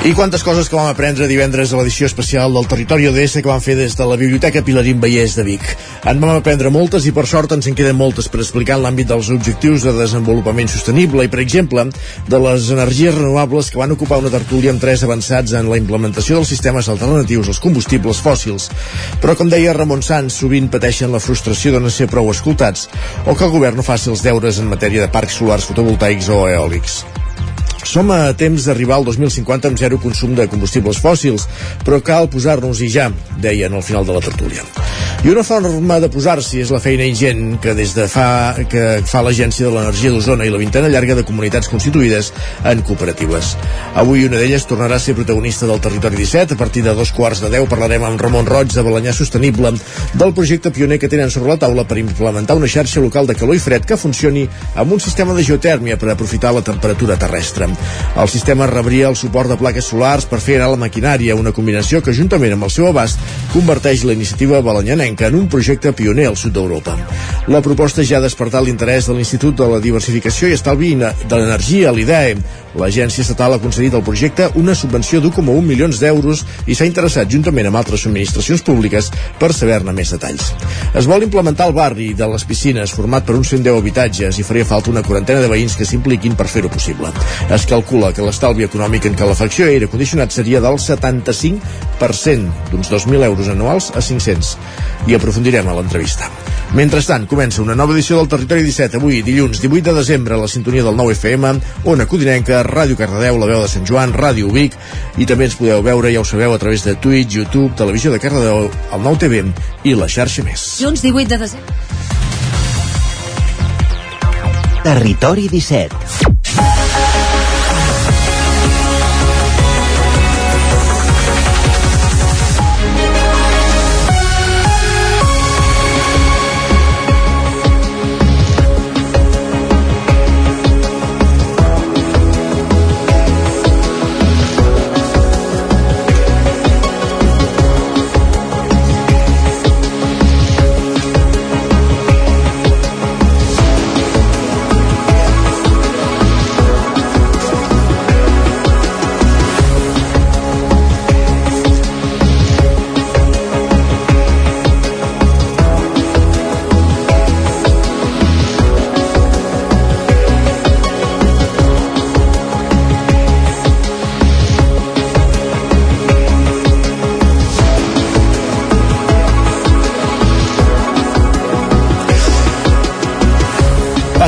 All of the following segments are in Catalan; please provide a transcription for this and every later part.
I quantes coses que vam aprendre divendres a l'edició especial del Territori ODS que vam fer des de la Biblioteca Pilarín Vallès de Vic. En vam aprendre moltes i per sort ens en queden moltes per explicar en l'àmbit dels objectius de desenvolupament sostenible i, per exemple, de les energies renovables que van ocupar una tertúlia amb tres avançats en la implementació dels sistemes alternatius als combustibles fòssils. Però, com deia Ramon Sanz, sovint pateixen la frustració de no ser prou escoltats o que el govern no faci els deures en matèria de parcs solars fotovoltaics o eòlics. Som a temps d'arribar al 2050 amb zero consum de combustibles fòssils, però cal posar-nos-hi ja, deien al final de la tertúlia. I una forma de posar-s'hi és la feina ingent que des de fa que fa l'Agència de l'Energia d'Osona i la vintena llarga de comunitats constituïdes en cooperatives. Avui una d'elles tornarà a ser protagonista del Territori 17. A partir de dos quarts de deu parlarem amb Ramon Roig de Balanyà Sostenible del projecte pioner que tenen sobre la taula per implementar una xarxa local de calor i fred que funcioni amb un sistema de geotèrmia per aprofitar la temperatura terrestre. El sistema rebria el suport de plaques solars per fer anar la maquinària, una combinació que, juntament amb el seu abast, converteix la iniciativa balanyanenca en un projecte pioner al sud d'Europa. La proposta ja ha despertat l'interès de l'Institut de la Diversificació i Estalvi de l'Energia, l'IDEE, L'Agència Estatal ha concedit al projecte una subvenció d'1,1 milions d'euros i s'ha interessat juntament amb altres subministracions públiques per saber-ne més detalls. Es vol implementar el barri de les piscines format per uns 110 habitatges i faria falta una quarantena de veïns que s'impliquin per fer-ho possible. Es calcula que l'estalvi econòmic en calefacció i aire condicionat seria del 75%, d'uns 2.000 euros anuals a 500. I aprofundirem a l'entrevista. Mentrestant, comença una nova edició del Territori 17, avui, dilluns 18 de desembre, a la sintonia del 9 FM, Ona Codinenca, Ràdio Cardedeu, La Veu de Sant Joan, Ràdio Vic, i també ens podeu veure, ja ho sabeu, a través de Twitch, YouTube, Televisió de Cardedeu, el 9 TV i la xarxa més. Dilluns 18 de desembre. Territori 17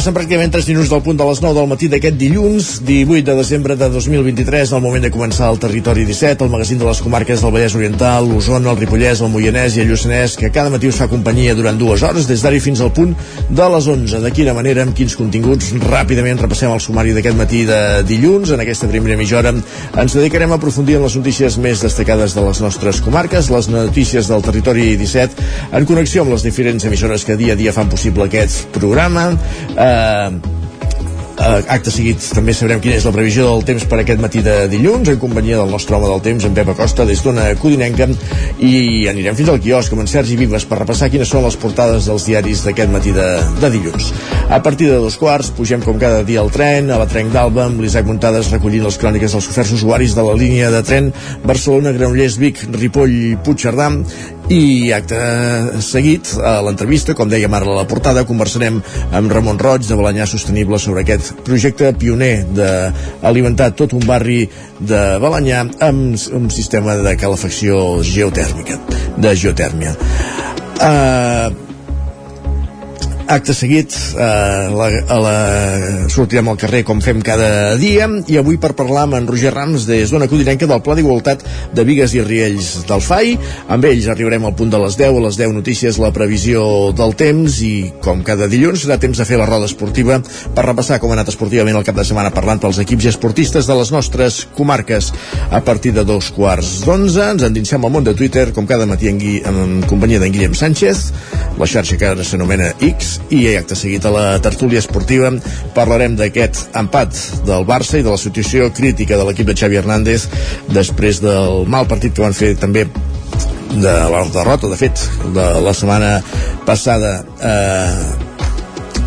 Passen pràcticament 3 minuts del punt de les 9 del matí d'aquest dilluns, 18 de desembre de 2023, al moment de començar el Territori 17, el magazín de les comarques del Vallès Oriental, l'Osona, el Ripollès, el Moianès i el Lluçanès, que cada matí us fa companyia durant dues hores, des d'ara fins al punt de les 11. De quina manera, amb quins continguts, ràpidament repassem el sumari d'aquest matí de dilluns. En aquesta primera mitja hora ens dedicarem a aprofundir en les notícies més destacades de les nostres comarques, les notícies del Territori 17, en connexió amb les diferents emissores que dia a dia fan possible aquest programa, eh, eh, acte seguit també sabrem quina és la previsió del temps per aquest matí de dilluns en companyia del nostre home del temps, en Pep Acosta des d'una Codinenca i anirem fins al quiosc amb en Sergi Vives per repassar quines són les portades dels diaris d'aquest matí de, de dilluns. A partir de dos quarts pugem com cada dia al tren a la Trenc d'Alba amb l'Isaac Muntades recollint les cròniques dels oferts usuaris de la línia de tren Barcelona, I acte seguit a l'entrevista, com dèiem ara a la portada, conversarem amb Ramon Roig de Balanyà Sostenible sobre aquest projecte pioner d'alimentar tot un barri de Balanyà amb un sistema de calefacció geotèrmica, de geotèrmia. Uh, acte seguit eh, la, a la, sortirem al carrer com fem cada dia. I avui per parlar amb en Roger Rams des d'Ona Codinenca del Pla d'Igualtat de Vigues i Riells del FAI. Amb ells arribarem al punt de les 10 a les 10 notícies la previsió del temps i com cada dilluns serà temps de fer la roda esportiva per repassar com ha anat esportivament el cap de setmana parlant pels equips i esportistes de les nostres comarques. A partir de dos quarts d'onze ens endinsem al món de Twitter com cada matí en, en companyia d'en Guillem Sánchez la xarxa que ara s'anomena X i acte seguit a la tertúlia esportiva parlarem d'aquest empat del Barça i de la situació crítica de l'equip de Xavi Hernández després del mal partit que van fer també de la derrota, de fet, de la setmana passada eh,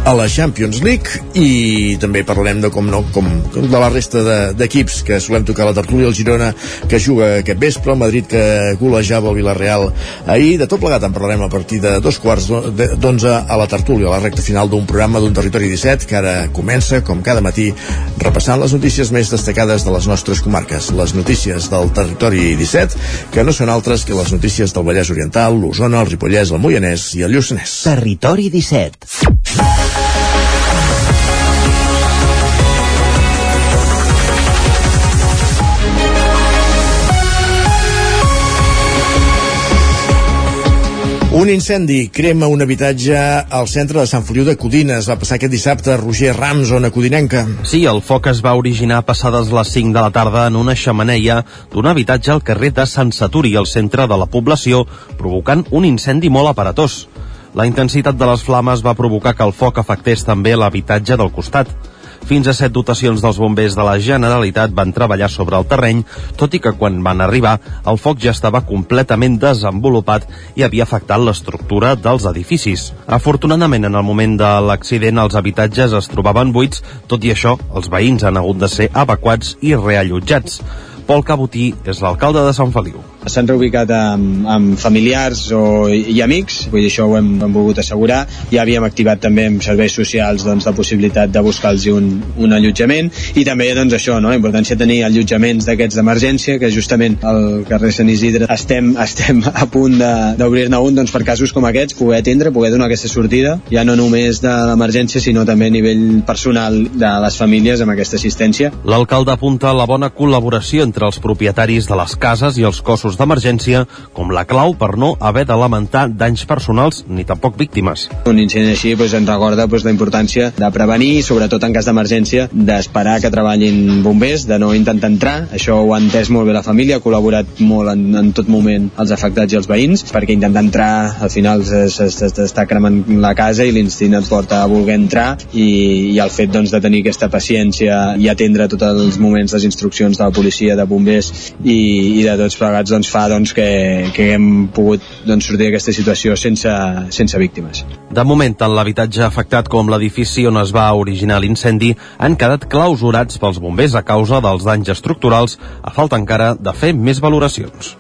a la Champions League i també parlarem de com no com de la resta d'equips de, que solem tocar la tertúlia, el Girona que juga aquest vespre, el Madrid que golejava el Villarreal ahir, de tot plegat en parlarem a partir de dos quarts d'onze a la tertúlia, a la recta final d'un programa d'un territori 17 que ara comença, com cada matí repassant les notícies més destacades de les nostres comarques, les notícies del territori 17 que no són altres que les notícies del Vallès Oriental, l'Osona, el Ripollès, el Moianès i el Lluçanès. Territori 17 Un incendi crema un habitatge al centre de Sant Feliu de Codines. Va passar aquest dissabte a Roger Rams, zona codinenca. Sí, el foc es va originar passades les 5 de la tarda en una xamaneia d'un habitatge al carrer de Sant Saturi, al centre de la població, provocant un incendi molt aparatós. La intensitat de les flames va provocar que el foc afectés també l'habitatge del costat. Fins a set dotacions dels bombers de la Generalitat van treballar sobre el terreny, tot i que quan van arribar el foc ja estava completament desenvolupat i havia afectat l'estructura dels edificis. Afortunadament, en el moment de l'accident, els habitatges es trobaven buits, tot i això, els veïns han hagut de ser evacuats i reallotjats. Pol Cabotí és l'alcalde de Sant Feliu. S'han reubicat amb, amb familiars o, i amics, vull dir, això ho hem, hem volgut assegurar. Ja havíem activat també amb serveis socials doncs, la possibilitat de buscar-los un, un allotjament i també doncs, això, no? la importància de tenir allotjaments d'aquests d'emergència, que justament al carrer Sant Isidre estem, estem a punt d'obrir-ne un doncs, per casos com aquests, poder atendre, poder donar aquesta sortida, ja no només de l'emergència, sinó també a nivell personal de les famílies amb aquesta assistència. L'alcalde apunta la bona col·laboració entre els propietaris de les cases i els cossos d'emergència com la clau per no haver de lamentar danys personals ni tampoc víctimes. Un incident així doncs, ens recorda doncs, la importància de prevenir, sobretot en cas d'emergència, d'esperar que treballin bombers, de no intentar entrar. Això ho ha entès molt bé la família, ha col·laborat molt en, en tot moment els afectats i els veïns, perquè intentar entrar al final s'està cremant la casa i l'instint et porta a voler entrar i, i el fet doncs, de tenir aquesta paciència i atendre tots els moments les instruccions de la policia de bombers i, i de tots plegats doncs, fa doncs, que, que hem pogut doncs, sortir d'aquesta situació sense, sense víctimes. De moment, tant l'habitatge afectat com l'edifici on es va originar l'incendi han quedat clausurats pels bombers a causa dels danys estructurals a falta encara de fer més valoracions.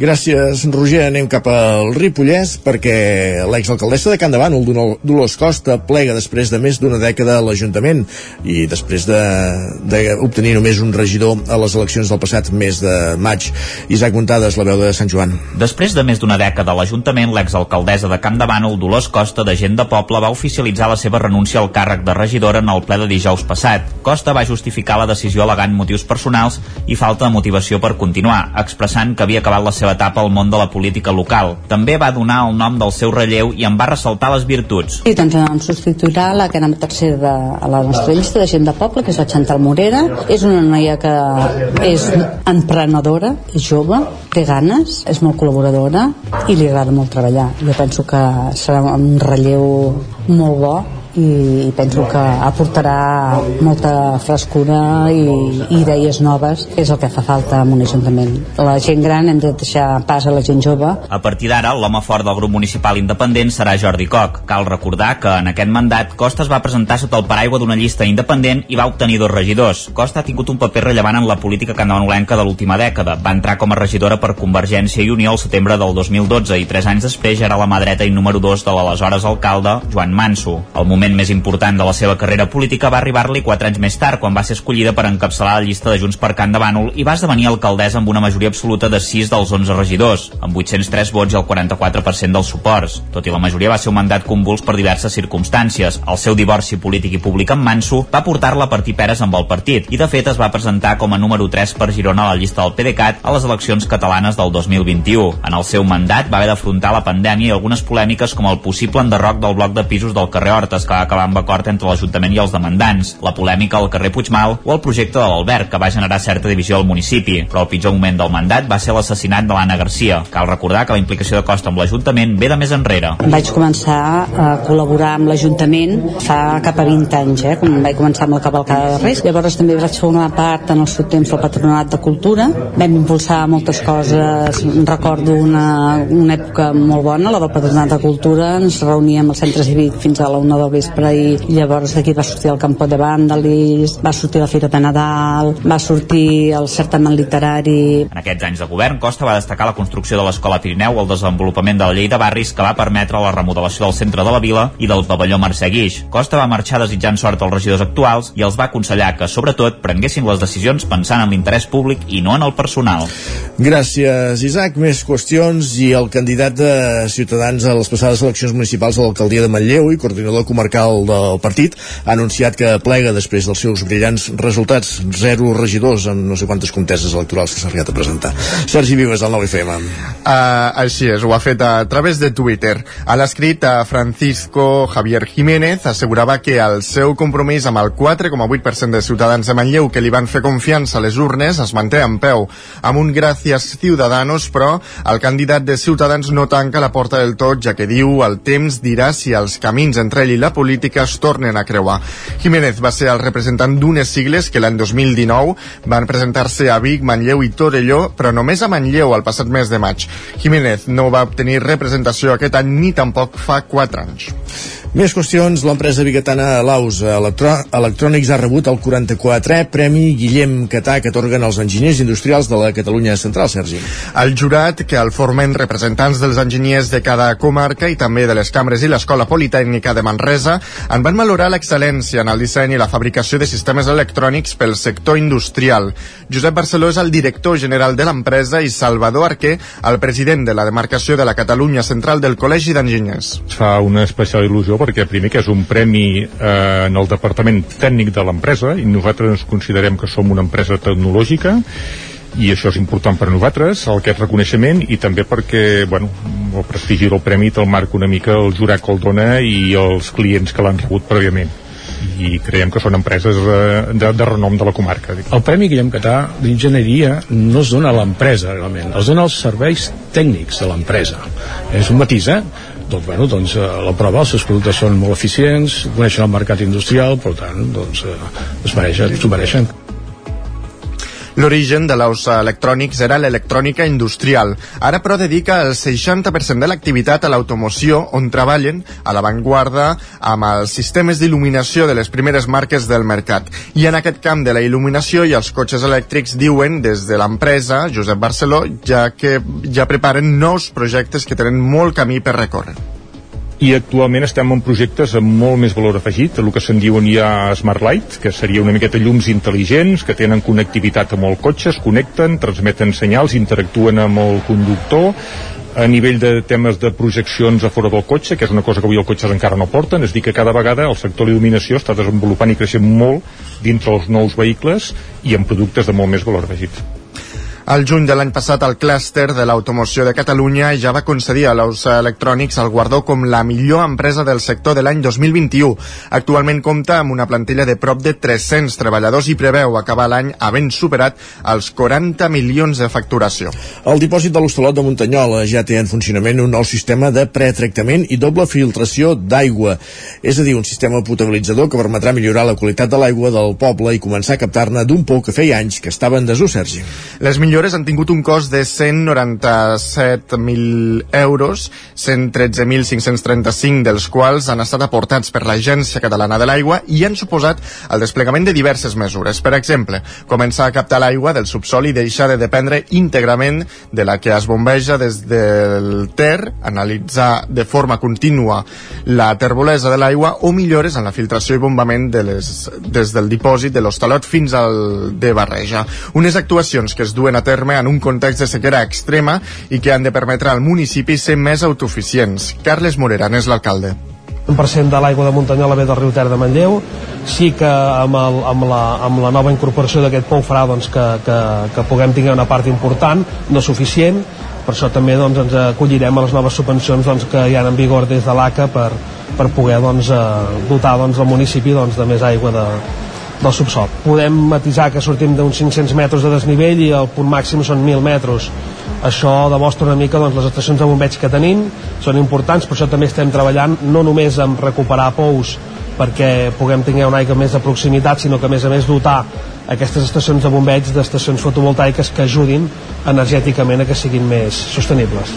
Gràcies, Roger. Anem cap al Ripollès perquè l'exalcaldessa de Can Davant, Dolors Costa, plega després de més d'una dècada a l'Ajuntament i després d'obtenir de, de només un regidor a les eleccions del passat mes de maig. Isaac Montades, la veu de Sant Joan. Després de més d'una dècada a l'Ajuntament, l'exalcaldessa de de Bànol, Dolors Costa, de Gent de Poble, va oficialitzar la seva renúncia al càrrec de regidora en el ple de dijous passat. Costa va justificar la decisió alegant motius personals i falta de motivació per continuar, expressant que havia acabat la seva etapa al món de la política local. També va donar el nom del seu relleu i en va ressaltar les virtuts. I doncs em substituirà la que era tercera de a la nostra llista de gent de poble, que és la Chantal Morera. És una noia que és emprenedora, és jove, té ganes, és molt col·laboradora i li agrada molt treballar. Jo penso que serà un relleu molt bo i penso que aportarà molta frescura i, i idees noves, que és el que fa falta en un ajuntament. La gent gran hem de deixar pas a la gent jove. A partir d'ara, l'home fort del grup municipal independent serà Jordi Coc. Cal recordar que en aquest mandat Costa es va presentar sota el paraigua d'una llista independent i va obtenir dos regidors. Costa ha tingut un paper rellevant en la política candanolenca de l'última dècada. Va entrar com a regidora per Convergència i Unió al setembre del 2012 i tres anys després ja era la mà dreta i número 2 de l'aleshores alcalde Joan Manso. El moment més important de la seva carrera política va arribar-li quatre anys més tard, quan va ser escollida per encapçalar la llista de Junts per Can de Bànol i va esdevenir alcaldessa amb una majoria absoluta de 6 dels 11 regidors, amb 803 vots i el 44% dels suports. Tot i la majoria va ser un mandat convuls per diverses circumstàncies. El seu divorci polític i públic amb Manso va portar-la a partir peres amb el partit i de fet es va presentar com a número 3 per Girona a la llista del PDeCAT a les eleccions catalanes del 2021. En el seu mandat va haver d'afrontar la pandèmia i algunes polèmiques com el possible enderroc del bloc de pisos del carrer Hortes va acabar amb acord entre l'Ajuntament i els demandants, la polèmica al carrer Puigmal o el projecte de l'Albert que va generar certa divisió al municipi. Però el pitjor moment del mandat va ser l'assassinat de l'Anna Garcia. Cal recordar que la implicació de Costa amb l'Ajuntament ve de més enrere. Vaig començar a col·laborar amb l'Ajuntament fa cap a 20 anys, eh, quan vaig començar amb la cavalcada de Reis. Llavors també vaig fer una part en el seu temps del Patronat de Cultura. Vam impulsar moltes coses. Recordo una, una època molt bona, la del Patronat de Cultura. Ens reuníem al centre cívic fins a la una del vespre i llavors d'aquí va sortir el Campo de Vàndalis, va sortir la Fira de Nadal, va sortir el certamen literari. En aquests anys de govern, Costa va destacar la construcció de l'Escola Pirineu o el desenvolupament de la llei de barris que va permetre la remodelació del centre de la vila i del pavelló Mercè Guix. Costa va marxar desitjant sort als regidors actuals i els va aconsellar que, sobretot, prenguessin les decisions pensant en l'interès públic i no en el personal. Gràcies, Isaac. Més qüestions i el candidat de Ciutadans a les passades eleccions municipals a l'alcaldia de Manlleu i coordinador comarcal del partit ha anunciat que plega després dels seus brillants resultats. Zero regidors en no sé quantes conteses electorals que s'ha arribat a presentar. Sergi Vives, del 9FM. Uh, així és, ho ha fet a través de Twitter. A l'escrit, Francisco Javier Jiménez assegurava que el seu compromís amb el 4,8% de ciutadans de Manlleu que li van fer confiança a les urnes es manté en peu. Amb un gràcies Ciudadanos, però el candidat de Ciutadans no tanca la porta del tot, ja que diu el temps dirà si els camins entre ell i la política es tornen a creuar. Jiménez va ser el representant d'unes sigles que l'any 2019 van presentar-se a Vic, Manlleu i Torelló, però només a Manlleu el passat mes de maig. Jiménez no va obtenir representació aquest any ni tampoc fa 4 anys. Més qüestions, l'empresa biguetana Laus Electro Electrònics ha rebut el 44è Premi Guillem Catà que atorguen els enginyers industrials de la Catalunya Central, Sergi. El jurat, que el formen representants dels enginyers de cada comarca i també de les cambres i l'Escola Politècnica de Manresa, en van valorar l'excel·lència en el disseny i la fabricació de sistemes electrònics pel sector industrial. Josep Barceló és el director general de l'empresa i Salvador Arquer, el president de la demarcació de la Catalunya Central del Col·legi d'Enginyers. Fa una especial il·lusió perquè primer que és un premi eh, en el departament tècnic de l'empresa i nosaltres ens considerem que som una empresa tecnològica i això és important per a nosaltres, aquest reconeixement i també perquè, bueno, el prestigi del premi te'l marca una mica el jurat que el dona i els clients que l'han rebut prèviament i creiem que són empreses eh, de, de renom de la comarca. El Premi Guillem Catà d'Enginyeria no es dona a l'empresa, realment, els dona als serveis tècnics de l'empresa. És un matís, eh? Doncs, bueno, doncs eh, la prova, els seus productes són molt eficients, coneixen el mercat industrial, per tant, doncs, eh, es mereixen, s'ho mereixen. L'origen de l'Aus Electrònics era l'electrònica industrial. Ara, però, dedica el 60% de l'activitat a l'automoció, on treballen a l'avantguarda amb els sistemes d'il·luminació de les primeres marques del mercat. I en aquest camp de la il·luminació i els cotxes elèctrics diuen des de l'empresa, Josep Barceló, ja que ja preparen nous projectes que tenen molt camí per recórrer i actualment estem en projectes amb molt més valor afegit, el que se'n diuen ja Smart Light, que seria una miqueta llums intel·ligents, que tenen connectivitat amb el cotxe, es connecten, transmeten senyals, interactuen amb el conductor, a nivell de temes de projeccions a fora del cotxe, que és una cosa que avui els cotxes encara no porten, és dir que cada vegada el sector de està desenvolupant i creixent molt dintre els nous vehicles i amb productes de molt més valor afegit. Al juny de l'any passat, el clúster de l'automoció de Catalunya ja va concedir a l'Aus Electrònics el guardó com la millor empresa del sector de l'any 2021. Actualment compta amb una plantilla de prop de 300 treballadors i preveu acabar l'any havent superat els 40 milions de facturació. El dipòsit de l'Hostalot de Muntanyola ja té en funcionament un nou sistema de pretractament i doble filtració d'aigua. És a dir, un sistema potabilitzador que permetrà millorar la qualitat de l'aigua del poble i començar a captar-ne d'un pou que feia anys que estava en desús, Sergi. Les millores millores han tingut un cost de 197.000 euros, 113.535 dels quals han estat aportats per l'Agència Catalana de l'Aigua i han suposat el desplegament de diverses mesures. Per exemple, començar a captar l'aigua del subsol i deixar de dependre íntegrament de la que es bombeja des del Ter, analitzar de forma contínua la terbolesa de l'aigua o millores en la filtració i bombament de les, des del dipòsit de l'Hostalot fins al de Barreja. Unes actuacions que es duen a terme en un context de sequera extrema i que han de permetre al municipi ser més autoficients. Carles Morera n'és l'alcalde. Un per cent de l'aigua de Muntanyola ve del riu Ter de Manlleu sí que amb, el, amb, la, amb la nova incorporació d'aquest pou farà doncs, que, que, que puguem tenir una part important no suficient per això també doncs, ens acollirem a les noves subvencions doncs, que hi ha en vigor des de l'ACA per, per poder doncs, eh, dotar doncs, el municipi doncs, de més aigua de, del subsol. Podem matisar que sortim d'uns 500 metres de desnivell i el punt màxim són 1.000 metres. Això demostra una mica doncs, les estacions de bombeig que tenim, són importants, per això també estem treballant no només en recuperar pous perquè puguem tenir una aigua més de proximitat, sinó que a més a més dotar aquestes estacions de bombeig d'estacions fotovoltaiques que ajudin energèticament a que siguin més sostenibles.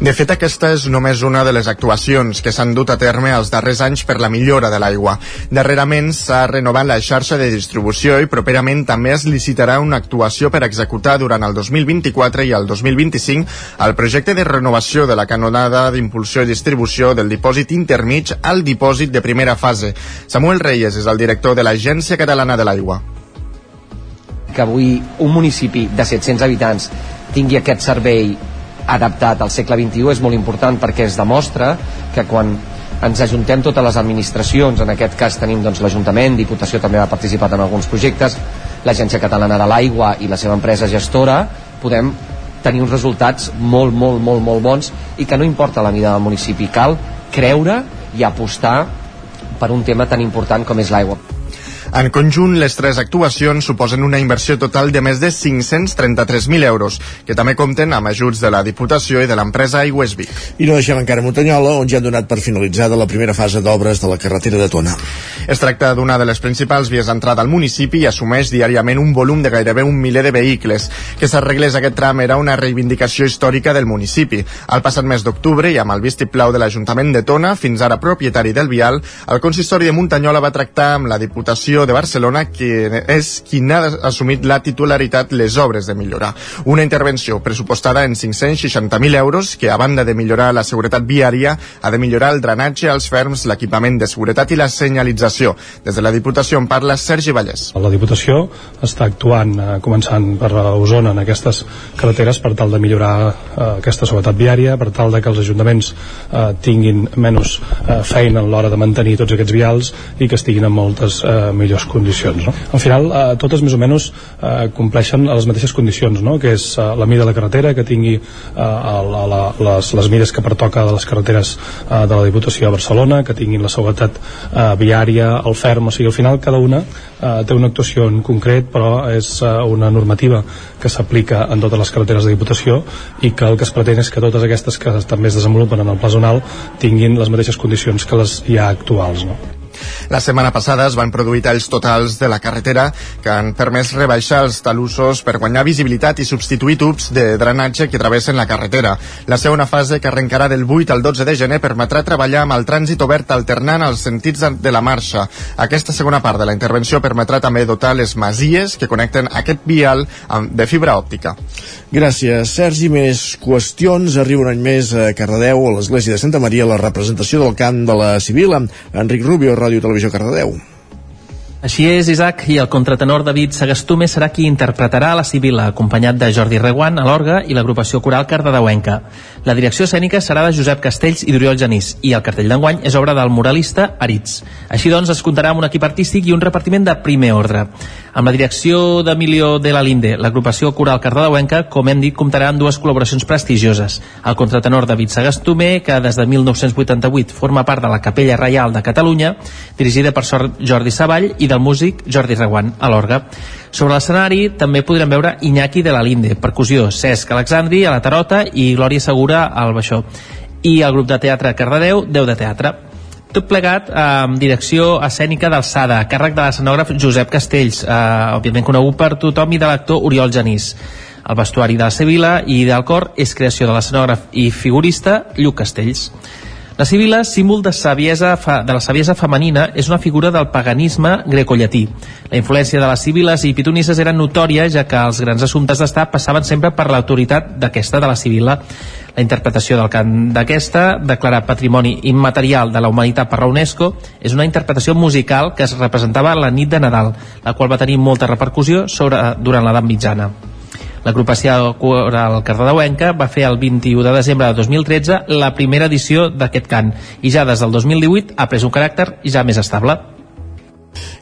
De fet, aquesta és només una de les actuacions que s'han dut a terme els darrers anys per la millora de l'aigua. Darrerament s'ha renovat la xarxa de distribució i properament també es licitarà una actuació per executar durant el 2024 i el 2025 el projecte de renovació de la canonada d'impulsió i distribució del dipòsit intermig al dipòsit de primera fase. Samuel Reyes és el director de l'Agència Catalana de l'Aigua que avui un municipi de 700 habitants tingui aquest servei adaptat al segle XXI és molt important perquè es demostra que quan ens ajuntem totes les administracions, en aquest cas tenim doncs, l'Ajuntament, Diputació també ha participat en alguns projectes, l'Agència Catalana de l'Aigua i la seva empresa gestora, podem tenir uns resultats molt, molt, molt, molt bons i que no importa la mida del municipi, cal creure i apostar per un tema tan important com és l'aigua. En conjunt, les tres actuacions suposen una inversió total de més de 533.000 euros, que també compten amb ajuts de la Diputació i de l'empresa Aigües Vic. I no deixem encara Muntanyola, on ja han donat per finalitzada la primera fase d'obres de la carretera de Tona. Es tracta d'una de les principals vies d'entrada al municipi i assumeix diàriament un volum de gairebé un miler de vehicles. Que s'arreglés aquest tram era una reivindicació històrica del municipi. Al passat mes d'octubre i amb el vistiplau de l'Ajuntament de Tona, fins ara propietari del vial, el consistori de Muntanyola va tractar amb la Diputació de Barcelona, que és qui n'ha assumit la titularitat les obres de millorar. Una intervenció pressupostada en 560.000 euros que, a banda de millorar la seguretat viària, ha de millorar el drenatge als ferms, l'equipament de seguretat i la senyalització. Des de la Diputació en parla Sergi Vallès. La Diputació està actuant, eh, començant per Osona, en aquestes carreteres per tal de millorar eh, aquesta seguretat viària, per tal de que els ajuntaments eh, tinguin menys eh, feina a l'hora de mantenir tots aquests vials i que estiguin en moltes eh, millors condicions. No? Al final, eh, totes més o menys eh, compleixen les mateixes condicions, no? que és eh, la mida de la carretera, que tingui eh, la, la, les, les mides que pertoca de les carreteres eh, de la Diputació de Barcelona, que tinguin la seguretat eh, viària, el ferm, o sigui, al final cada una eh, té una actuació en concret, però és eh, una normativa que s'aplica en totes les carreteres de Diputació i que el que es pretén és que totes aquestes que també es desenvolupen en el pla zonal tinguin les mateixes condicions que les ja actuals. No? La setmana passada es van produir talls totals de la carretera que han permès rebaixar els talussos per guanyar visibilitat i substituir tubs de drenatge que travessen la carretera. La segona fase, que arrencarà del 8 al 12 de gener, permetrà treballar amb el trànsit obert alternant els sentits de la marxa. Aquesta segona part de la intervenció permetrà també dotar les masies que connecten aquest vial de fibra òptica. Gràcies, Sergi. Més qüestions. Arriba un any més a Cardedeu, a l'Església de Santa Maria, la representació del cant de la Civil, Enric Rubio, Ràdio Televisió Cardedeu. Així és, Isaac, i el contratenor David Sagastume serà qui interpretarà la Sibila, acompanyat de Jordi Reguant a l'orga i l'agrupació coral cardedeuenca. La direcció escènica serà de Josep Castells i d'Oriol Genís, i el cartell d'enguany és obra del muralista Aritz. Així doncs, es comptarà amb un equip artístic i un repartiment de primer ordre. Amb la direcció d'Emilio de la Linde, l'agrupació coral cardedeuenca, com hem dit, comptarà amb dues col·laboracions prestigioses. El contratenor David Sagastume, que des de 1988 forma part de la Capella Reial de Catalunya, dirigida per Jordi Savall, i del músic Jordi Reguant a l'orga. Sobre l'escenari també podrem veure Iñaki de la Linde, percussió, Cesc Alexandri a la tarota i Glòria Segura al baixó. I el grup de teatre Cardedeu, Déu de Teatre. Tot plegat eh, amb direcció escènica d'alçada, a càrrec de l'escenògraf Josep Castells, eh, òbviament conegut per tothom, i de l'actor Oriol Genís. El vestuari de la Sevilla i del cor és creació de l'escenògraf i figurista Lluc Castells. La Sibila, símbol de, saviesa, de la saviesa femenina, és una figura del paganisme grecollatí. La influència de les Sibiles i pitonisses era notòria, ja que els grans assumptes d'estat passaven sempre per l'autoritat d'aquesta, de la Sibila. La interpretació del cant d'aquesta, declarat Patrimoni Immaterial de la Humanitat per la UNESCO, és una interpretació musical que es representava la nit de Nadal, la qual va tenir molta repercussió sobre, durant l'edat mitjana. L'agrupació coral cardedeuenca va fer el 21 de desembre de 2013 la primera edició d'aquest cant i ja des del 2018 ha pres un caràcter ja més estable.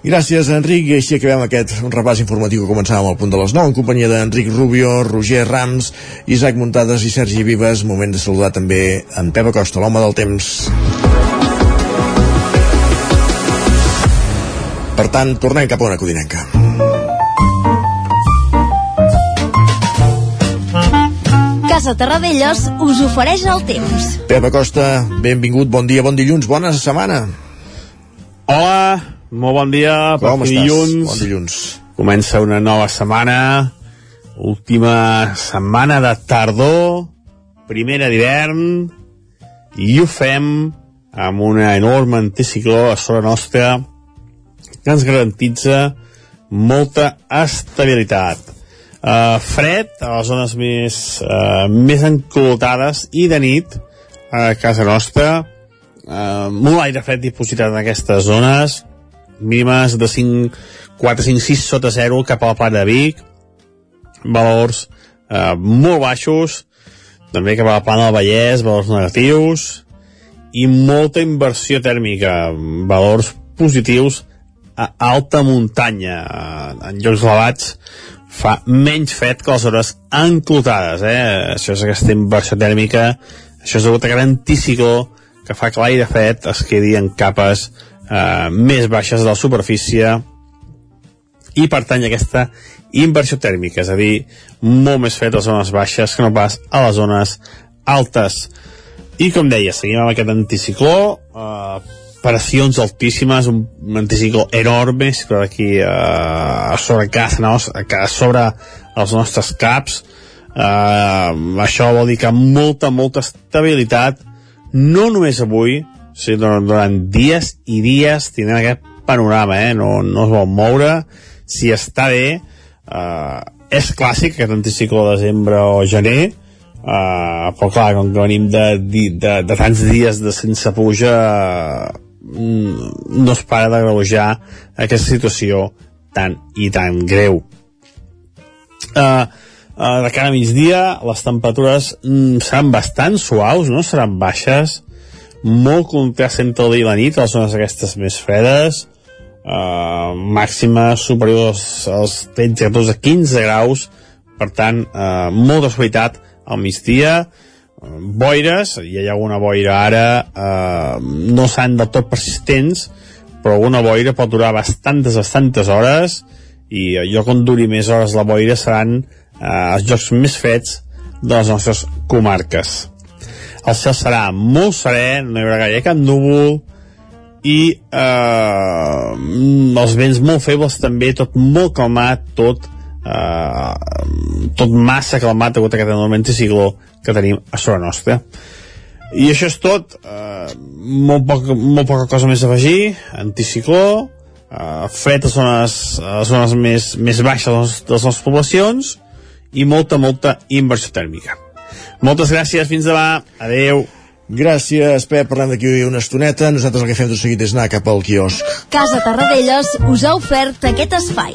Gràcies, Enric. I així acabem aquest repàs informatiu que començàvem al punt de les 9 en companyia d'Enric Rubio, Roger Rams, Isaac Muntades i Sergi Vives. Moment de saludar també en Pep Acosta, l'home del temps. Per tant, tornem cap a una codinenca. Casa Terradellos us ofereix el temps. Pep Acosta, benvingut, bon dia, bon dilluns, bona setmana. Hola, molt bon dia, Com estàs? dilluns. Bon dilluns. Comença una nova setmana, última setmana de tardor, primera d'hivern, i ho fem amb una enorme anticicló a sobre nostra que ens garantitza molta estabilitat. Uh, fred a les zones més, uh, més enclotades i de nit a casa nostra uh, molt aire fred dipositat en aquestes zones mínimes de 5, 4, 5, 6 sota 0 cap a la plana de Vic. Valors uh, molt baixos també cap a la plana del Vallès valors negatius i molta inversió tèrmica valors positius a alta muntanya en llocs elevats fa menys fred que les hores enclotades, eh? Això és aquesta inversió tèrmica, això és degut a gran anticicló que fa que l'aire fred es quedi en capes eh, més baixes de la superfície i per tant aquesta inversió tèrmica, és a dir, molt més fred a les zones baixes que no pas a les zones altes. I com deia, seguim amb aquest anticicló, eh, pressions altíssimes, un, anticicló enorme, però aquí eh, a sobre casa nostra, a sobre els nostres caps. Eh, això vol dir que molta, molta estabilitat, no només avui, sinó durant, dies i dies tindrem aquest panorama, eh? no, no es vol moure. Si està bé, eh, és clàssic aquest anticicló de desembre o gener, Uh, però clar, com que venim de, de, de, de tants dies de sense pluja uh, no es para de greujar aquesta situació tan i tan greu. Uh, uh, de cara a migdia les temperatures mm, seran bastant suaus no? Seran baixes. Molt contrast entre el dia i la nit les zones aquestes més fredes. Uh, màxima superior als, als 13, 14, 15 graus. Per tant, uh, molta suavitat al migdia boires, hi ha alguna boira ara eh, no seran del tot persistents però alguna boira pot durar bastantes, bastantes hores i lloc on duri més hores la boira seran eh, els llocs més freds de les nostres comarques. El cel serà molt serè no hi haurà gaire cap núvol i eh, els vents molt febles també, tot molt calmat tot eh, tot massa calmat degut a aquest enorme anticicló que tenim a sobre nostra i això és tot eh, molt, poc, molt poca cosa més a afegir anticicló eh, fred a zones, a zones més, més baixes de les, de les nostres poblacions i molta, molta inversió tèrmica moltes gràcies, fins demà, adeu Gràcies, Pep. Parlem d'aquí una estoneta. Nosaltres el que fem tot seguit és anar cap al quiosc. Casa Tarradellas us ha ofert aquest espai.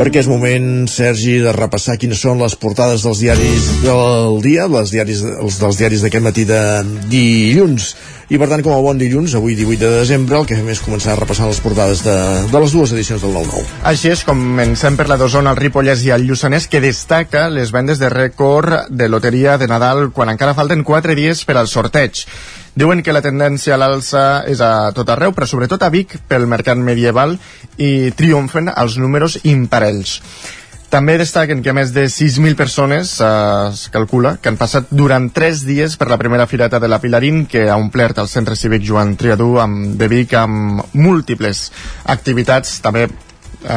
Perquè és moment, Sergi, de repassar quines són les portades dels diaris del dia, les diaris, els dels diaris d'aquest matí de dilluns. I per tant, com a bon dilluns, avui 18 de desembre, el que fem és començar a repassar les portades de, de les dues edicions del 9-9. Així és, comencem per la d'Osona, el Ripollès i el Lluçanès, que destaca les vendes de rècord de loteria de Nadal quan encara falten 4 dies per al sorteig. Diuen que la tendència a l'alça és a tot arreu, però sobretot a Vic pel mercat medieval i triomfen els números imparells. També destaquen que més de 6.000 persones eh, es calcula que han passat durant 3 dies per la primera fireta de la Pilarín que ha omplert el centre cívic Joan Triadú amb, de Vic amb múltiples activitats també eh,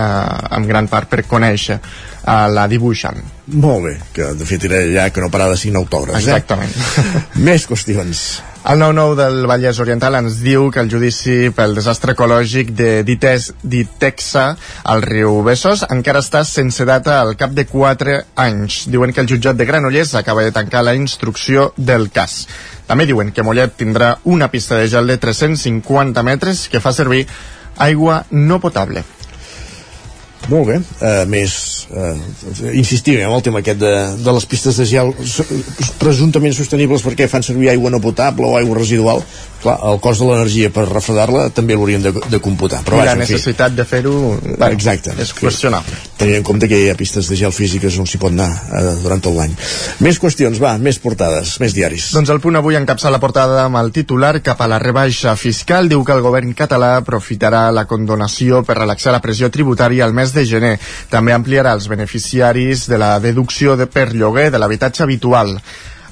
en gran part per conèixer a la dibuixant. Molt bé, que de fet era ja que no parava de signar autògrafs. Exactament. Eh? Més qüestions. El 9-9 del Vallès Oriental ens diu que el judici pel desastre ecològic de Dites, Ditexa al riu Bessos encara està sense data al cap de 4 anys. Diuen que el jutjat de Granollers acaba de tancar la instrucció del cas. També diuen que Mollet tindrà una pista de gel de 350 metres que fa servir aigua no potable. Molt bé, uh, més uh, insistim en el tema aquest de, de les pistes de gel presumptament sostenibles perquè fan servir aigua no potable o aigua residual clar, el cost de l'energia per refredar-la també l'haurien de, de computar però I la necessitat fi, de fer-ho exacte, és qüestionable. Tenint en compte que hi ha pistes de gel físiques on s'hi pot anar uh, durant tot l'any. Més qüestions, va, més portades, més diaris. Doncs el punt avui encapça la portada amb el titular cap a la rebaixa fiscal diu que el govern català aprofitarà la condonació per relaxar la pressió tributària al mes de gener. També ampliarà els beneficiaris de la deducció de per lloguer de l'habitatge habitual.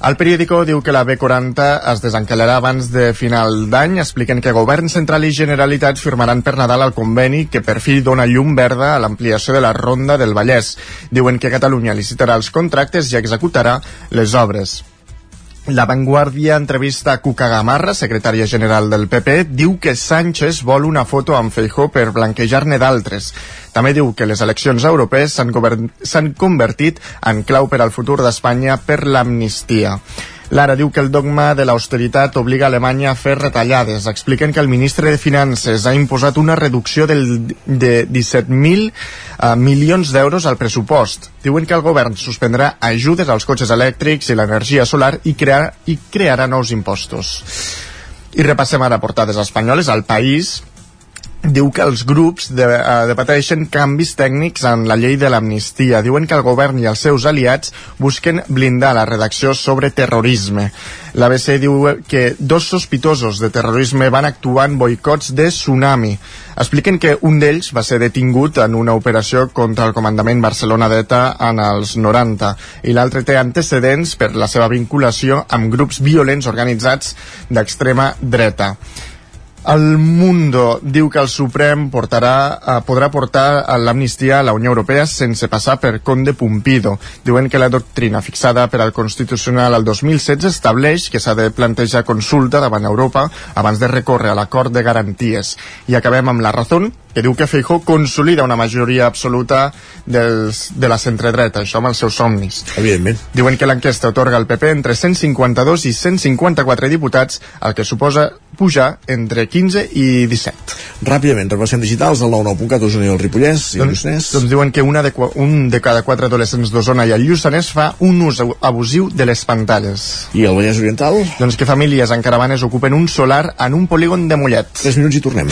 El periòdico diu que la B40 es desencalarà abans de final d'any. Expliquen que Govern Central i Generalitat firmaran per Nadal el conveni que per fi dona llum verda a l'ampliació de la Ronda del Vallès. Diuen que Catalunya licitarà els contractes i executarà les obres. La Vanguardia entrevista a Cuca Gamarra, secretària general del PP, diu que Sánchez vol una foto amb Feijó per blanquejar-ne d'altres. També diu que les eleccions europees s'han convertit en clau per al futur d'Espanya per l'amnistia. Lara diu que el dogma de l'austeritat obliga Alemanya a fer retallades. Expliquen que el ministre de Finances ha imposat una reducció del, de 17.000 uh, milions d'euros al pressupost. Diuen que el govern suspendrà ajudes als cotxes elèctrics i l'energia solar i, crear, i crearà nous impostos. I repassem ara portades espanyoles. al país diu que els grups de, uh, debateixen canvis tècnics en la llei de l'amnistia. Diuen que el govern i els seus aliats busquen blindar la redacció sobre terrorisme. L'ABC diu que dos sospitosos de terrorisme van actuar en boicots de tsunami. Expliquen que un d'ells va ser detingut en una operació contra el comandament Barcelona d'ETA en els 90 i l'altre té antecedents per la seva vinculació amb grups violents organitzats d'extrema dreta. El Mundo diu que el Suprem portarà, eh, podrà portar l'amnistia a la Unió Europea sense passar per Conde Pumpido. Diuen que la doctrina fixada per al Constitucional al 2016 estableix que s'ha de plantejar consulta davant Europa abans de recórrer a l'acord de garanties. I acabem amb la raó que diu que Feijó consolida una majoria absoluta dels, de la centredreta, això amb els seus somnis. Evidentment. Diuen que l'enquesta otorga al PP entre 152 i 154 diputats, el que suposa pujar entre 15 i 17. Ràpidament, repassem digitals al 99.cat Osona i el Ripollès i doncs, el Lluçanès. Doncs diuen que una de, un de cada quatre adolescents d'Osona i el Lluçanès fa un ús abusiu de les pantalles. I el Vallès Oriental? Doncs que famílies en caravanes ocupen un solar en un polígon de Mollet. 3 minuts i tornem.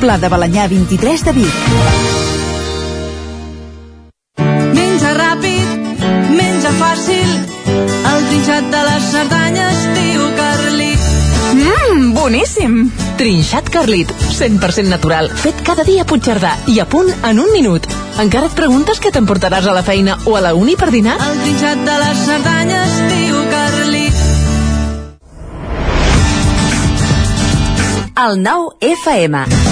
Pla de Balanyà 23 de Vic. Menja ràpid, menja fàcil, el trinxat de les Cerdanyes diu Carlit. Mmm, boníssim! Trinxat Carlit, 100% natural, fet cada dia a Puigcerdà i a punt en un minut. Encara et preguntes què t'emportaràs a la feina o a la uni per dinar? El trinxat de les Cerdanyes diu Carlit. El nou FM.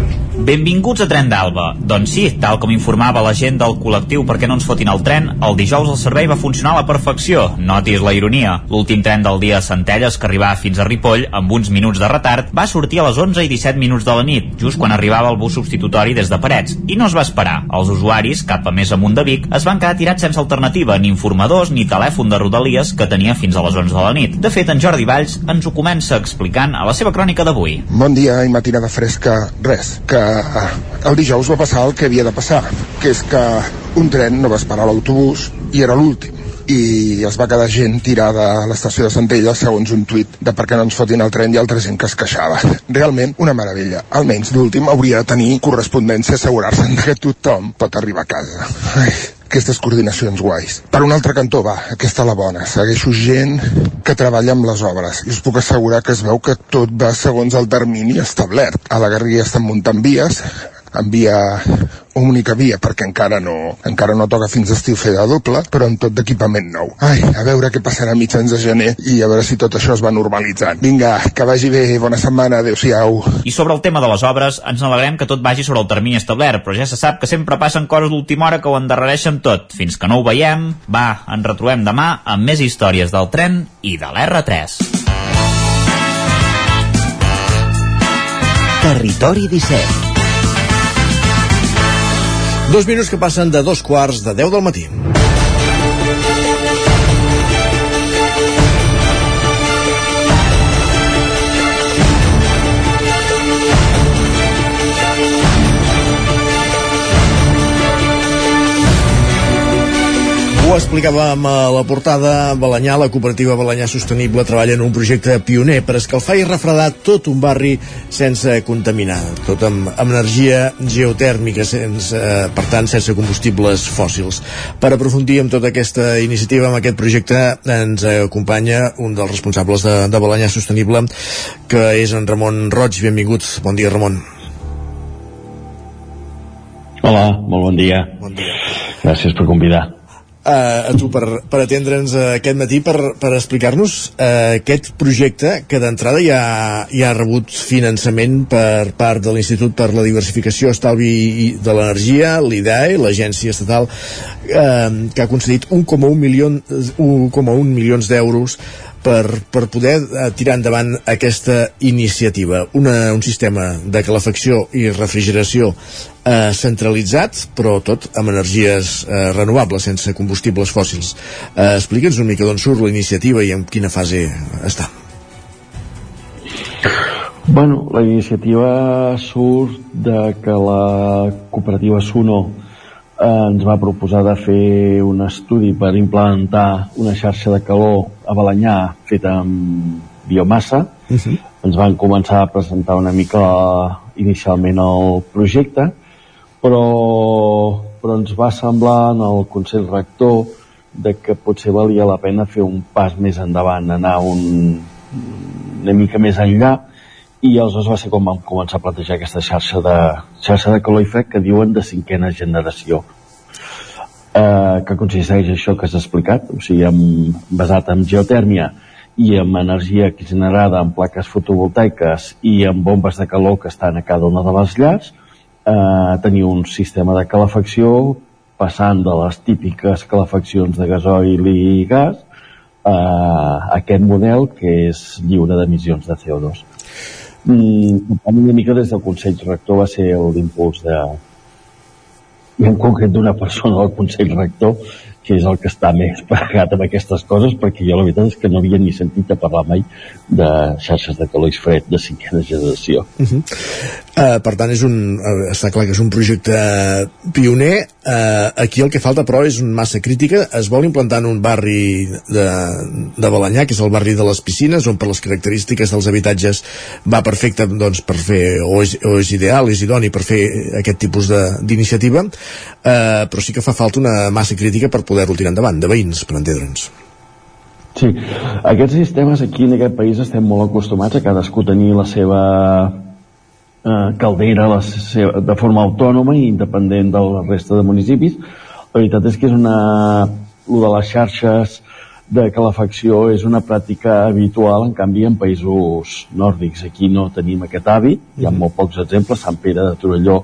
Benvinguts a Tren d'Alba. Doncs sí, tal com informava la gent del col·lectiu perquè no ens fotin el tren, el dijous el servei va funcionar a la perfecció. Notis la ironia. L'últim tren del dia a Centelles, que arribava fins a Ripoll amb uns minuts de retard, va sortir a les 11 i 17 minuts de la nit, just quan arribava el bus substitutori des de Parets. I no es va esperar. Els usuaris, cap a més amunt de Vic, es van quedar tirats sense alternativa, ni informadors ni telèfon de Rodalies que tenia fins a les 11 de la nit. De fet, en Jordi Valls ens ho comença explicant a la seva crònica d'avui. Bon dia i matinada fresca. Res, que el dijous va passar el que havia de passar, que és que un tren no va esperar l'autobús i era l'últim i es va quedar gent tirada a l'estació de Centelles segons un tuit de per què no ens fotin el tren i altra gent que es queixava. Realment una meravella. Almenys l'últim hauria de tenir correspondència assegurar-se que tothom pot arribar a casa. Ai, aquestes coordinacions guais. Per un altre cantó, va, aquesta la bona. Segueixo gent que treballa amb les obres i us puc assegurar que es veu que tot va segons el termini establert. A la Garriga estan muntant vies, en via única via perquè encara no, encara no toca fins estiu fer de doble, però amb tot d'equipament nou. Ai, a veure què passarà a mitjans de gener i a veure si tot això es va normalitzant. Vinga, que vagi bé, bona setmana, adeu-siau. I sobre el tema de les obres, ens n'alegrem que tot vagi sobre el termini establert, però ja se sap que sempre passen coses d'última hora que ho endarrereixen tot. Fins que no ho veiem, va, ens retrobem demà amb més històries del tren i de l'R3. Territori 17. Dos minuts que passen de dos quarts de 10 del matí. Ho explicàvem a la portada, Balanyà, la cooperativa Balanyà Sostenible treballa en un projecte pioner per escalfar i refredar tot un barri sense contaminar, tot amb, amb energia geotèrmica, sense, eh, per tant, sense combustibles fòssils. Per aprofundir en tota aquesta iniciativa, amb aquest projecte, ens acompanya un dels responsables de, de Balanyà Sostenible, que és en Ramon Roig. Benvingut. Bon dia, Ramon. Hola, molt bon dia. Bon dia. Gràcies per convidar uh, a tu per, per atendre'ns uh, aquest matí per, per explicar-nos uh, aquest projecte que d'entrada ja, ja ha rebut finançament per part de l'Institut per la Diversificació Estalvi de l'Energia, l'IDAE, l'Agència Estatal, uh, que ha concedit 1,1 milió, 1,1 milions d'euros per, per poder eh, tirar endavant aquesta iniciativa. Una, un sistema de calefacció i refrigeració eh, centralitzat, però tot amb energies eh, renovables, sense combustibles fòssils. Eh, Explica'ns una mica d'on surt la iniciativa i en quina fase està. Bueno, la iniciativa surt de que la cooperativa Suno eh, ens va proposar de fer un estudi per implementar una xarxa de calor a Balanyà feta amb biomassa. Uh -huh. Ens van començar a presentar una mica inicialment el projecte, però, però ens va semblar en el Consell Rector de que potser valia la pena fer un pas més endavant, anar un, una mica més enllà i aleshores va ser com vam començar a plantejar aquesta xarxa de, xarxa de calor i fred que diuen de cinquena generació eh, que consisteix això que s'ha explicat, o sigui, amb, basat en geotèrmia i amb energia generada en plaques fotovoltaiques i amb bombes de calor que estan a cada una de les llars, eh, tenir un sistema de calefacció passant de les típiques calefaccions de gasoil i gas a aquest model que és lliure d'emissions de CO2. Mm, una mica des del Consell Rector va ser l'impuls de, i en concret d'una persona del Consell Rector que és el que està més pagat amb aquestes coses perquè jo la veritat és que no havia ni sentit a parlar mai de xarxes de calor fred de cinquena generació. Uh -huh. uh, per tant és un, uh, està clar que és un projecte pioner. Uh, aquí el que falta però és una massa crítica. Es vol implantar en un barri de, de Balanyà que és el barri de les piscines on per les característiques dels habitatges va perfecte doncs, per fer o és, o és ideal, és idoni per fer aquest tipus d'iniciativa. Uh, però sí que fa falta una massa crítica per poder-lo tirar endavant, de veïns, per entendre'ns. Sí, aquests sistemes aquí en aquest país estem molt acostumats a cadascú tenir la seva eh, caldera la seva, de forma autònoma i independent de la resta de municipis. La veritat és que és una... el de les xarxes de calefacció és una pràctica habitual, en canvi en països nòrdics aquí no tenim aquest hàbit, hi ha molt pocs exemples, Sant Pere de Torelló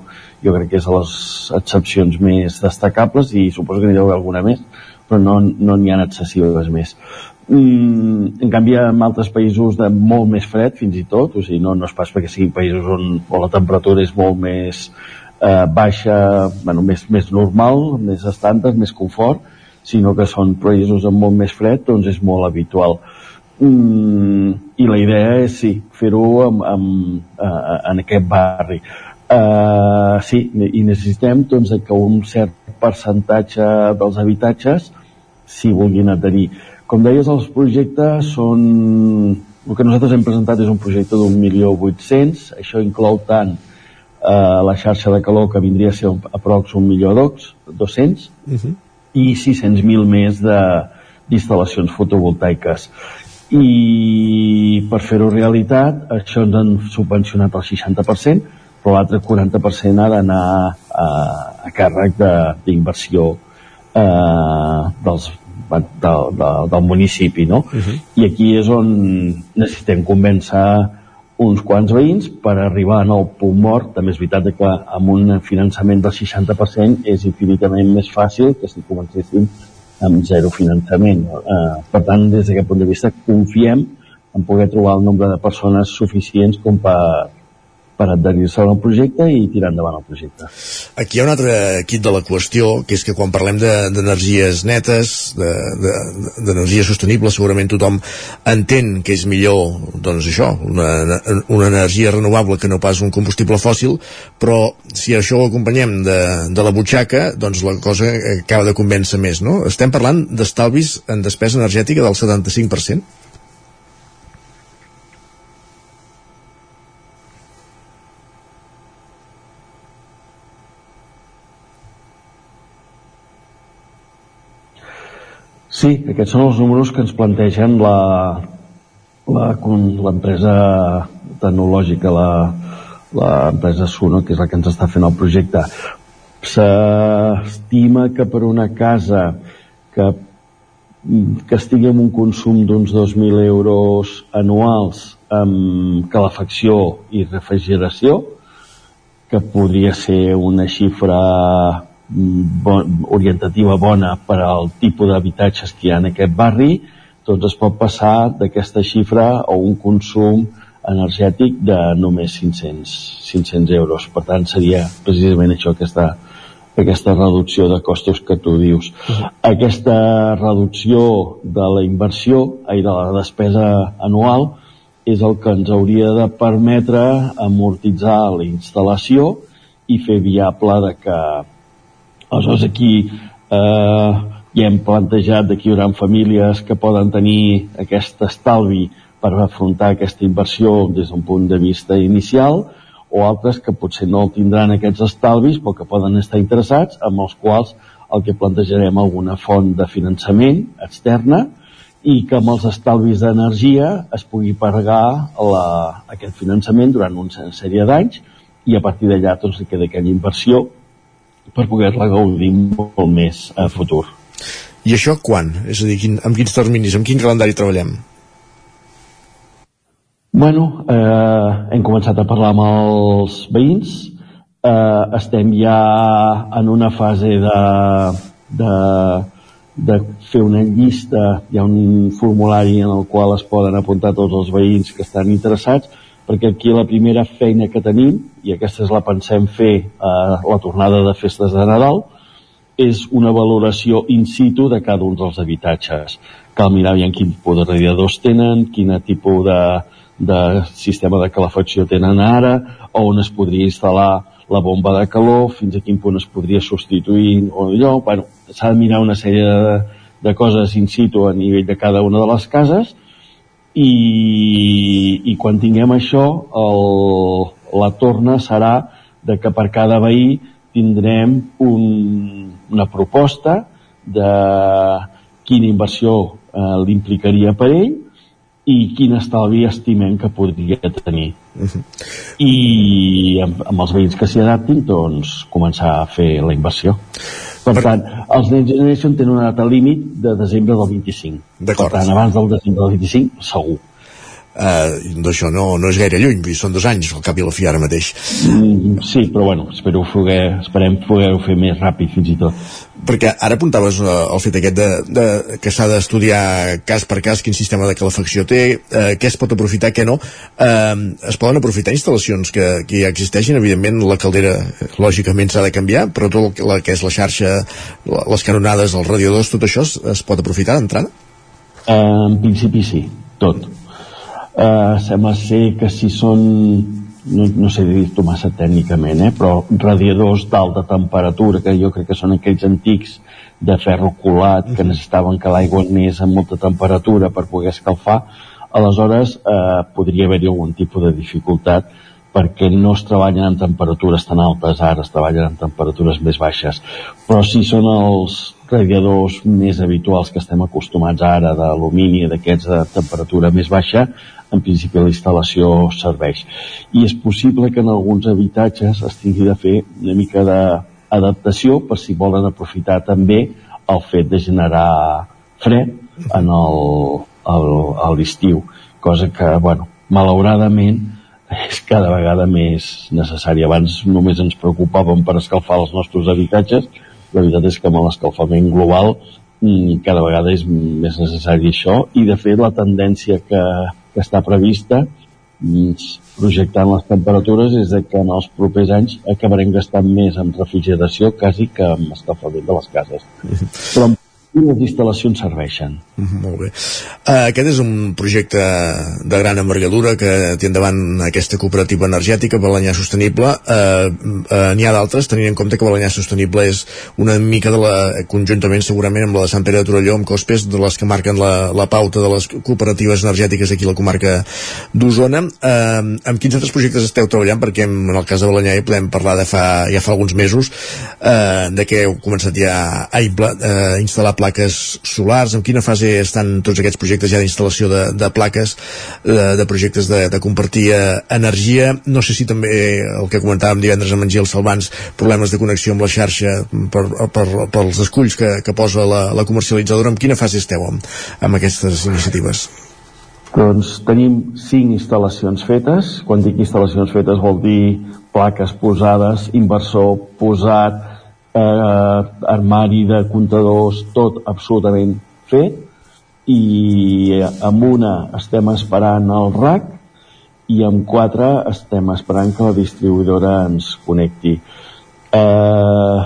jo crec que és a les excepcions més destacables i suposo que n'hi deu alguna més, però no n'hi no ha excessives més. Mm, en canvi, en altres països de molt més fred, fins i tot, o sigui, no, no és pas perquè siguin països on, on la temperatura és molt més eh, baixa, bueno, més, més normal, més estàndard, més confort, sinó que són països amb molt més fred, doncs és molt habitual. Mm, I la idea és, sí, fer-ho uh, en aquest barri. Uh, sí, i necessitem doncs, que un cert percentatge dels habitatges s'hi vulguin adherir. Com deies, els projectes són... El que nosaltres hem presentat és un projecte d'un milió vuit-cents, això inclou tant eh, la xarxa de calor que vindria a ser aprox un milió d'ocs, 200, uh -huh i 600.000 més d'instal·lacions fotovoltaiques i per fer-ho realitat això ens han subvencionat el 60% però l'altre 40% ha d'anar a, a càrrec d'inversió eh, dels, de, de, del municipi no? Uh -huh. i aquí és on necessitem convèncer uns quants veïns per arribar al punt mort. També és veritat que amb un finançament del 60% és infinitament més fàcil que si comencéssim amb zero finançament. Eh, per tant, des d'aquest punt de vista, confiem en poder trobar el nombre de persones suficients com per, per adherir-se al projecte i tirar endavant el projecte. Aquí hi ha un altre kit de la qüestió, que és que quan parlem d'energies de, netes, d'energia de, sostenible, segurament tothom entén que és millor, doncs això, una, una energia renovable que no pas un combustible fòssil, però si això ho acompanyem de, de la butxaca, doncs la cosa acaba de convèncer més, no? Estem parlant d'estalvis en despesa energètica del 75%? Sí, aquests són els números que ens plantegen l'empresa tecnològica, l'empresa Suno, que és la que ens està fent el projecte. S'estima que per una casa que, que estigui amb un consum d'uns 2.000 euros anuals amb calefacció i refrigeració, que podria ser una xifra bon, orientativa bona per al tipus d'habitatges que hi ha en aquest barri, doncs es pot passar d'aquesta xifra a un consum energètic de només 500, 500 euros. Per tant, seria precisament això, aquesta, aquesta reducció de costos que tu dius. Uh -huh. Aquesta reducció de la inversió i de la despesa anual és el que ens hauria de permetre amortitzar la instal·lació i fer viable de que Aleshores aquí eh, ja hem plantejat que hi haurà famílies que poden tenir aquest estalvi per afrontar aquesta inversió des d'un punt de vista inicial o altres que potser no tindran aquests estalvis però que poden estar interessats amb els quals el que plantejarem alguna font de finançament externa i que amb els estalvis d'energia es pugui pagar la, aquest finançament durant una sèrie d'anys i a partir d'allà doncs, queda aquella inversió per poder-la gaudir molt més a futur. I això quan? És a dir, quin, amb quins terminis, amb quin calendari treballem? Bueno, eh, hem començat a parlar amb els veïns, eh, estem ja en una fase de, de, de fer una llista, hi ha un formulari en el qual es poden apuntar tots els veïns que estan interessats, perquè aquí la primera feina que tenim, i aquesta és la pensem fer a la tornada de festes de Nadal, és una valoració in situ de cada un dels habitatges. Cal mirar en quin tipus de radiadors tenen, quin tipus de, de sistema de calefacció tenen ara, on es podria instal·lar la bomba de calor, fins a quin punt es podria substituir o allò. Bueno, s'ha de mirar una sèrie de, de coses in situ a nivell de cada una de les cases i, i quan tinguem això el, la torna serà de que per cada veí tindrem un, una proposta de quina inversió eh, l'implicaria per ell i quin estalvi estimem que podria tenir. Uh -huh. I amb, amb els veïns que s'hi adaptin, doncs, començar a fer la inversió. Per, tant, els Next Generation tenen una data límit de desembre del 25. Per tant, abans del desembre del 25, segur eh, doncs això no, no és gaire lluny, són dos anys al cap i la fi ara mateix. Mm, sí, però bueno, espero poder, esperem poder-ho fer més ràpid fins i tot. Perquè ara apuntaves uh, el fet aquest de, de, que s'ha d'estudiar cas per cas quin sistema de calefacció té, eh, què es pot aprofitar, què no. Eh, es poden aprofitar instal·lacions que, que ja existeixen, evidentment la caldera lògicament s'ha de canviar, però tot el que és la xarxa, les canonades, els radiadors, tot això es, es pot aprofitar d'entrada? Eh, en principi sí, tot eh, sembla ser que si són no, no sé dir-ho massa tècnicament, eh, però radiadors d'alta temperatura, que jo crec que són aquells antics de ferro colat que necessitaven que l'aigua anés a molta temperatura per poder escalfar, aleshores eh, podria haver-hi algun tipus de dificultat perquè no es treballen en temperatures tan altes ara, es treballen en temperatures més baixes. Però si són els radiadors més habituals que estem acostumats ara d'alumini, d'aquests de temperatura més baixa, en principi la instal·lació serveix. I és possible que en alguns habitatges es tingui de fer una mica d'adaptació per si volen aprofitar també el fet de generar fred en l'estiu, cosa que, bueno, malauradament és cada vegada més necessari. Abans només ens preocupàvem per escalfar els nostres habitatges, la veritat és que amb l'escalfament global mm, cada vegada és més necessari això i de fet la tendència que, que està prevista projectant les temperatures és que en els propers anys acabarem gastant més en refrigeració quasi que en escalfament de les cases. Però i les instal·lacions serveixen. -hmm, molt bé. Uh, aquest és un projecte de gran envergadura que té endavant aquesta cooperativa energètica, Balanyà Sostenible. Uh, uh, N'hi ha d'altres, tenint en compte que Balanyà Sostenible és una mica de la, conjuntament segurament amb la de Sant Pere de Torelló, amb Cospes, de les que marquen la, la pauta de les cooperatives energètiques aquí a la comarca d'Osona. Uh, amb quins altres projectes esteu treballant? Perquè en el cas de Balanyà hi podem parlar de fa, ja fa alguns mesos uh, de que heu començat ja a, a instal·lar plaques solars, en quina fase estan tots aquests projectes ja d'instal·lació de, de plaques, de, de projectes de, de compartir eh, energia, no sé si també el que comentàvem divendres amb en Gil Salvans, problemes de connexió amb la xarxa per, per, pels esculls que, que posa la, la comercialitzadora, en quina fase esteu amb, amb aquestes iniciatives? Doncs tenim cinc instal·lacions fetes. Quan dic instal·lacions fetes vol dir plaques posades, inversor posat, eh, armari de comptadors, tot absolutament fet i amb una estem esperant el RAC i amb quatre estem esperant que la distribuïdora ens connecti. Eh,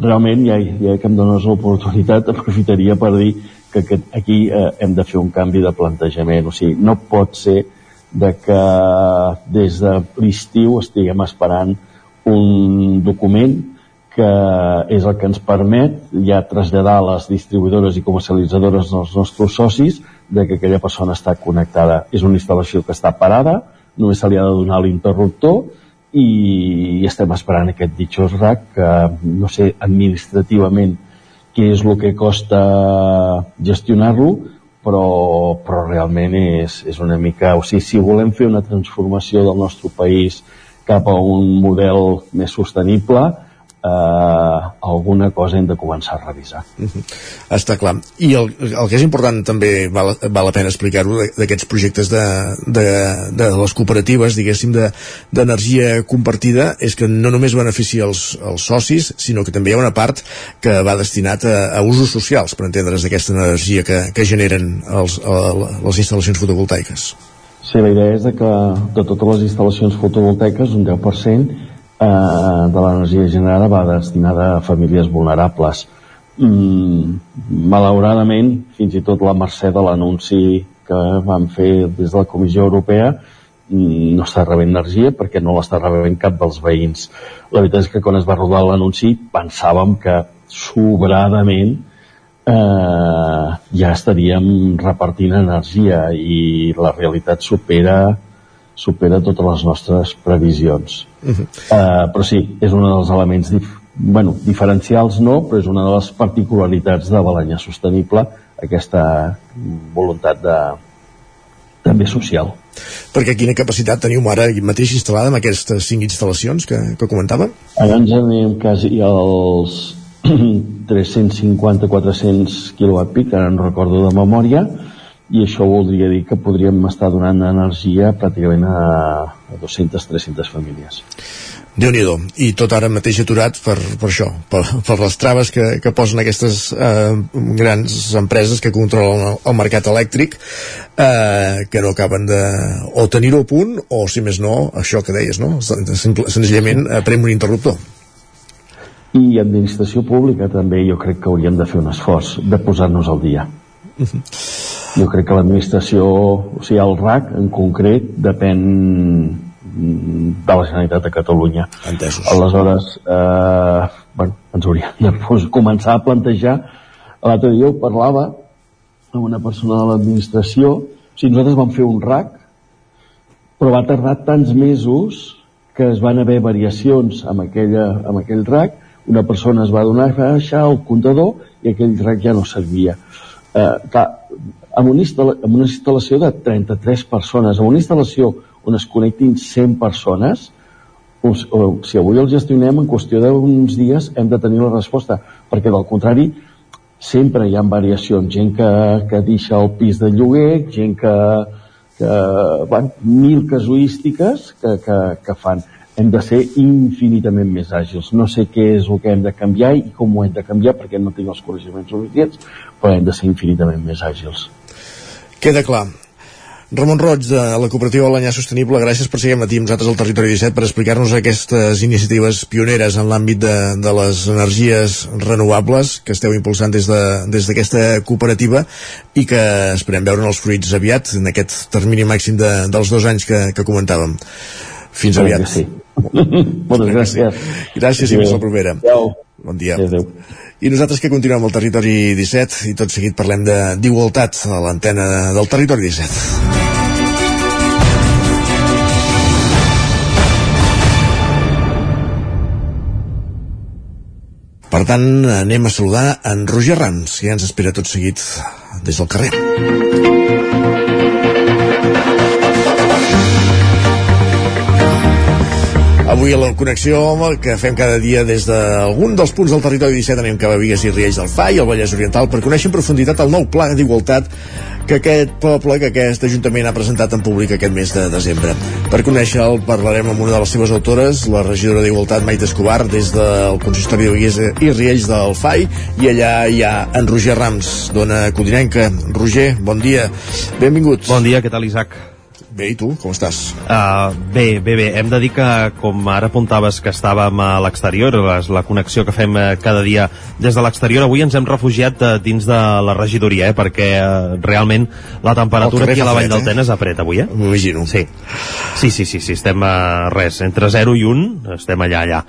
realment, ja, ja que em dones l'oportunitat, aprofitaria per dir que aquest, aquí eh, hem de fer un canvi de plantejament. O sigui, no pot ser de que des de l'estiu estiguem esperant un document que és el que ens permet ja traslladar a les distribuïdores i comercialitzadores dels nostres socis de que aquella persona està connectada. És una instal·lació que està parada, només se li ha de donar l'interruptor i estem esperant aquest ditxós RAC que no sé administrativament què és el que costa gestionar-lo però, però realment és, és una mica o sigui, si volem fer una transformació del nostre país cap a un model més sostenible eh, alguna cosa hem de començar a revisar. Uh -huh. Està clar. I el, el que és important també val, val la pena explicar-ho d'aquests projectes de, de, de les cooperatives, diguéssim, d'energia de, compartida, és que no només beneficia els, els socis, sinó que també hi ha una part que va destinat a, a usos socials, per entendre's, d'aquesta energia que, que generen els, a, les instal·lacions fotovoltaiques. Sí, la idea és de que de totes les instal·lacions fotovoltaiques un 10% eh, de l'energia generada va destinada a famílies vulnerables. Mm, malauradament, fins i tot la mercè de l'anunci que van fer des de la Comissió Europea mm, no està rebent energia perquè no l'està rebent cap dels veïns. La veritat és que quan es va rodar l'anunci pensàvem que sobradament eh, ja estaríem repartint energia i la realitat supera supera totes les nostres previsions. Uh -huh. uh, però sí, és un dels elements dif bueno, diferencials no, però és una de les particularitats de Balanya Sostenible, aquesta voluntat de, també social. Perquè quina capacitat teniu ara mateix instal·lada amb aquestes cinc instal·lacions que, que comentàvem? Ara ens anem quasi als 350-400 kWp, ara no recordo de memòria, i això voldria dir que podríem estar donant energia pràcticament a, a 200-300 famílies. Déu nhi i tot ara mateix aturat per, per això, per, per les traves que, que posen aquestes eh, grans empreses que controlen el, el mercat elèctric eh, que no acaben de o tenir-ho a punt o si més no, això que deies no? senzillament eh, prem un interruptor. I administració pública també jo crec que hauríem de fer un esforç de posar-nos al dia. Uh -huh jo crec que l'administració, o sigui, el RAC en concret, depèn de la Generalitat de Catalunya. Entesos. Aleshores, eh, bueno, ens hauríem de pues, començar a plantejar l'altre dia ho parlava amb una persona de l'administració o sigui, nosaltres vam fer un RAC però va tardar tants mesos que es van haver variacions amb, aquella, amb aquell RAC una persona es va donar a baixar el comptador i aquell RAC ja no servia eh, clar, amb una, amb una instal·lació de 33 persones, amb una instal·lació on es connectin 100 persones, o, o, si avui el gestionem en qüestió d'uns dies hem de tenir la resposta, perquè del contrari sempre hi ha variacions, gent que, que deixa el pis de lloguer, gent que, que bueno, mil casuístiques que, que, que fan. Hem de ser infinitament més àgils. No sé què és el que hem de canviar i com ho hem de canviar perquè no tinc els coneixements suficients, però hem de ser infinitament més àgils. Queda clar. Ramon Roig, de la cooperativa Balanyà Sostenible, gràcies per seguir amb nosaltres al Territori 17 per explicar-nos aquestes iniciatives pioneres en l'àmbit de, de les energies renovables que esteu impulsant des d'aquesta de, des cooperativa i que esperem veure els fruits aviat en aquest termini màxim de, dels dos anys que, que comentàvem. Fins aviat. Sí. Moltes gràcies. Gràcies i fins la propera. Adéu. Bon dia. Adéu. I nosaltres que continuem al territori 17 i tot seguit parlem d'igualtat a l'antena del territori 17. Per tant, anem a saludar en Roger Rams, que ja ens espera tot seguit des del carrer. Avui a la connexió que fem cada dia des d'algun dels punts del territori 17 anem cap a Vigues i Riells del FAI, al Vallès Oriental, per conèixer en profunditat el nou pla d'igualtat que aquest poble, que aquest Ajuntament ha presentat en públic aquest mes de desembre. Per conèixer-el parlarem amb una de les seves autores, la regidora d'Igualtat Maite Escobar, des del Consistori de Vigues i Riells del FAI, i allà hi ha en Roger Rams, dona codinenca. Roger, bon dia. Benvingut. Bon dia, què tal, Isaac? Bé, i tu, com estàs? Uh, bé, bé, bé. Hem de dir que, com ara apuntaves que estàvem a l'exterior, la connexió que fem eh, cada dia des de l'exterior, avui ens hem refugiat uh, dins de la regidoria, eh, perquè uh, realment la temperatura aquí a la Vall del Tenes eh? apret avui, eh? M'imagino. Sí. sí, sí, sí, sí, estem a res, entre 0 i 1, estem allà, allà.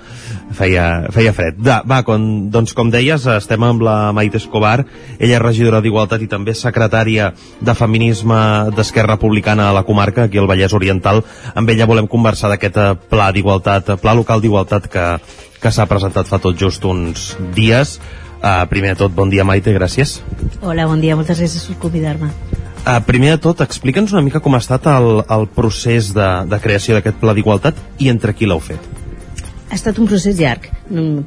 Feia, feia fred. Da, va, com, doncs com deies, estem amb la Maite Escobar, ella és regidora d'Igualtat i també secretària de Feminisme d'Esquerra Republicana a la comarca comarca, aquí al Vallès Oriental. Amb ella volem conversar d'aquest eh, pla d'igualtat, pla local d'igualtat que, que s'ha presentat fa tot just uns dies. Uh, primer de tot, bon dia Maite, gràcies. Hola, bon dia, moltes gràcies per convidar-me. Uh, primer de tot, explica'ns una mica com ha estat el, el procés de, de creació d'aquest pla d'igualtat i entre qui l'heu fet. Ha estat un procés llarg,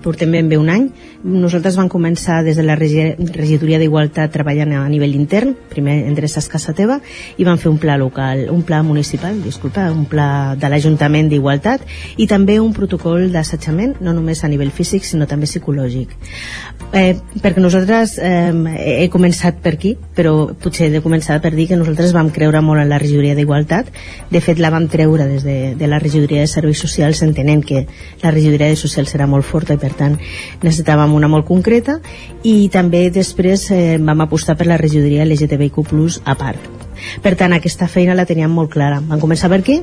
portem ben bé un any. Nosaltres vam començar des de la regi regidoria d'Igualtat treballant a nivell intern, primer endreces Casa Teva, i vam fer un pla local, un pla municipal, disculpa, un pla de l'Ajuntament d'Igualtat, i també un protocol d'assetjament, no només a nivell físic, sinó també psicològic. Eh, perquè nosaltres eh, he començat per aquí, però potser he de començar per dir que nosaltres vam creure molt en la regidoria d'Igualtat. De fet, la vam treure des de, de la regidoria de Serveis Socials entenent que la regidoria de Socials era molt forta i per tant necessitàvem una molt concreta i també després eh, vam apostar per la regidoria LGTBIQ+, a part. Per tant, aquesta feina la teníem molt clara. Vam començar per aquí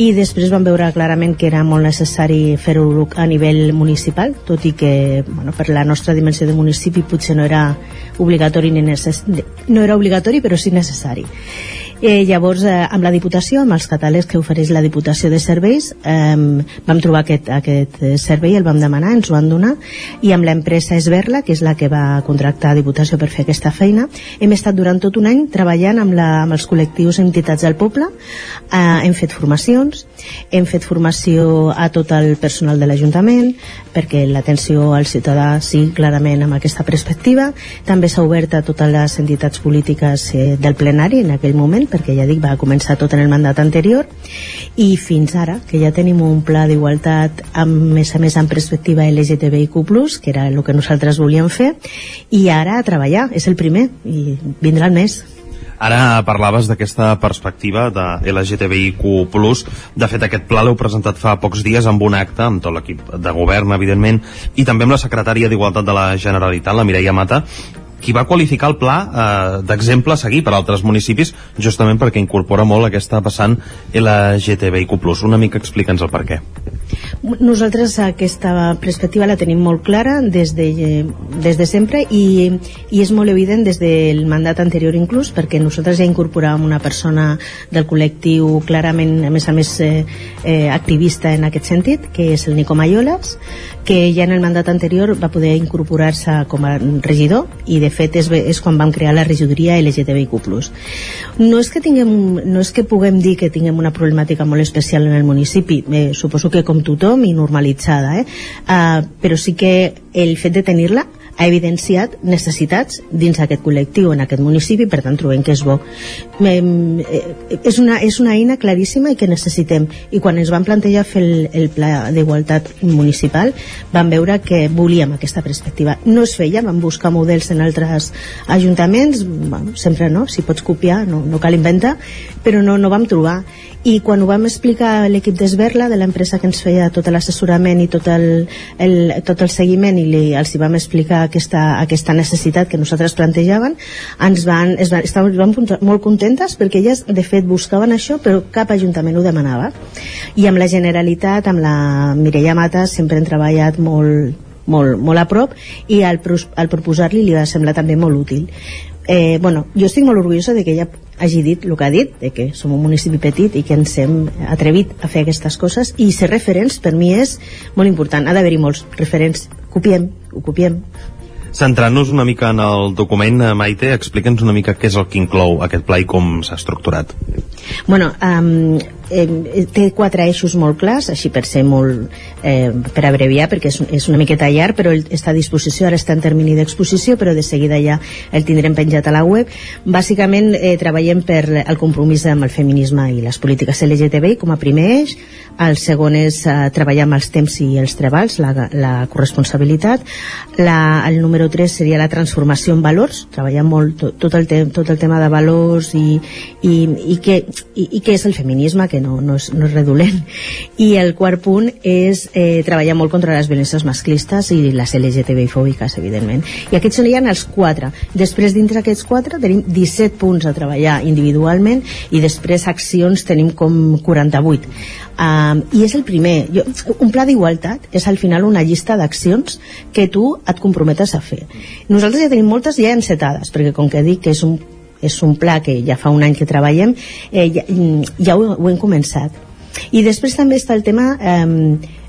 i després vam veure clarament que era molt necessari fer-ho a nivell municipal, tot i que bueno, per la nostra dimensió de municipi potser no era obligatori ni necess... no era obligatori però sí necessari Eh, llavors, eh, amb la Diputació, amb els catàlegs que ofereix la Diputació de Serveis, eh, vam trobar aquest, aquest eh, servei, el vam demanar, ens ho han donat, i amb l'empresa Esberla, que és la que va contractar Diputació per fer aquesta feina, hem estat durant tot un any treballant amb, la, amb els col·lectius entitats del poble, eh, hem fet formacions, hem fet formació a tot el personal de l'Ajuntament, perquè l'atenció al ciutadà sigui clarament amb aquesta perspectiva, també s'ha obert a totes les entitats polítiques eh, del plenari en aquell moment, perquè ja dic, va començar tot en el mandat anterior i fins ara, que ja tenim un pla d'igualtat amb més a més en perspectiva LGTBIQ+, que era el que nosaltres volíem fer, i ara a treballar, és el primer, i vindrà el mes. Ara parlaves d'aquesta perspectiva de LGTBIQ+. De fet, aquest pla l'heu presentat fa pocs dies amb un acte, amb tot l'equip de govern, evidentment, i també amb la secretària d'Igualtat de la Generalitat, la Mireia Mata, qui va qualificar el pla eh, d'exemple a seguir per altres municipis justament perquè incorpora molt aquesta passant LGTBIQ+. Una mica explica'ns el per què. Nosaltres aquesta perspectiva la tenim molt clara des de, des de sempre i, i és molt evident des del mandat anterior inclús perquè nosaltres ja incorporàvem una persona del col·lectiu clarament, a més a més eh, eh, activista en aquest sentit, que és el Nico Mayolas, que ja en el mandat anterior va poder incorporar-se com a regidor i de fet és, és quan vam crear la regidoria LGTBIQ+. No és que tinguem, no és que puguem dir que tinguem una problemàtica molt especial en el municipi, eh, suposo que com tothom i normalitzada, eh? Uh, però sí que el fet de tenir-la ha evidenciat necessitats dins aquest col·lectiu, en aquest municipi, per tant trobem que és bo. Eh, és, una, és una eina claríssima i que necessitem. I quan ens van plantejar fer el, el pla d'igualtat municipal, vam veure que volíem aquesta perspectiva. No es feia, vam buscar models en altres ajuntaments, bueno, sempre no, si pots copiar, no, no cal inventar, però no, no vam trobar i quan ho vam explicar a l'equip d'Esberla de l'empresa que ens feia tot l'assessorament i tot el, el, tot el seguiment i li, els hi vam explicar aquesta, aquesta necessitat que nosaltres plantejaven ens van, es van, estaven, van molt contentes perquè elles de fet buscaven això però cap ajuntament ho demanava. I amb la Generalitat, amb la Mireia Mata sempre hem treballat molt, molt, molt a prop i al, al proposar-li li va semblar també molt útil. Eh, bueno, jo estic molt orgullosa de que ella hagi dit el que ha dit, de que som un municipi petit i que ens hem atrevit a fer aquestes coses i ser referents per mi és molt important, ha d'haver-hi molts referents. Copiem, ho copiem Centrant-nos una mica en el document, eh, Maite, explica'ns una mica què és el que inclou aquest pla i com s'ha estructurat. Bueno, um, eh, té quatre eixos molt clars, així per ser molt eh, per abreviar, perquè és, és una miqueta llarg, però està a disposició, ara està en termini d'exposició, però de seguida ja el tindrem penjat a la web. Bàsicament eh, treballem per el compromís amb el feminisme i les polítiques LGTBI com a primer eix, el segon és eh, treballar amb els temps i els treballs, la, la corresponsabilitat, la, el número 3 seria la transformació en valors, treballar molt tot, tot, el, te, tot el tema de valors i, i, i, què, i, i què és el feminisme, que no, no, és, no és redolent. I el quart punt és eh, treballar molt contra les violències masclistes i les LGTBI fòbiques, evidentment. I aquests serien els quatre. Després, dintre d'aquests quatre, tenim 17 punts a treballar individualment i després accions tenim com 48. Um, I és el primer. Jo, un pla d'igualtat és al final una llista d'accions que tu et comprometes a fer. Nosaltres ja tenim moltes ja encetades, perquè com que dic que és un és un pla que ja fa un any que treballem, eh, ja, ja ho, ho hem començat. I després també està el tema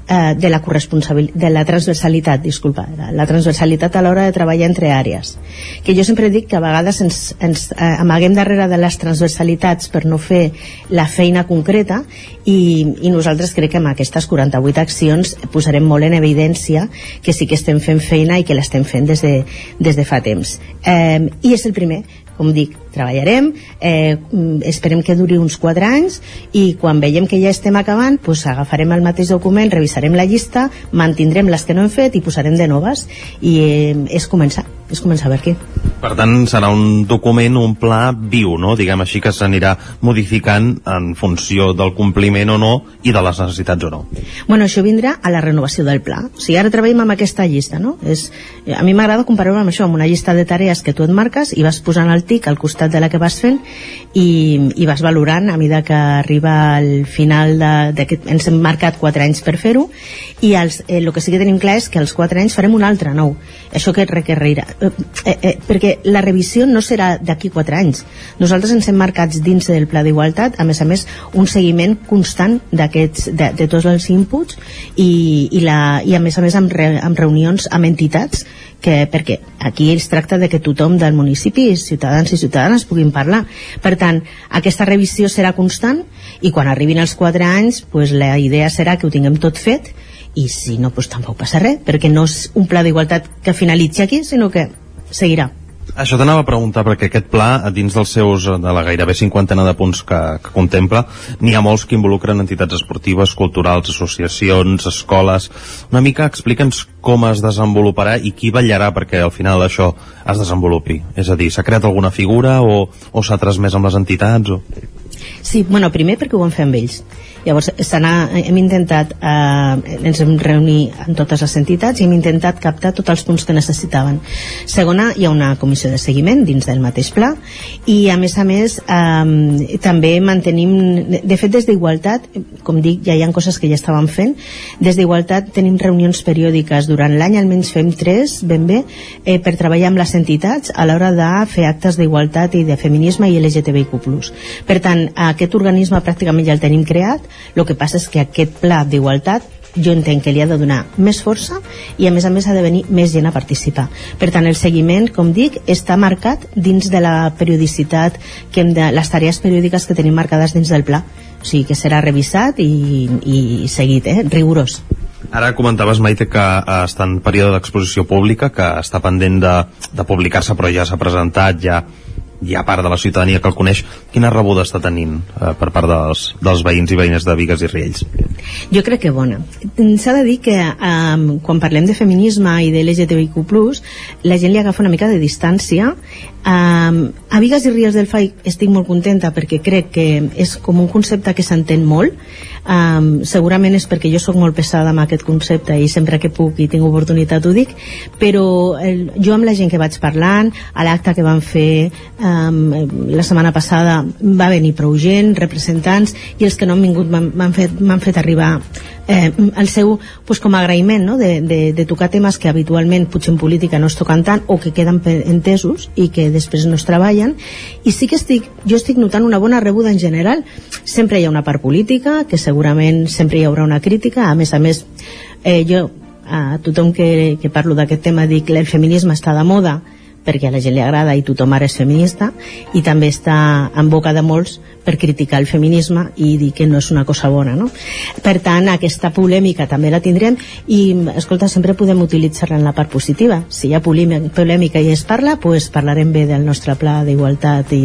eh, de la corresponsabilitat, de la transversalitat, disculpa, la, la transversalitat a l'hora de treballar entre àrees. Que jo sempre dic que a vegades ens, ens eh, amaguem darrere de les transversalitats per no fer la feina concreta i, i nosaltres crec que amb aquestes 48 accions posarem molt en evidència que sí que estem fent feina i que l'estem fent des de, des de fa temps. Eh, I és el primer, com dic, treballarem, eh, esperem que duri uns 4 anys i quan veiem que ja estem acabant pues agafarem el mateix document, revisarem la llista, mantindrem les que no hem fet i posarem de noves i eh, és començar, és començar per aquí. Per tant, serà un document, un pla viu, no? diguem així, que s'anirà modificant en funció del compliment o no i de les necessitats o no. Bueno, això vindrà a la renovació del pla. O sigui, ara treballem amb aquesta llista, no? És, a mi m'agrada comparar-ho amb això, amb una llista de tarees que tu et marques i vas posant el tic al costat de la que vas fent i, i vas valorant a mesura que arriba al final que ens hem marcat 4 anys per fer-ho i els, eh, el que sí que tenim clar és que als 4 anys farem un altre nou. Això que requerirà... Eh, eh, eh, perquè la revisió no serà d'aquí 4 anys. Nosaltres ens hem marcat dins del pla d'igualtat, a més a més, un seguiment constant d'aquests de, de tots els inputs i, i, la, i a més a més amb, re, amb reunions amb entitats que, perquè aquí es tracta de que tothom del municipi, ciutadans i ciutadanes, puguin parlar. Per tant, aquesta revisió serà constant i quan arribin els 4 anys, pues, la idea serà que ho tinguem tot fet i si no, pues, tampoc passa res, perquè no és un pla d'igualtat que finalitzi aquí, sinó que seguirà. Això t'anava a preguntar, perquè aquest pla, dins dels seus, de la gairebé cinquantena de punts que, que contempla, n'hi ha molts que involucren entitats esportives, culturals, associacions, escoles... Una mica explica'ns com es desenvoluparà i qui vetllarà perquè al final això es desenvolupi. És a dir, s'ha creat alguna figura o, o s'ha transmès amb les entitats? O... Sí, bueno, primer perquè ho vam fer amb ells Llavors, hem intentat, eh, ens hem reunit amb totes les entitats i hem intentat captar tots els punts que necessitaven. Segona, hi ha una comissió de seguiment dins del mateix pla i, a més a més, eh, també mantenim, de fet, des d'Igualtat, com dic, ja hi ha coses que ja estàvem fent, des d'Igualtat tenim reunions periòdiques durant l'any, almenys fem tres, ben bé, eh, per treballar amb les entitats a l'hora de fer actes d'igualtat i de feminisme i LGTBIQ+. Per tant, aquest organisme pràcticament ja el tenim creat, el que passa és que aquest pla d'igualtat jo entenc que li ha de donar més força i a més a més ha de venir més gent a participar. Per tant, el seguiment, com dic, està marcat dins de la periodicitat, que hem de, les tarees periòdiques que tenim marcades dins del pla. O sigui que serà revisat i, i seguit, eh? rigorós. Ara comentaves, Maite, que eh, està en període d'exposició pública, que està pendent de, de publicar-se, però ja s'ha presentat, ja hi ha part de la ciutadania que el coneix, quina rebuda està tenint eh, per part dels, dels veïns i veïnes de Vigues i Riells? Jo crec que bona. S'ha de dir que eh, quan parlem de feminisme i de l'LGTBIQ+, la gent li agafa una mica de distància. Eh, a Vigues i Riells del FAI estic molt contenta perquè crec que és com un concepte que s'entén molt, um, segurament és perquè jo sóc molt pesada amb aquest concepte i sempre que puc i tinc oportunitat ho dic però el, jo amb la gent que vaig parlant a l'acte que van fer um, la setmana passada va venir prou gent, representants i els que no han vingut m'han fet, fet arribar eh, el seu pues, com a agraïment no? de, de, de tocar temes que habitualment potser en política no es toquen tant o que queden entesos i que després no es treballen. I sí que estic, jo estic notant una bona rebuda en general. Sempre hi ha una part política que segurament sempre hi haurà una crítica. A més a més eh, jo a tothom que, que parlo d'aquest tema dic que el feminisme està de moda perquè a la gent li agrada i tothom ara és feminista i també està en boca de molts per criticar el feminisme i dir que no és una cosa bona no? per tant aquesta polèmica també la tindrem i escolta sempre podem utilitzar-la en la part positiva si hi ha polèmica i es parla pues parlarem bé del nostre pla d'igualtat i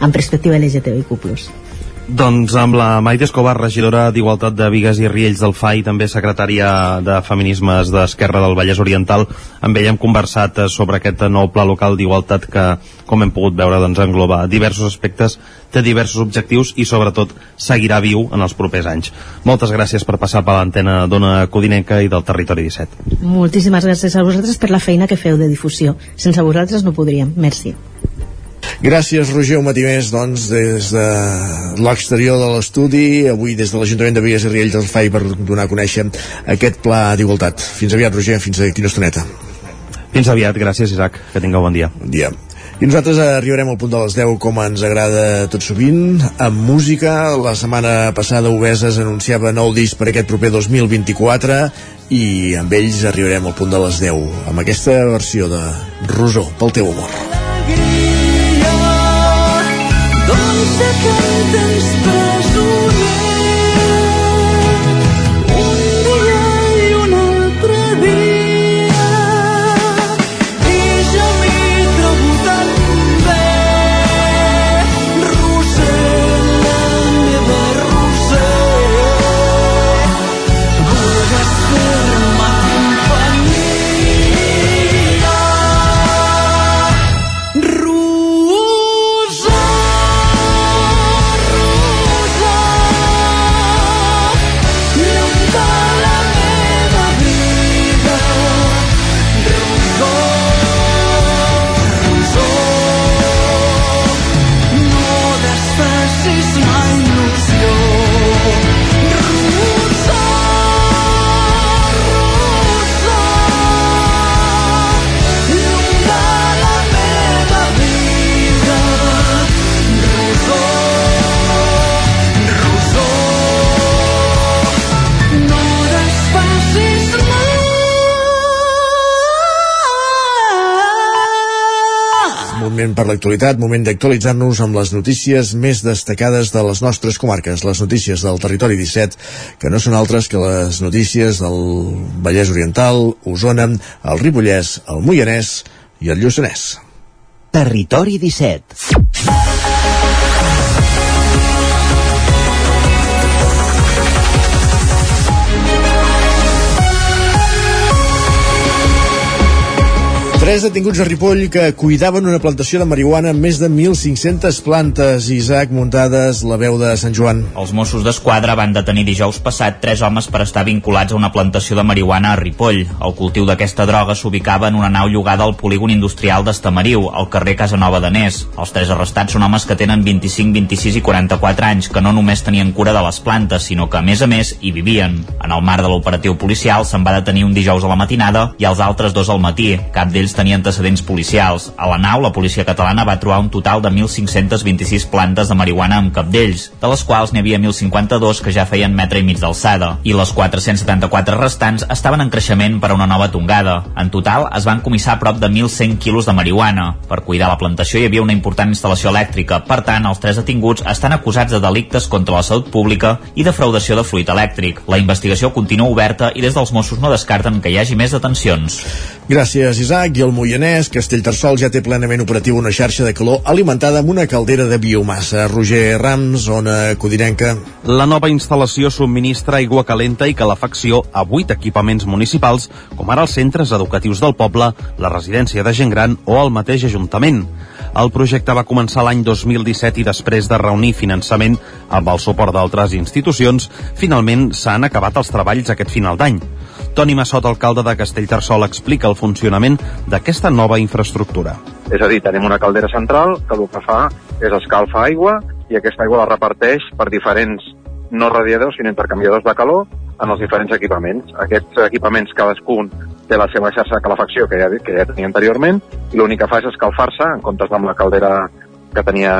en perspectiva LGTBIQ+. Doncs amb la Maite Escobar, regidora d'Igualtat de Vigues i Riells del FAI, també secretària de Feminismes d'Esquerra del Vallès Oriental, amb ella hem conversat eh, sobre aquest nou pla local d'igualtat que, com hem pogut veure, doncs, engloba diversos aspectes, té diversos objectius i, sobretot, seguirà viu en els propers anys. Moltes gràcies per passar per l'antena d'Ona Codinenca i del Territori 17. Moltíssimes gràcies a vosaltres per la feina que feu de difusió. Sense vosaltres no podríem. Merci. Gràcies, Roger, un matí més, doncs, des de l'exterior de l'estudi, avui des de l'Ajuntament de Vigues i Riells del FAI per donar a conèixer aquest pla d'igualtat. Fins aviat, Roger, fins a quina estoneta. Fins aviat, gràcies, Isaac, que tingueu bon dia. Bon dia. I nosaltres arribarem al punt de les 10 com ens agrada tot sovint, amb música. La setmana passada Obeses anunciava nou disc per aquest proper 2024 i amb ells arribarem al punt de les 10 amb aquesta versió de Rosó, pel teu amor. Doncs per l'actualitat, moment d'actualitzar-nos amb les notícies més destacades de les nostres comarques, les notícies del territori 17, que no són altres que les notícies del Vallès Oriental, Osona, el Ripollès, el Moianès i el Lluçanès. Territori 17. 3 detinguts a Ripoll que cuidaven una plantació de marihuana amb més de 1.500 plantes. Isaac Muntades, la veu de Sant Joan. Els Mossos d'Esquadra van detenir dijous passat tres homes per estar vinculats a una plantació de marihuana a Ripoll. El cultiu d'aquesta droga s'ubicava en una nau llogada al polígon industrial d'Estamariu, al carrer Casanova d'Anés. Els tres arrestats són homes que tenen 25, 26 i 44 anys, que no només tenien cura de les plantes, sinó que, a més a més, hi vivien. En el marc de l'operatiu policial se'n va detenir un dijous a la matinada i els altres dos al matí. Cap d'ells tenia antecedents policials. A la nau, la policia catalana va trobar un total de 1.526 plantes de marihuana amb capdells, de les quals n'hi havia 1.052 que ja feien metre i mig d'alçada, i les 474 restants estaven en creixement per a una nova tongada. En total, es van comissar prop de 1.100 quilos de marihuana. Per cuidar la plantació hi havia una important instal·lació elèctrica, per tant, els tres detinguts estan acusats de delictes contra la salut pública i defraudació de fluid elèctric. La investigació continua oberta i des dels Mossos no descarten que hi hagi més detencions. Gràcies, Isaac. I el Moianès, Castellterçol ja té plenament operatiu una xarxa de calor alimentada amb una caldera de biomassa. Roger Rams, zona codinenca. La nova instal·lació subministra aigua calenta i calefacció a vuit equipaments municipals, com ara els centres educatius del poble, la residència de gent gran o el mateix Ajuntament. El projecte va començar l'any 2017 i després de reunir finançament amb el suport d'altres institucions, finalment s'han acabat els treballs aquest final d'any. Toni Massot, alcalde de Castellterçol, explica el funcionament d'aquesta nova infraestructura. És a dir, tenim una caldera central que el que fa és escalfa aigua i aquesta aigua la reparteix per diferents no radiadors, sinó intercanviadors de calor en els diferents equipaments. Aquests equipaments cadascun té la seva xarxa de calefacció que ja, que ja tenia anteriorment i l'únic que fa és escalfar-se en comptes amb la caldera que tenia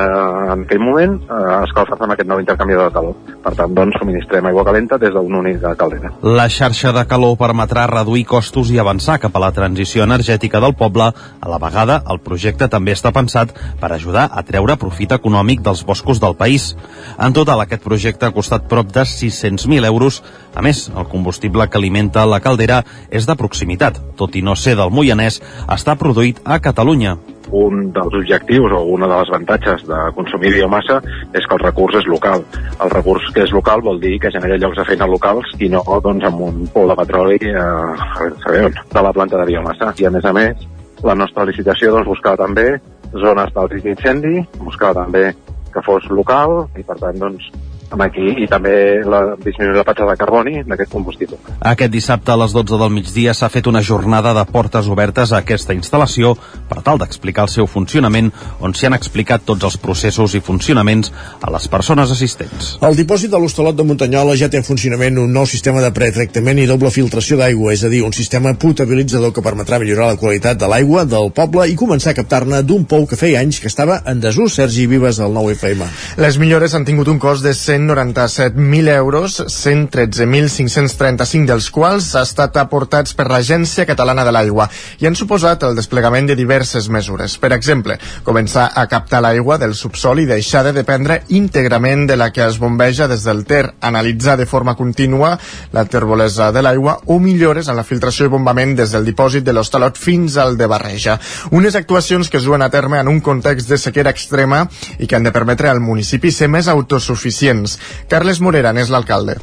en aquell moment, eh, escalfar-se amb aquest nou intercanviador de calor. Per tant, doncs, subministrem aigua calenta des d'un únic caldera. La xarxa de calor permetrà reduir costos i avançar cap a la transició energètica del poble. A la vegada, el projecte també està pensat per ajudar a treure profit econòmic dels boscos del país. En total, aquest projecte ha costat prop de 600.000 euros. A més, el combustible que alimenta la caldera és de proximitat, tot i no ser del Moianès, està produït a Catalunya un dels objectius o un dels avantatges de consumir biomassa és que el recurs és local. El recurs que és local vol dir que genera llocs de feina locals i no doncs, amb un pou de petroli eh, sabeu, de la planta de biomassa. I a més a més, la nostra licitació doncs, buscava també zones del risc d'incendi, buscava també que fos local i per tant doncs, aquí i també la disminuir la petjada de carboni d'aquest combustible. Aquest dissabte a les 12 del migdia s'ha fet una jornada de portes obertes a aquesta instal·lació per tal d'explicar el seu funcionament on s'hi han explicat tots els processos i funcionaments a les persones assistents. El dipòsit de l'Hostalot de Muntanyola ja té en funcionament un nou sistema de pretractament i doble filtració d'aigua, és a dir, un sistema potabilitzador que permetrà millorar la qualitat de l'aigua del poble i començar a captar-ne d'un pou que feia anys que estava en desús. Sergi Vives, al 9FM. Les millores han tingut un cost de 197.000 euros, 113.535 dels quals ha estat aportats per l'Agència Catalana de l'Aigua i han suposat el desplegament de diverses mesures. Per exemple, començar a captar l'aigua del subsol i deixar de dependre íntegrament de la que es bombeja des del Ter, analitzar de forma contínua la terbolesa de l'aigua o millores en la filtració i bombament des del dipòsit de l'Hostalot fins al de Barreja. Unes actuacions que es duen a terme en un context de sequera extrema i que han de permetre al municipi ser més autosuficients. Carles Morera n'és l'alcalde.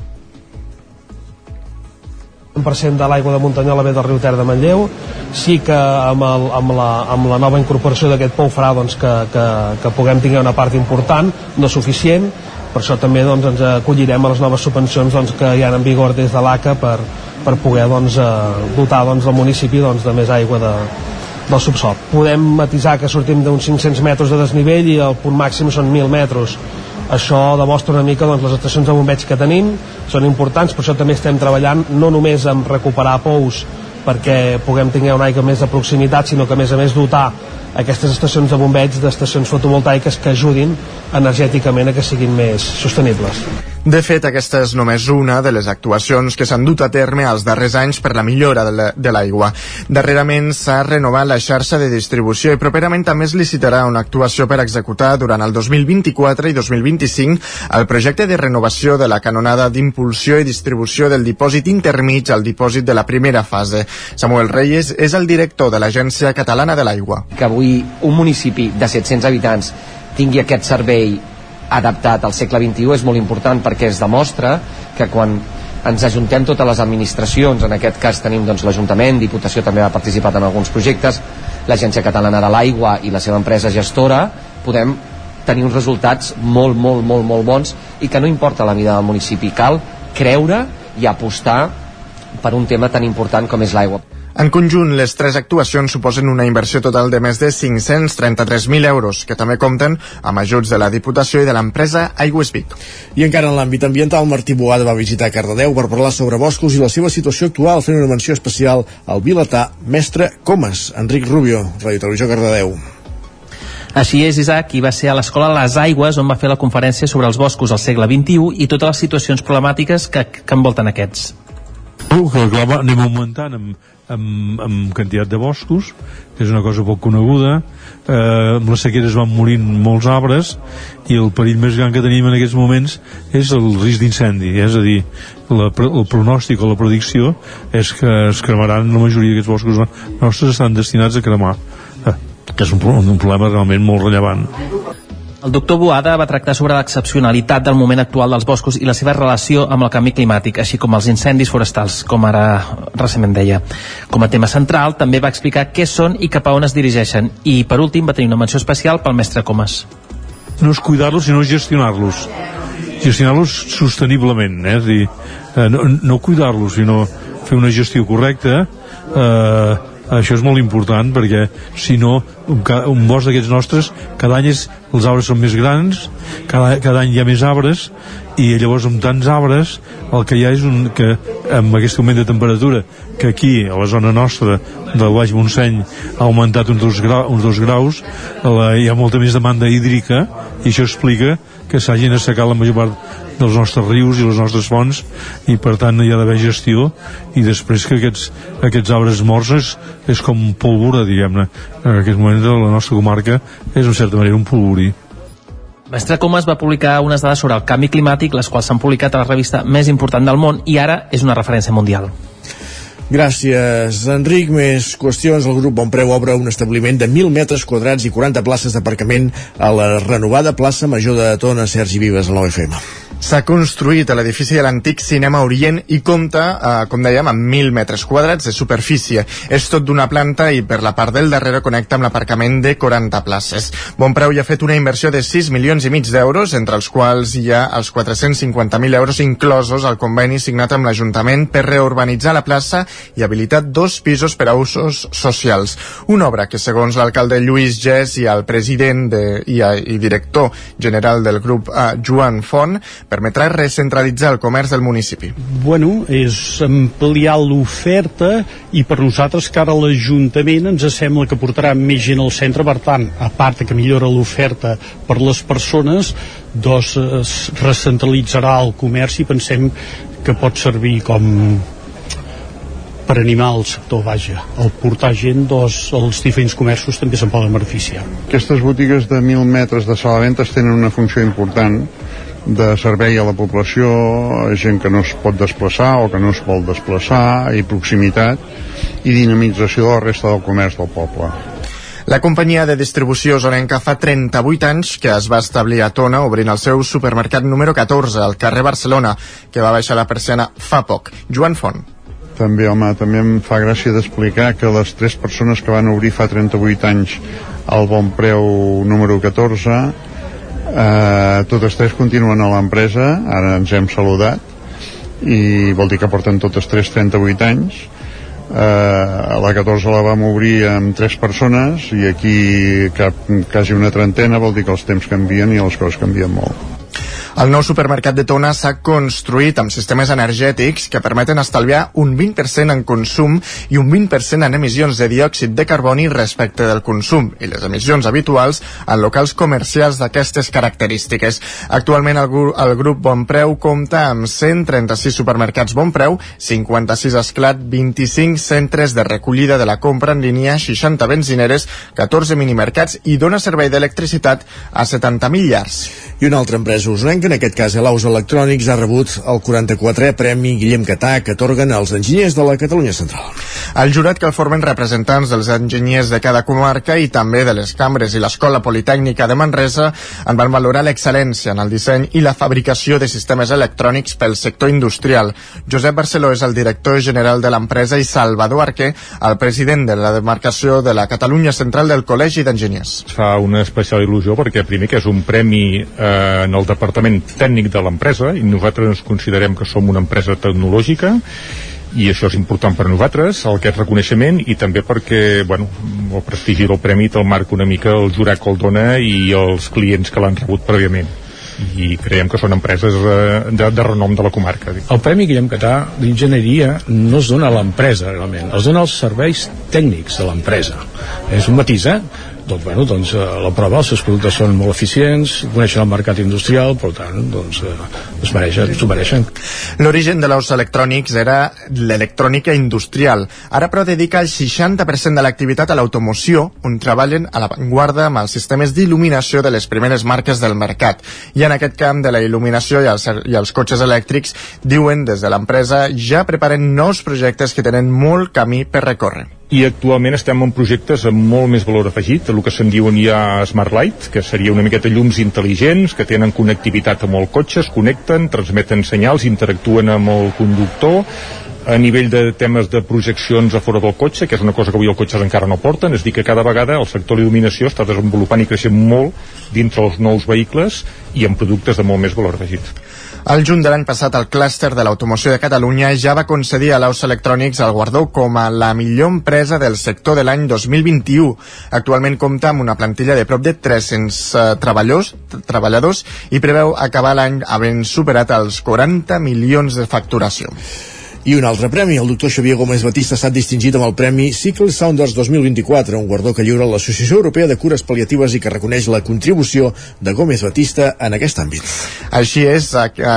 1% de l'aigua de Muntanyola ve del riu Ter de Manlleu sí que amb, el, amb, la, amb la nova incorporació d'aquest pou farà doncs, que, que, que puguem tenir una part important no suficient per això també doncs, ens acollirem a les noves subvencions doncs, que hi ha en vigor des de l'ACA per, per poder doncs, eh, dotar doncs, el municipi doncs, de més aigua de, del subsol. Podem matisar que sortim d'uns 500 metres de desnivell i el punt màxim són 1.000 metres això demostra una mica doncs, les estacions de bombeig que tenim. Són importants, per això també estem treballant no només en recuperar pous perquè puguem tenir una aigua més de proximitat, sinó que a més a més dotar aquestes estacions de bombeig d'estacions fotovoltaiques que ajudin energèticament a que siguin més sostenibles. De fet, aquesta és només una de les actuacions que s'han dut a terme els darrers anys per la millora de l'aigua. Darrerament s'ha renovat la xarxa de distribució i properament també es licitarà una actuació per executar durant el 2024 i 2025 el projecte de renovació de la canonada d'impulsió i distribució del dipòsit intermig al dipòsit de la primera fase. Samuel Reyes és el director de l'Agència Catalana de l'Aigua. Que avui un municipi de 700 habitants tingui aquest servei adaptat al segle XXI és molt important perquè es demostra que quan ens ajuntem totes les administracions, en aquest cas tenim doncs, l'Ajuntament, Diputació també ha participat en alguns projectes, l'Agència Catalana de l'Aigua i la seva empresa gestora, podem tenir uns resultats molt, molt, molt, molt bons i que no importa la mida del municipi, cal creure i apostar per un tema tan important com és l'aigua. En conjunt, les tres actuacions suposen una inversió total de més de 533.000 euros, que també compten amb ajuts de la Diputació i de l'empresa Aigües Vic. I encara en l'àmbit ambiental, Martí Boada va visitar Cardedeu per parlar sobre boscos i la seva situació actual, fent una menció especial al vilatà Mestre Comas, Enric Rubio, Radio Televisió Cardedeu. Així és, Isaac, i va ser a l'escola Les Aigües on va fer la conferència sobre els boscos al segle XXI i totes les situacions problemàtiques que, que envolten aquests. Uh, que clar, anem augmentant amb, amb, amb quantitat de boscos, que és una cosa poc coneguda, eh, amb la sequera es van morint molts arbres i el perill més gran que tenim en aquests moments és el risc d'incendi, és a dir, la, el pronòstic o la predicció és que es cremaran la majoria d'aquests boscos nostres estan destinats a cremar, eh, que és un, un problema realment molt rellevant. El doctor Boada va tractar sobre l'excepcionalitat del moment actual dels boscos i la seva relació amb el canvi climàtic, així com els incendis forestals, com ara recentment deia. Com a tema central, també va explicar què són i cap a on es dirigeixen. I, per últim, va tenir una menció especial pel mestre Comas. No és cuidar-los, sinó gestionar-los. Gestionar-los sosteniblement, eh? És dir, eh, no, no cuidar-los, sinó fer una gestió correcta, eh, això és molt important perquè si no un, un bosc d'aquests nostres cada any és, els arbres són més grans cada, cada any hi ha més arbres i llavors amb tants arbres el que hi ha és un, que amb aquest augment de temperatura que aquí a la zona nostra del Baix Montseny ha augmentat uns dos, grau, uns dos graus la, hi ha molta més demanda hídrica i això explica que s'hagin assecat la major part dels nostres rius i les nostres fonts i per tant hi ha d'haver gestió i després que aquests, aquests arbres morts és, és com pólvora diguem-ne en aquest moment la nostra comarca és en certa manera un polvorí Mestre Comas va publicar unes dades sobre el canvi climàtic, les quals s'han publicat a la revista més important del món i ara és una referència mundial. Gràcies, Enric. Més qüestions. El grup Bonpreu obre un establiment de 1.000 metres quadrats i 40 places d'aparcament a la renovada plaça Major de Tona, Sergi Vives, a l'OFM. S'ha construït a l'edifici de l'antic Cinema Orient i compta, eh, com dèiem, amb 1.000 metres quadrats de superfície. És tot d'una planta i per la part del darrere connecta amb l'aparcament de 40 places. Bonpreu hi ha fet una inversió de 6 milions i mig d'euros, entre els quals hi ha els 450.000 euros inclosos al conveni signat amb l'Ajuntament per reurbanitzar la plaça i habilitar dos pisos per a usos socials. Una obra que, segons l'alcalde Lluís Gès i el president de, i, i director general del grup eh, Joan Font, permetrà recentralitzar el comerç del municipi. Bueno, és ampliar l'oferta i per nosaltres que ara l'Ajuntament ens sembla que portarà més gent al centre, per tant, a part que millora l'oferta per les persones, doncs es recentralitzarà el comerç i pensem que pot servir com per animar el sector, vaja. El portar gent, doncs, els diferents comerços també se'n poden beneficiar. Aquestes botigues de 1.000 metres de sala de ventes tenen una funció important de servei a la població, a gent que no es pot desplaçar o que no es vol desplaçar, i proximitat, i dinamització de la resta del comerç del poble. La companyia de distribució Zonenca fa 38 anys que es va establir a Tona obrint el seu supermercat número 14 al carrer Barcelona, que va baixar la persiana fa poc. Joan Font. També, home, també em fa gràcia d'explicar que les tres persones que van obrir fa 38 anys al Bon Preu número 14 eh, totes tres continuen a l'empresa ara ens hem saludat i vol dir que porten totes tres 38 anys. Eh, a la 14 la vam obrir amb tres persones i aquí cap, quasi una trentena vol dir que els temps canvien i les coses canvien molt el nou supermercat de Tona s'ha construït amb sistemes energètics que permeten estalviar un 20% en consum i un 20% en emissions de diòxid de carboni respecte del consum i les emissions habituals en locals comercials d'aquestes característiques. Actualment el, gru el grup Bonpreu compta amb 136 supermercats Bonpreu, 56 esclat, 25 centres de recollida de la compra en línia, 60 benzineres, 14 minimercats i dona servei d'electricitat a 70.000 llars. I una altra empresa usonenca, en aquest cas Elaus Electrònics, ha rebut el 44è Premi Guillem Catà que atorguen als enginyers de la Catalunya Central. El jurat que el formen representants dels enginyers de cada comarca i també de les cambres i l'Escola Politècnica de Manresa en van valorar l'excel·lència en el disseny i la fabricació de sistemes electrònics pel sector industrial. Josep Barceló és el director general de l'empresa i Salvador Arquer, el president de la demarcació de la Catalunya Central del Col·legi d'Enginyers. Fa una especial il·lusió perquè primer que és un premi eh, en el departament tècnic de l'empresa i nosaltres ens considerem que som una empresa tecnològica i això és important per nosaltres, el que és reconeixement i també perquè, bueno, el prestigi del premi te'l marca una mica el jurat que el dona i els clients que l'han rebut prèviament i creiem que són empreses eh, de, de renom de la comarca. El Premi Guillem Catà d'Enginyeria no es dona a l'empresa, realment, es dona als serveis tècnics de l'empresa. És un matís, eh? Doncs, bueno, doncs eh, la prova, els seus productes són molt eficients, coneixen el mercat industrial, per tant, doncs, eh, es mereixen, s'ho mereixen. L'origen de l'os electrònics era l'electrònica industrial. Ara, però, dedica el 60% de l'activitat a l'automoció, on treballen a l'avantguarda amb els sistemes d'il·luminació de les primeres marques del mercat. I en aquest camp de la il·luminació i els, i els cotxes elèctrics, diuen des de l'empresa, ja preparen nous projectes que tenen molt camí per recórrer i actualment estem en projectes amb molt més valor afegit, el que se'n diuen ja Smart Light, que seria una miqueta llums intel·ligents, que tenen connectivitat amb el cotxe, es connecten, transmeten senyals, interactuen amb el conductor, a nivell de temes de projeccions a fora del cotxe, que és una cosa que avui els cotxes encara no porten, és dir, que cada vegada el sector de l'il·luminació està desenvolupant i creixent molt dintre els nous vehicles i amb productes de molt més valor afegit. El juny de l'any passat, el clúster de l'automoció de Catalunya ja va concedir a l'Aus Electrònics el guardó com a la millor empresa del sector de l'any 2021. Actualment compta amb una plantilla de prop de 300 uh, treballadors, treballadors i preveu acabar l'any havent superat els 40 milions de facturació. I un altre premi, el doctor Xavier Gómez Batista ha estat distingit amb el Premi Cycle Sounders 2024, un guardó que lliura l'Associació Europea de Cures Paliatives i que reconeix la contribució de Gómez Batista en aquest àmbit. Així és,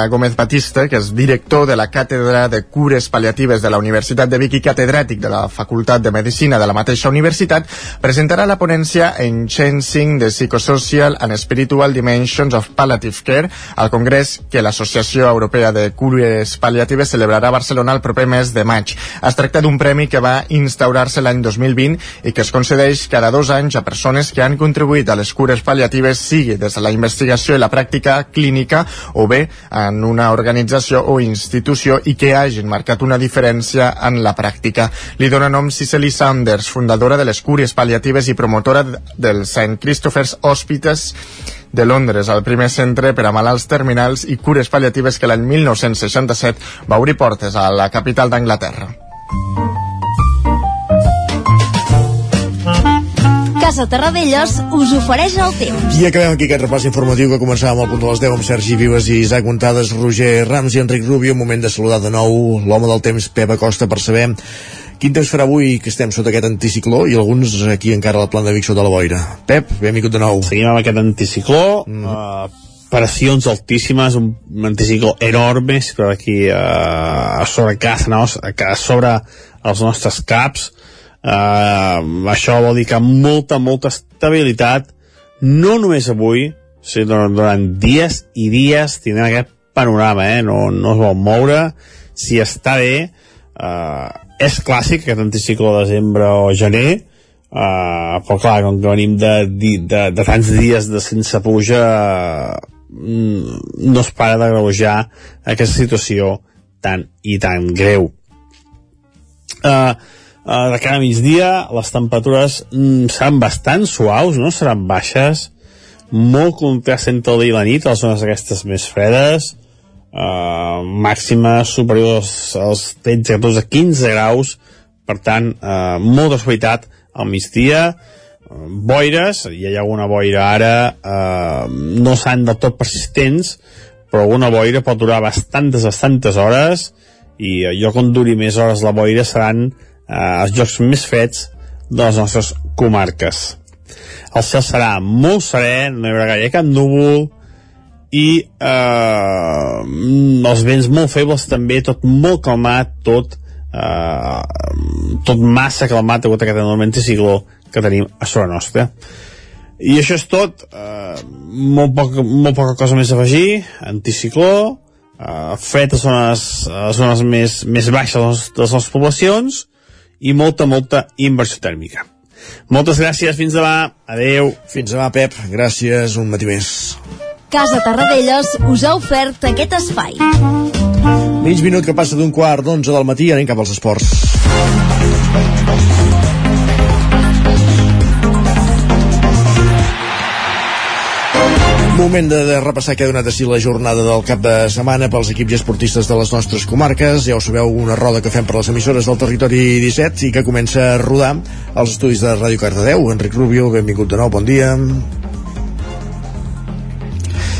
Gómez Batista, que és director de la Càtedra de Cures Paliatives de la Universitat de Vic i catedràtic de la Facultat de Medicina de la mateixa universitat, presentarà la ponència Enhancing the Psychosocial and Spiritual Dimensions of Palliative Care al Congrés que l'Associació Europea de Cures Paliatives celebrarà a Barcelona El proper mes de maig. Es tracta d'un premi que va instaurar-se l'any 2020 i que es concedeix cada dos anys a persones que han contribuït a les cures paliatives, sigui des de la investigació i la pràctica clínica o bé en una organització o institució i que hagin marcat una diferència en la pràctica. Li dona nom Cicely Sanders, fundadora de les cures paliatives i promotora del St. Christopher's Hospices de Londres, el primer centre per a malalts terminals i cures paliatives que l'any 1967 va obrir portes a la capital d'Anglaterra. Casa Terradellos us ofereix el temps. I acabem aquí aquest repàs informatiu que començàvem al punt de les 10 amb Sergi Vives i Isaac Montades, Roger Rams i Enric Rubio. Un moment de saludar de nou l'home del temps, Pep Acosta, per saber quin temps farà avui que estem sota aquest anticicló i alguns aquí encara a la plana de Vic sota la boira. Pep, benvingut de nou. Seguim amb aquest anticicló, mm. uh, pressions altíssimes, un anticicló enorme, per aquí uh, a sobre casa, no? a sobre els nostres caps, Uh, això vol dir que molta, molta estabilitat, no només avui, sinó durant dies i dies tindrem aquest panorama, eh? no, no es vol moure, si està bé, uh, és clàssic aquest anticiclo de desembre o gener, uh, però clar, com que venim de, de, de, de tants dies de sense puja, uh, no es para de greujar aquesta situació tan i tan greu. Uh, Uh, de cara a migdia les temperatures mm, seran bastant suaus, no? seran baixes, molt contrast entre el dia i la nit, a les zones aquestes més fredes, màximes superiors als 13, 14, 15 graus, per tant, uh, molta suavitat al migdia, uh, boires, hi ha alguna boira ara, uh, no seran del tot persistents, però alguna boira pot durar bastantes, bastantes hores, i allò que duri més hores la boira seran eh, els jocs més freds de les nostres comarques. El cel serà molt serè, no hi haurà gaire cap núvol, i eh, els vents molt febles també, tot molt calmat, tot, eh, tot massa calmat degut a aquest enorme anticicló que tenim a sobre nostra. I això és tot, eh, molt, poc, molt poca cosa més a afegir, anticicló, eh, fred a zones, a zones més, més baixes de les, de les poblacions, i molta, molta inversió tèrmica. Moltes gràcies, fins demà. Adeu. Fins demà, Pep. Gràcies, un matí més. Casa Tarradellas us ha ofert aquest espai. Mig minut que passa d'un quart d'onze del matí, anem cap als esports. Moment de, de repassar què ha donat així la jornada del cap de setmana pels equips i esportistes de les nostres comarques. Ja ho sabeu, una roda que fem per les emissores del territori 17 i que comença a rodar als estudis de Ràdio Cardedeu. Enric Rubio, benvingut de nou, bon dia.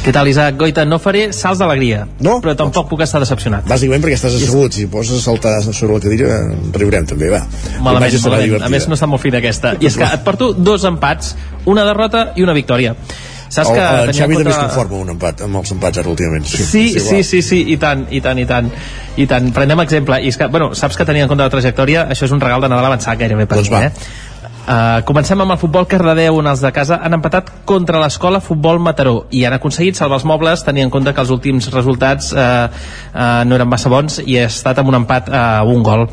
Què tal, Isaac? Goita, no faré salts d'alegria, no? però tampoc puc estar decepcionat. Bàsicament perquè estàs assegut, si poses a saltar sobre la cadira riurem també, va. Malament, malament. A més no està molt fina aquesta. I és que et porto dos empats, una derrota i una victòria. Saps el, que el Xavi compte... també es conforma un empat amb els empats ara últimament. Sí, Sí, sí, sí, sí, i tant, i tant, i tant. I tant. Prenem exemple. I és que, bueno, saps que tenint en compte la trajectòria, això és un regal de Nadal avançat gairebé per doncs mi, eh? Uh, comencem amb el futbol Cardedeu on els de casa han empatat contra l'escola Futbol Mataró i han aconseguit salvar els mobles tenint en compte que els últims resultats uh, uh, no eren massa bons i ha estat amb un empat a uh, un gol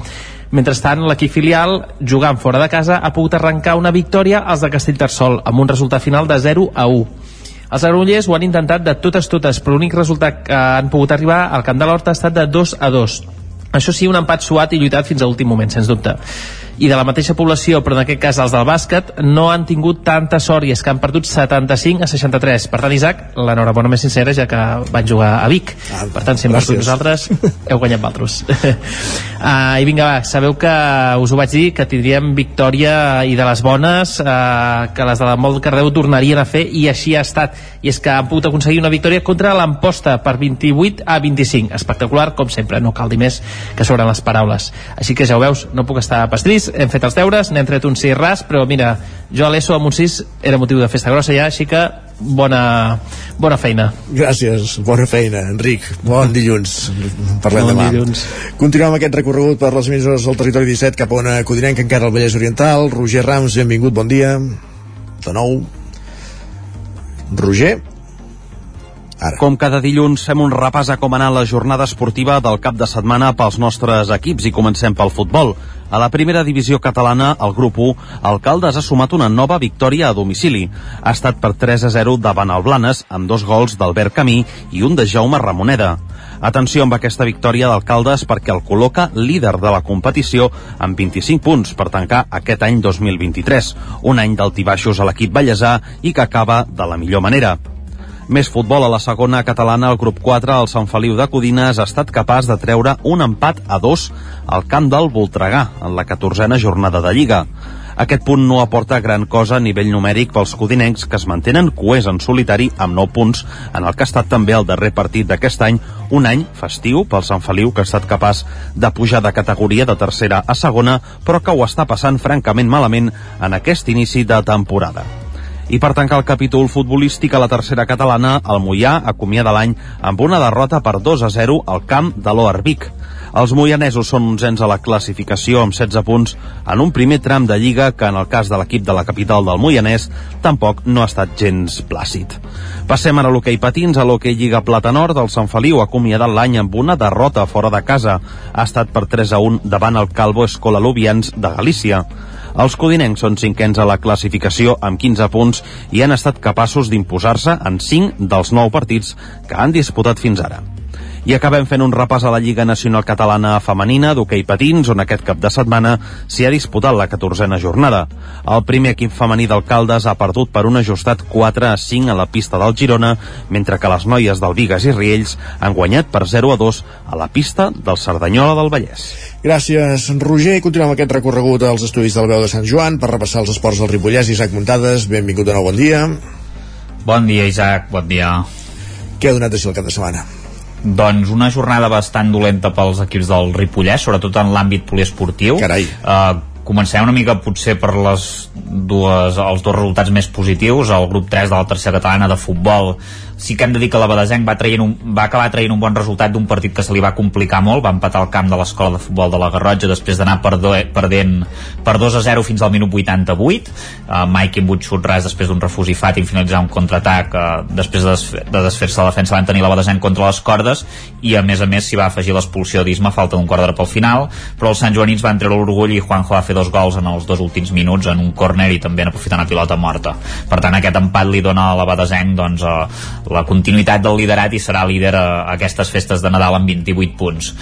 Mentrestant, l'equip filial, jugant fora de casa, ha pogut arrencar una victòria als de Castellterçol, amb un resultat final de 0 a 1. Els agrollers ho han intentat de totes totes, però l'únic resultat que han pogut arribar al Camp de l'Horta ha estat de 2 a 2. Això sí, un empat suat i lluitat fins a l'últim moment, sens dubte i de la mateixa població, però en aquest cas els del bàsquet, no han tingut tanta sort i és que han perdut 75 a 63. Per tant, Isaac, l'enhorabona més sincera ja que van jugar a Vic. Ah, per tant, si hem perdut nosaltres, heu guanyat valtros. uh, I vinga, va, sabeu que us ho vaig dir, que tindríem victòria i de les bones, uh, que les de la Molt Cardeu tornarien a fer, i així ha estat. I és que han pogut aconseguir una victòria contra l'Amposta per 28 a 25. Espectacular, com sempre, no cal dir més que sobren les paraules. Així que ja ho veus, no puc estar pastís, hem fet els deures, n'hem tret un 6 ras, però mira, jo a l'ESO amb un 6 era motiu de festa grossa ja, així que bona, bona feina. Gràcies, bona feina, Enric. Bon dilluns. Parlem bon demà. Dilluns. Continuem aquest recorregut per les emissores del territori 17 cap on acudirem que encara al Vallès Oriental. Roger Rams, benvingut, bon dia. De nou. Roger? ara. Com cada dilluns fem un repàs a com ha anat la jornada esportiva del cap de setmana pels nostres equips i comencem pel futbol. A la primera divisió catalana, el grup 1, el Caldes ha sumat una nova victòria a domicili. Ha estat per 3 a 0 davant el Blanes, amb dos gols d'Albert Camí i un de Jaume Ramoneda. Atenció amb aquesta victòria d'Alcaldes perquè el col·loca líder de la competició amb 25 punts per tancar aquest any 2023, un any d'altibaixos a l'equip ballesà i que acaba de la millor manera. Més futbol a la segona catalana, el grup 4, el Sant Feliu de Codines, ha estat capaç de treure un empat a dos al camp del Voltregà en la 14a jornada de Lliga. Aquest punt no aporta gran cosa a nivell numèric pels codinencs que es mantenen coers en solitari amb 9 punts en el que ha estat també el darrer partit d'aquest any, un any festiu pel Sant Feliu que ha estat capaç de pujar de categoria de tercera a segona però que ho està passant francament malament en aquest inici de temporada. I per tancar el capítol futbolístic a la tercera catalana, el Mollà acomiada l'any amb una derrota per 2 a 0 al camp de l'Oarvic. Els moianesos són onzens a la classificació amb 16 punts en un primer tram de Lliga que en el cas de l'equip de la capital del Moianès tampoc no ha estat gens plàcid. Passem ara a l'hoquei patins, a l'hoquei Lliga Plata Nord, el Sant Feliu ha acomiadat l'any amb una derrota fora de casa. Ha estat per 3 a 1 davant el Calvo Escola Lubians de Galícia. Els codinencs són cinquens a la classificació amb 15 punts i han estat capaços d'imposar-se en 5 dels 9 partits que han disputat fins ara. I acabem fent un repàs a la Lliga Nacional Catalana Femenina d'hoquei patins, on aquest cap de setmana s'hi ha disputat la 14a jornada. El primer equip femení d'Alcaldes ha perdut per un ajustat 4 a 5 a la pista del Girona, mentre que les noies del Vigues i Riells han guanyat per 0 a 2 a la pista del Cerdanyola del Vallès. Gràcies, Roger. I continuem aquest recorregut als estudis del veu de Sant Joan per repassar els esports del Ripollès. Isaac Muntades, benvingut de nou, bon dia. Bon dia, Isaac, bon dia. Què ha donat així el cap de setmana? Doncs una jornada bastant dolenta pels equips del Ripollès, sobretot en l'àmbit poliesportiu. Carai. Uh, comencem una mica potser per les dues, els dos resultats més positius el grup 3 de la tercera catalana de futbol sí que hem de dir que la Badesenc va, traient un, va acabar traient un bon resultat d'un partit que se li va complicar molt, va empatar el camp de l'escola de futbol de la Garrotja després d'anar perdent per 2 a 0 fins al minut 88 uh, Mike amb un xut ras després d'un refús i fàtim finalitzar un contraatac uh, després de, desfer, de desfer-se la defensa van tenir la Badesenc contra les cordes i a més a més s'hi va afegir l'expulsió d'Isma falta d'un quart d'hora pel final. Però els Sant Joanins van treure l'orgull i Juanjo va fer dos gols en els dos últims minuts en un córner i també en aprofitant la pilota morta. Per tant aquest empat li dona a la Badesenc doncs, uh, la continuïtat del liderat i serà líder a, aquestes festes de Nadal amb 28 punts.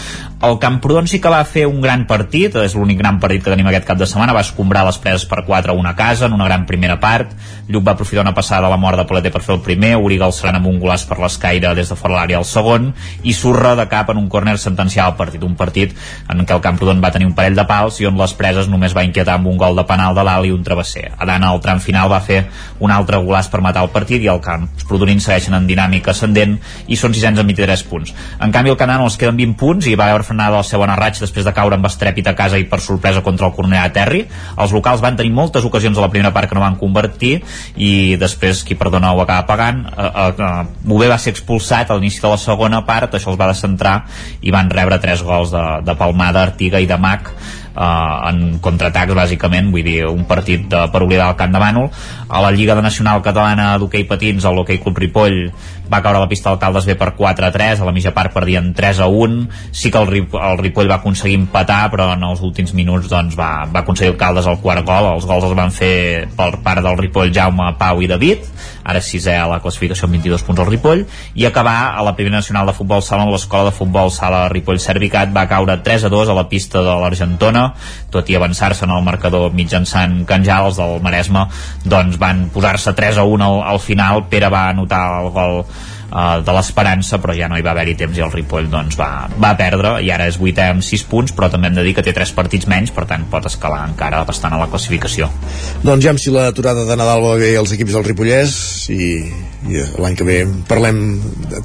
El Camprodon sí que va fer un gran partit, és l'únic gran partit que tenim aquest cap de setmana, va escombrar les preses per 4 a una casa en una gran primera part, Lluc va aprofitar una passada a la mort de Paleter per fer el primer, Uriga el seran amb un golaç per l'escaire des de fora l'àrea al segon, i Surra de cap en un córner sentenciar el partit, un partit en què el Camprodon va tenir un parell de pals i on les preses només va inquietar amb un gol de penal de l'Ali i un travesser. Adana al tram final va fer un altre golaç per matar el partit i el Camprodonins segueixen en dinàmica ascendent i són sisens amb 23 punts. En canvi, el Canano els queden 20 punts i va veure frenada el seu raig després de caure amb estrèpit a casa i per sorpresa contra el Cornellà a Terri. Els locals van tenir moltes ocasions a la primera part que no van convertir i després qui perdona ho acaba pagant. Uh, uh, uh, Bové va ser expulsat a l'inici de la segona part, això els va descentrar i van rebre tres gols de, de Palmada, Artiga i de Mac uh, en contraatacs bàsicament, vull dir, un partit de, per oblidar el Camp de Bànol. A la Lliga de Nacional Catalana d'Hockey Patins el l'Hockey Club Ripoll va caure la pista d'Alcaldes B per 4 a 3 a la mitja part perdien 3 a 1 sí que el, el Ripoll va aconseguir empatar però en els últims minuts doncs, va, va aconseguir Alcaldes el quart gol. Els gols els van fer per part del Ripoll Jaume, Pau i David. Ara sisè a la classificació amb 22 punts al Ripoll. I acabar a la primera nacional de futbol sala l'escola de futbol sala Ripoll Servicat. Va caure 3 a 2 a la pista de l'Argentona. Tot i avançar-se en el marcador mitjançant Canjals del Maresme doncs van posar-se 3 a 1 al, al final. Pere va anotar el gol uh, de l'esperança però ja no hi va haver-hi temps i el Ripoll doncs, va, va perdre i ara és 8 amb 6 punts però també hem de dir que té 3 partits menys per tant pot escalar encara bastant a la classificació Doncs ja amb si l'aturada de Nadal va bé els equips del Ripollès i, i l'any que ve parlem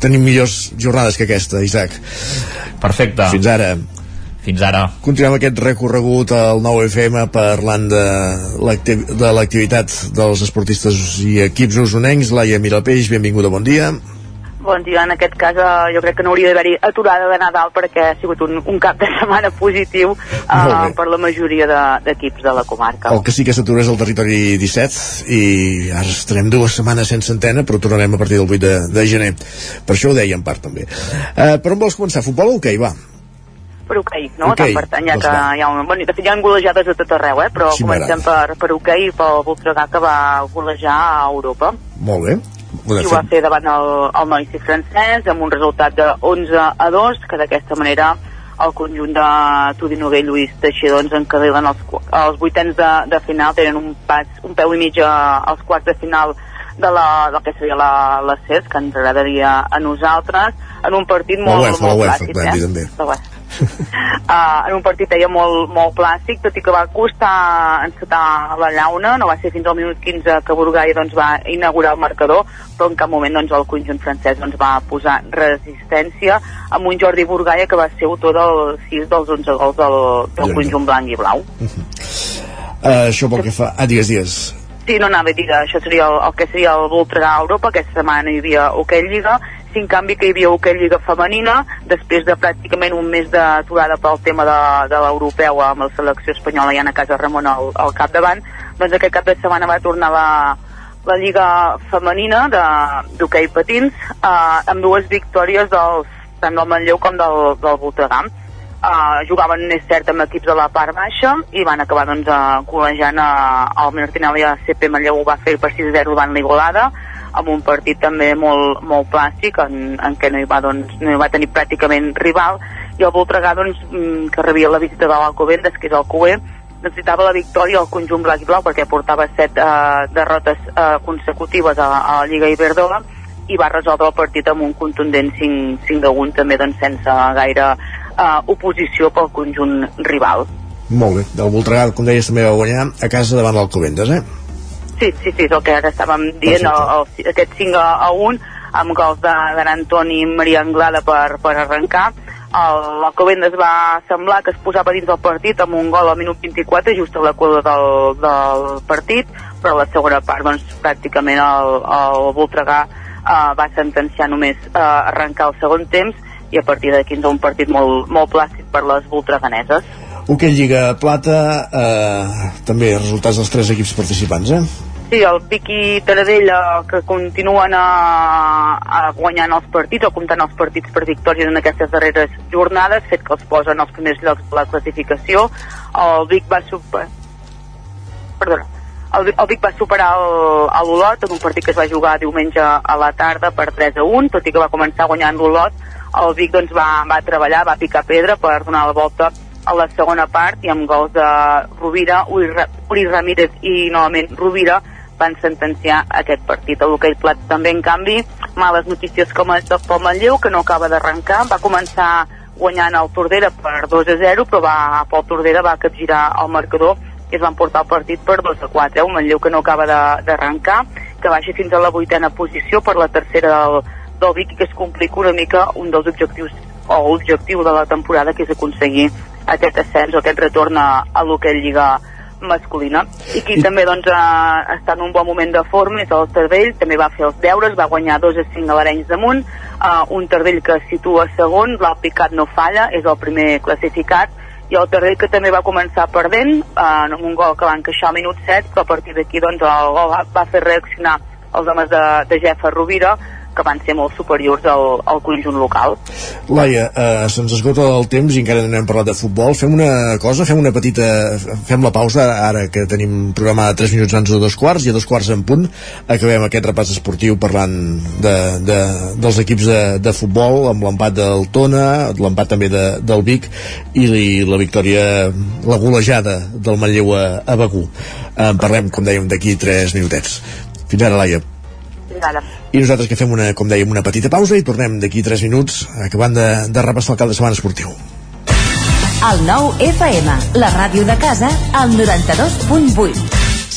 tenim millors jornades que aquesta, Isaac Perfecte Fins ara fins ara. Continuem aquest recorregut al 9FM parlant de l'activitat dels esportistes i equips usonencs. Laia Mirapeix, benvinguda, bon dia. Bon dia, en aquest cas eh, jo crec que no hauria d'haver-hi aturada de Nadal perquè ha sigut un, un cap de setmana positiu eh, bé. per la majoria de- d'equips de, la comarca. El que sí que s'atura és el territori 17 i ara estarem dues setmanes sense antena però tornarem a partir del 8 de, de gener per això ho deia en part també uh, per on vols començar? Futbol o hoquei? Va, Per hoquei, no? Hoquei, Tant per tant, ja doncs que va. hi ha, un, bueno, de fet hi ha golejades a tot arreu, eh? però Sí, comencem per, per hoquei i pel Voltregà que va golejar a Europa. molt bé ho i ho va fer davant el, el Noici francès amb un resultat de 11 a 2 que d'aquesta manera el conjunt de Tudi Noguer i Lluís Teixidor ens encadelen els, els vuitens de, de final tenen un pas, un peu i mig als quarts de final de la, del que seria la, la CES que ens agradaria a nosaltres en un partit La molt, UEFA, la molt UEFA, clàssic podem dir, eh? també. La UEFA. Uh, en un partit deia molt, molt clàssic, tot i que va costar encetar la llauna, no va ser fins al minut 15 que Burgai doncs, va inaugurar el marcador, però en cap moment doncs, el conjunt francès doncs, va posar resistència amb un Jordi Burgaia que va ser autor del 6 dels 11 gols del, del conjunt blanc i blau. uh, això pel que fa ah, digues, digues Sí, no anava a dir això seria el, el que seria el Voltregà a Europa, aquesta setmana hi havia Hockey Lliga, sí, en canvi que hi havia Hockey Lliga femenina, després de pràcticament un mes d'aturada pel tema de, de l'europeu amb la selecció espanyola i Anna Casa Ramon al, al capdavant, doncs aquest cap de setmana va tornar la, la Lliga femenina d'hoquei patins eh, amb dues victòries dels, tant del Manlleu com del, del Voltregà. Uh, jugaven, és cert, amb equips de la part baixa i van acabar doncs, uh, col·legiant uh, el Menortinel i el CP Manlleu ho va fer per 6-0 davant l'Igualada amb un partit també molt, molt clàssic en, en què no hi, va, doncs, no hi va tenir pràcticament rival i el Voltregà doncs, mm, que rebia la visita de l'Alcobendas que és el CUE necessitava la victòria al conjunt blanc i blau perquè portava set uh, derrotes uh, consecutives a, a la Lliga Iberdrola i va resoldre el partit amb un contundent 5, 5 a 1 també doncs, sense gaire uh, oposició pel conjunt rival. molt bé, del Voltregà com deies també va guanyar a casa davant l'Alcobendas eh? Sí, sí, sí, és el que ara estàvem dient, el, el, aquest 5 a, a 1 amb gols de, de Antoni i Maria Anglada per, per arrencar. El- L'Alcobendas va semblar que es posava dins del partit amb un gol al minut 24 just a la quadra del, del partit, però a la segona part doncs, pràcticament el, el Voltregà eh, va sentenciar només eh, arrencar el segon temps i a partir d'aquí ens un partit molt, molt plàcid per les voltreganeses. Hoquei Lliga Plata eh, també resultats dels tres equips participants eh? Sí, el Vicky Taradell eh, que continuen a, a guanyant els partits o comptant els partits per victòries en aquestes darreres jornades, fet que els posa en els primers llocs de la classificació. El Vic va super... Perdona. El, el Vic va superar l'Olot en un partit que es va jugar diumenge a la tarda per 3 a 1, tot i que va començar guanyant l'Olot. El Vic doncs, va, va treballar, va picar pedra per donar la volta a la segona part i amb gols de Rovira, Uri, Ra- Uri Ramírez i novament Rovira van sentenciar aquest partit. A l'hoquei plat també, en canvi, males notícies com és del Pol Manlleu, que no acaba d'arrencar. Va començar guanyant el Tordera per 2 a 0, però va, Pol Tordera va capgirar el marcador i es van portar el partit per 2 a 4. Eh? Un Manlleu que no acaba d'arrencar, que baixa fins a la vuitena posició per la tercera del, del Vic i que es complica una mica un dels objectius o l'objectiu de la temporada que és aconseguir aquest ascens o aquest retorn a, a l'hoquei Lliga masculina. I qui també doncs, eh, està en un bon moment de forma és el Tardell, també va fer els deures va guanyar 2 a 5 a l'Arenys damunt eh, un Tardell que es situa segon l'Alpicat no falla, és el primer classificat i el Tardell que també va començar perdent eh, amb un gol que va encaixar al minut 7 però a partir d'aquí doncs, el gol va, va fer reaccionar els homes de, de Jefa Rovira que van ser molt superiors al, al conjunt local Laia, eh, se'ns esgota el temps i encara no hem parlat de futbol. Fem una cosa, fem una petita... Fem la pausa ara que tenim programada 3 minuts abans de dos quarts i a dos quarts en punt acabem aquest repàs esportiu parlant de, de, dels equips de, de futbol amb l'empat del Tona, l'empat també de, del Vic i li- la victòria, la golejada del Manlleu a, a Begú. En parlem, com dèiem, d'aquí 3 minutets. Fins ara, Laia. Fins ara. I nosaltres que fem una, com dèiem, una petita pausa i tornem d'aquí 3 minuts acabant de, de repassar el cap de setmana esportiu. El nou FM, la ràdio de casa, al 92.8.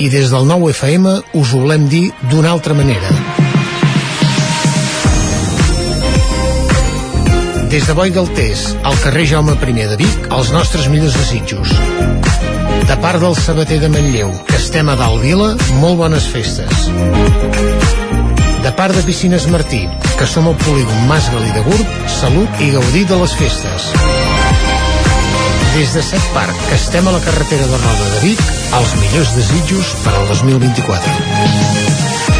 i des del nou FM us ho volem dir d'una altra manera. Des de Boi Galtés, al carrer Jaume I de Vic, els nostres millors desitjos. De part del sabater de Manlleu, que estem a dalt vila, molt bones festes. De part de Piscines Martí, que som al polígon Mas Galí de Gurb, salut i gaudir de les festes. Des de Set Parc, que estem a la carretera de Roda de Vic, els millors desitjos per al 2024.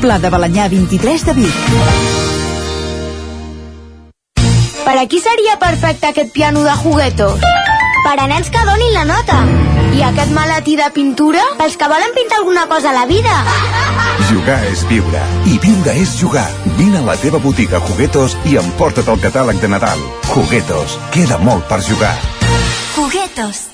Pla de Balanyà 23 de Vic. Per a qui seria perfecte aquest piano de juguetos? Per a nens que donin la nota. I aquest maletí de pintura? Pels que volen pintar alguna cosa a la vida. Jugar és viure. I viure és jugar. Vine a la teva botiga Juguetos i emporta't el catàleg de Nadal. Juguetos. Queda molt per jugar. Juguetos.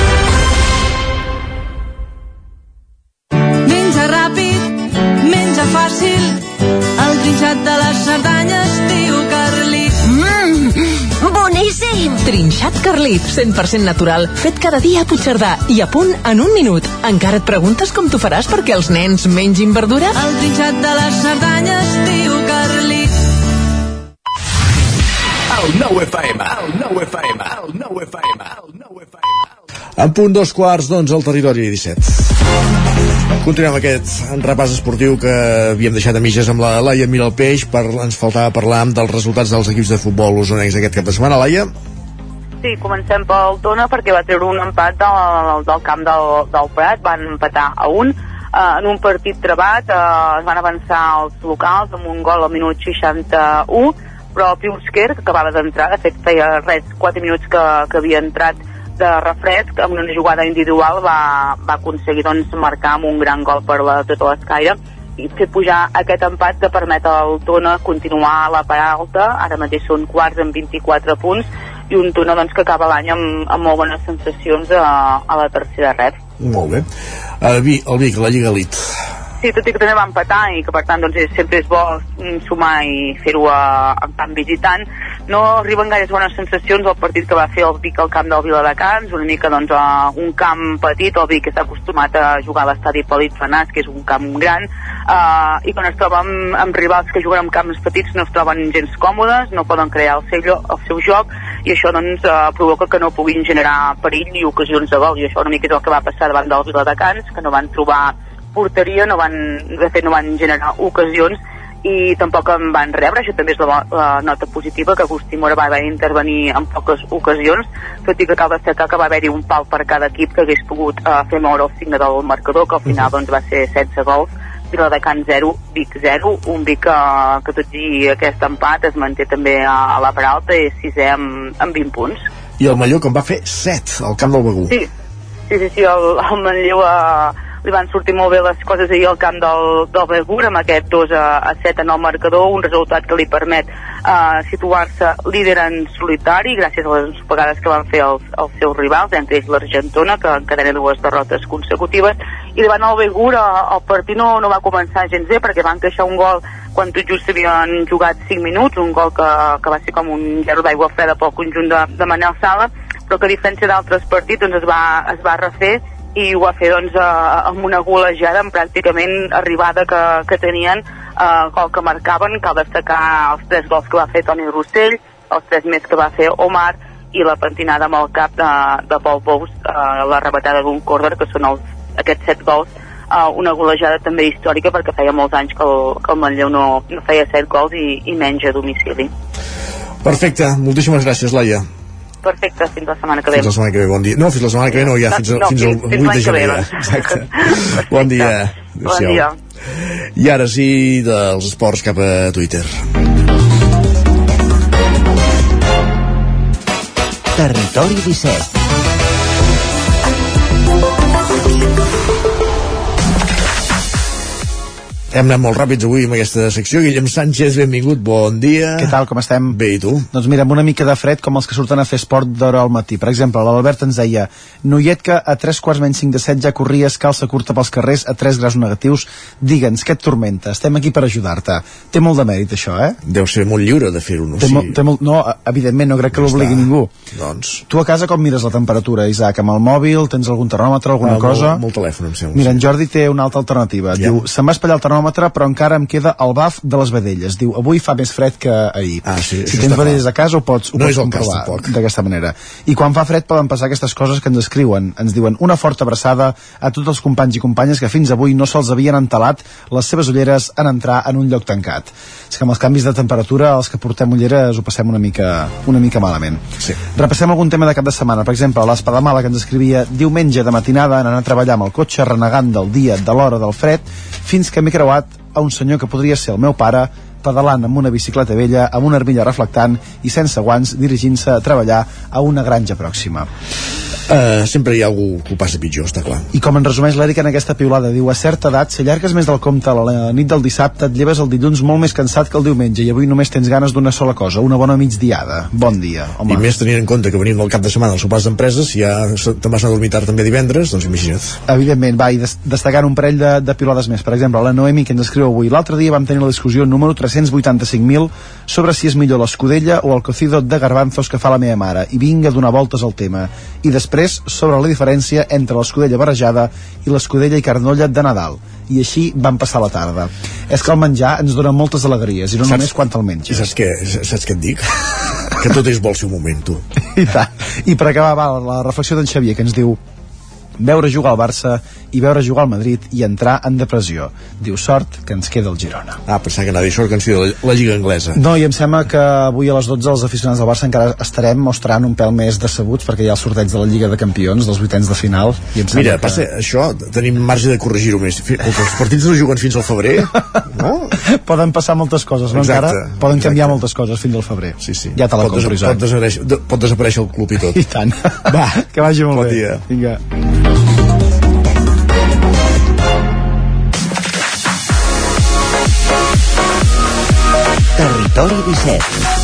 Carlit, 100% natural, fet cada dia a Puigcerdà i a punt en un minut. Encara et preguntes com t'ho faràs perquè els nens mengin verdura? El trinxat de les Cerdanyes, tio Carlit. El nou FM, el nou FM, el nou FM, el nou En punt dos quarts, doncs, al territori 17. Continuem aquest repàs esportiu que havíem deixat a mitges amb la Laia Miralpeix per ens faltava parlar dels resultats dels equips de futbol usonencs aquest cap de setmana. Laia? Sí, comencem pel Tona perquè va treure un empat del, del camp del, del Prat, van empatar a un. Eh, en un partit trebat eh, es van avançar els locals amb un gol al minut 61 però Piusker, que acabava d'entrar de fet feia res, 4 minuts que, que havia entrat de refresc. Amb una jugada individual va, va aconseguir doncs, marcar amb un gran gol per la, tota l'escaire. I fer pujar aquest empat que permet al Tona continuar a la part alta. Ara mateix són quarts amb 24 punts i un Tona doncs, que acaba l'any amb, amb molt bones sensacions a, a la tercera red Molt bé. El, Vi, el Vic, la Lliga Elite. Sí, tot i que també va empatar i que per tant doncs, sempre és bo mm, sumar i fer-ho en camp visitant no arriben gaires bones sensacions al partit que va fer el Vic al camp del Viladecans una mica doncs a un camp petit el Vic està acostumat a jugar a l'estadi Pelit Fanàs que és un camp gran uh, i quan es troba amb, amb rivals que juguen en camps petits no es troben gens còmodes no poden crear el seu, el seu joc i això doncs uh, provoca que no puguin generar perill i ocasions de gol i això una mica és el que va passar davant del Viladecans que no van trobar porteria, no van, de fet no van generar ocasions i tampoc en van rebre, això també és la, la nota positiva, que Agustí Mora va haver d'intervenir en poques ocasions, tot i que cal destacar que va haver-hi un pal per cada equip que hagués pogut uh, fer moure el signe del marcador, que al final doncs, va ser 16 gols, Viladecans 0, Vic 0, un Vic que, que tot i aquest empat es manté també a, a la part alta i sisè amb, amb 20 punts. I el Malló, que en va fer 7 al camp del Begú. Sí, sí, sí, sí el, el Manlleu eh, li van sortir molt bé les coses ahir al camp del, del Begur amb aquest 2 a, a 7 en el marcador, un resultat que li permet eh, situar-se líder en solitari gràcies a les pagades que van fer els, els seus rivals, entre ells l'Argentona que encadena dues derrotes consecutives. I davant el Begur el partit no, no va començar gens bé perquè van queixar un gol quan tot just havien jugat 5 minuts, un gol que, que va ser com un gerro d'aigua freda pel conjunt de, de Manel Sala però que a diferència d'altres partits doncs es va, es va refer i ho va fer doncs, eh, amb una golejada en pràcticament arribada que, que tenien eh, gol que marcaven, cal destacar els tres gols que va fer Toni Rossell, els tres més que va fer Omar i la pentinada amb el cap de, de Pol Bous, eh, la rebatada d'un córner, que són els, aquests set gols, eh, una golejada també històrica perquè feia molts anys que el, que el Manlleu no, no feia set gols i, i menys a domicili. Perfecte, moltíssimes gràcies, Laia. Perfecte, fins la setmana que ve. Fins la setmana que ve, bon dia. No, fins la setmana que ve no, ja fins, a, No, fins al fins- fins 8 de gener. doncs. Exacte. Bon dia. Bon dia. I ara sí, dels esports cap a Twitter. Territori 17. Hem anat molt ràpids avui amb aquesta secció. Guillem Sánchez, benvingut, bon dia. Què tal, com estem? Bé, i tu? Doncs mira, amb una mica de fred com els que surten a fer esport d'hora al matí. Per exemple, l'Albert ens deia Noiet que a 3 quarts menys 5 de 7 ja corries calça curta pels carrers a 3 graus negatius. Digue'ns, què et tormenta? Estem aquí per ajudar-te. Té molt de mèrit, això, eh? Deu ser molt lliure de fer-ho, no? Té, molt, té molt, no, evidentment, no crec que l'obligui ningú. Doncs... Tu a casa com mires la temperatura, Isaac? Amb el mòbil? Tens algun termòmetre, alguna Ah, cosa? Molt, molt telèfon, em sembla. Mira, en Jordi té una altra alternativa. Ja. Diu, se'm va espatllar el termòmetre, però encara em queda el baf de les vedelles. Diu, avui fa més fred que ahir. Ah, sí, si tens vedelles a casa ho pots, ho No pots comprovar d'aquesta manera. I quan fa fred poden passar aquestes coses que ens escriuen. Ens diuen una forta abraçada a tots els companys i companyes que fins avui no se'ls havien entelat les seves ulleres en entrar en un lloc tancat. És que amb els canvis de temperatura els que portem ulleres ho passem una mica, una mica malament. Sí. Repassem algun tema de cap de setmana. Per exemple, l'Espadamala que ens escrivia diumenge de matinada en anar a treballar amb el cotxe renegant del dia, de l'hora del fred, fins que m'he creuat a un senyor que podria ser el meu pare pedalant amb una bicicleta vella, amb una armilla reflectant i sense guants dirigint-se a treballar a una granja pròxima. Uh, sempre hi ha algú que ho passa pitjor, està clar. I com en resumeix l'Eric en aquesta piulada, diu a certa edat, si allargues més del compte a la nit del dissabte, et lleves el dilluns molt més cansat que el diumenge i avui només tens ganes d'una sola cosa, una bona migdiada. Bon dia, home. I més tenint en compte que venim del cap de setmana als sopars d'empreses, si ja te'n vas a dormir tard també divendres, doncs imagina't. Evidentment, va, i des destacant un parell de, de pilades més. Per exemple, la Noemi, que ens escriu avui. L'altre dia vam tenir la discussió número 385.000 sobre si és millor l'escudella o el cocido de garbanzos que fa la meva mare. I vinga a donar voltes al tema. I després, sobre la diferència entre l'escudella barrejada i l'escudella i carnolla de Nadal. I així vam passar la tarda. És que el menjar ens dona moltes alegries, i no Saps- només quan te'l I menges. saps què, saps què et dic? que tot és bo al seu moment, tu. I tant. I per acabar, va, la reflexió d'en Xavier, que ens diu veure jugar al Barça i veure jugar al Madrid i entrar en depressió. Diu, sort que ens queda el Girona. Ah, pensava que anava a dir això que ens diu la, Lliga Anglesa. No, i em sembla que avui a les 12 els aficionats del Barça encara estarem mostrant un pèl més decebuts perquè hi ha el sorteig de la Lliga de Campions, dels vuitens de final. I em Mira, que... passa, això tenim marge de corregir-ho més. Els partits no juguen fins al febrer, no? Poden passar moltes coses, no? Exacte, encara poden canviar moltes coses fins al febrer. Sí, sí. Ja te la pot, compro, des pot, desaparèixer, de, pot desaparèixer el club i tot. I tant. Va, que vagi molt bon bé. dia. Vinga. Territori 17.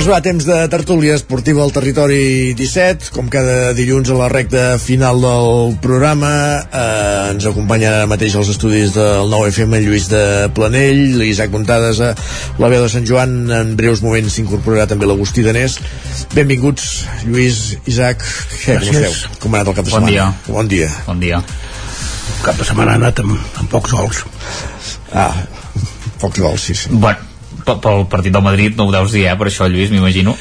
Doncs va, temps de tertúlia esportiva al territori 17, com cada dilluns a la recta final del programa. Eh, ens acompanya ara mateix als estudis del 9FM Lluís de Planell, l'Isaac Montades a la veu de Sant Joan. En breus moments s'incorporarà també l'Agustí Danés. Benvinguts, Lluís, Isaac. Què, com esteu? Com ha anat el cap de Bon setmana? dia. Bon dia. Bon dia. cap de setmana ha anat amb, amb pocs gols. Ah, pocs gols, sí, sí. Bueno, pel partit del Madrid no ho deus dir, eh, per això, Lluís, m'imagino.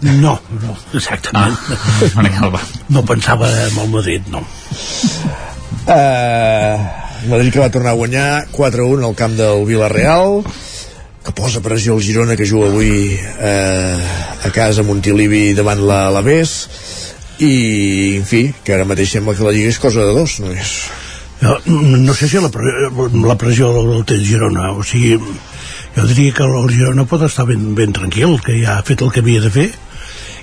No, no, exactament. Ah. No pensava en el Madrid, no. Uh, Madrid que va tornar a guanyar 4-1 al camp del Villarreal que posa pressió al Girona que juga avui eh, a casa a Montilivi davant la, la Bes i en fi, que ara mateix sembla que la Lliga és cosa de dos no és... No, no sé si la, la pressió del té el Girona, o sigui, jo diria que el Girona pot estar ben, ben tranquil que ja ha fet el que havia de fer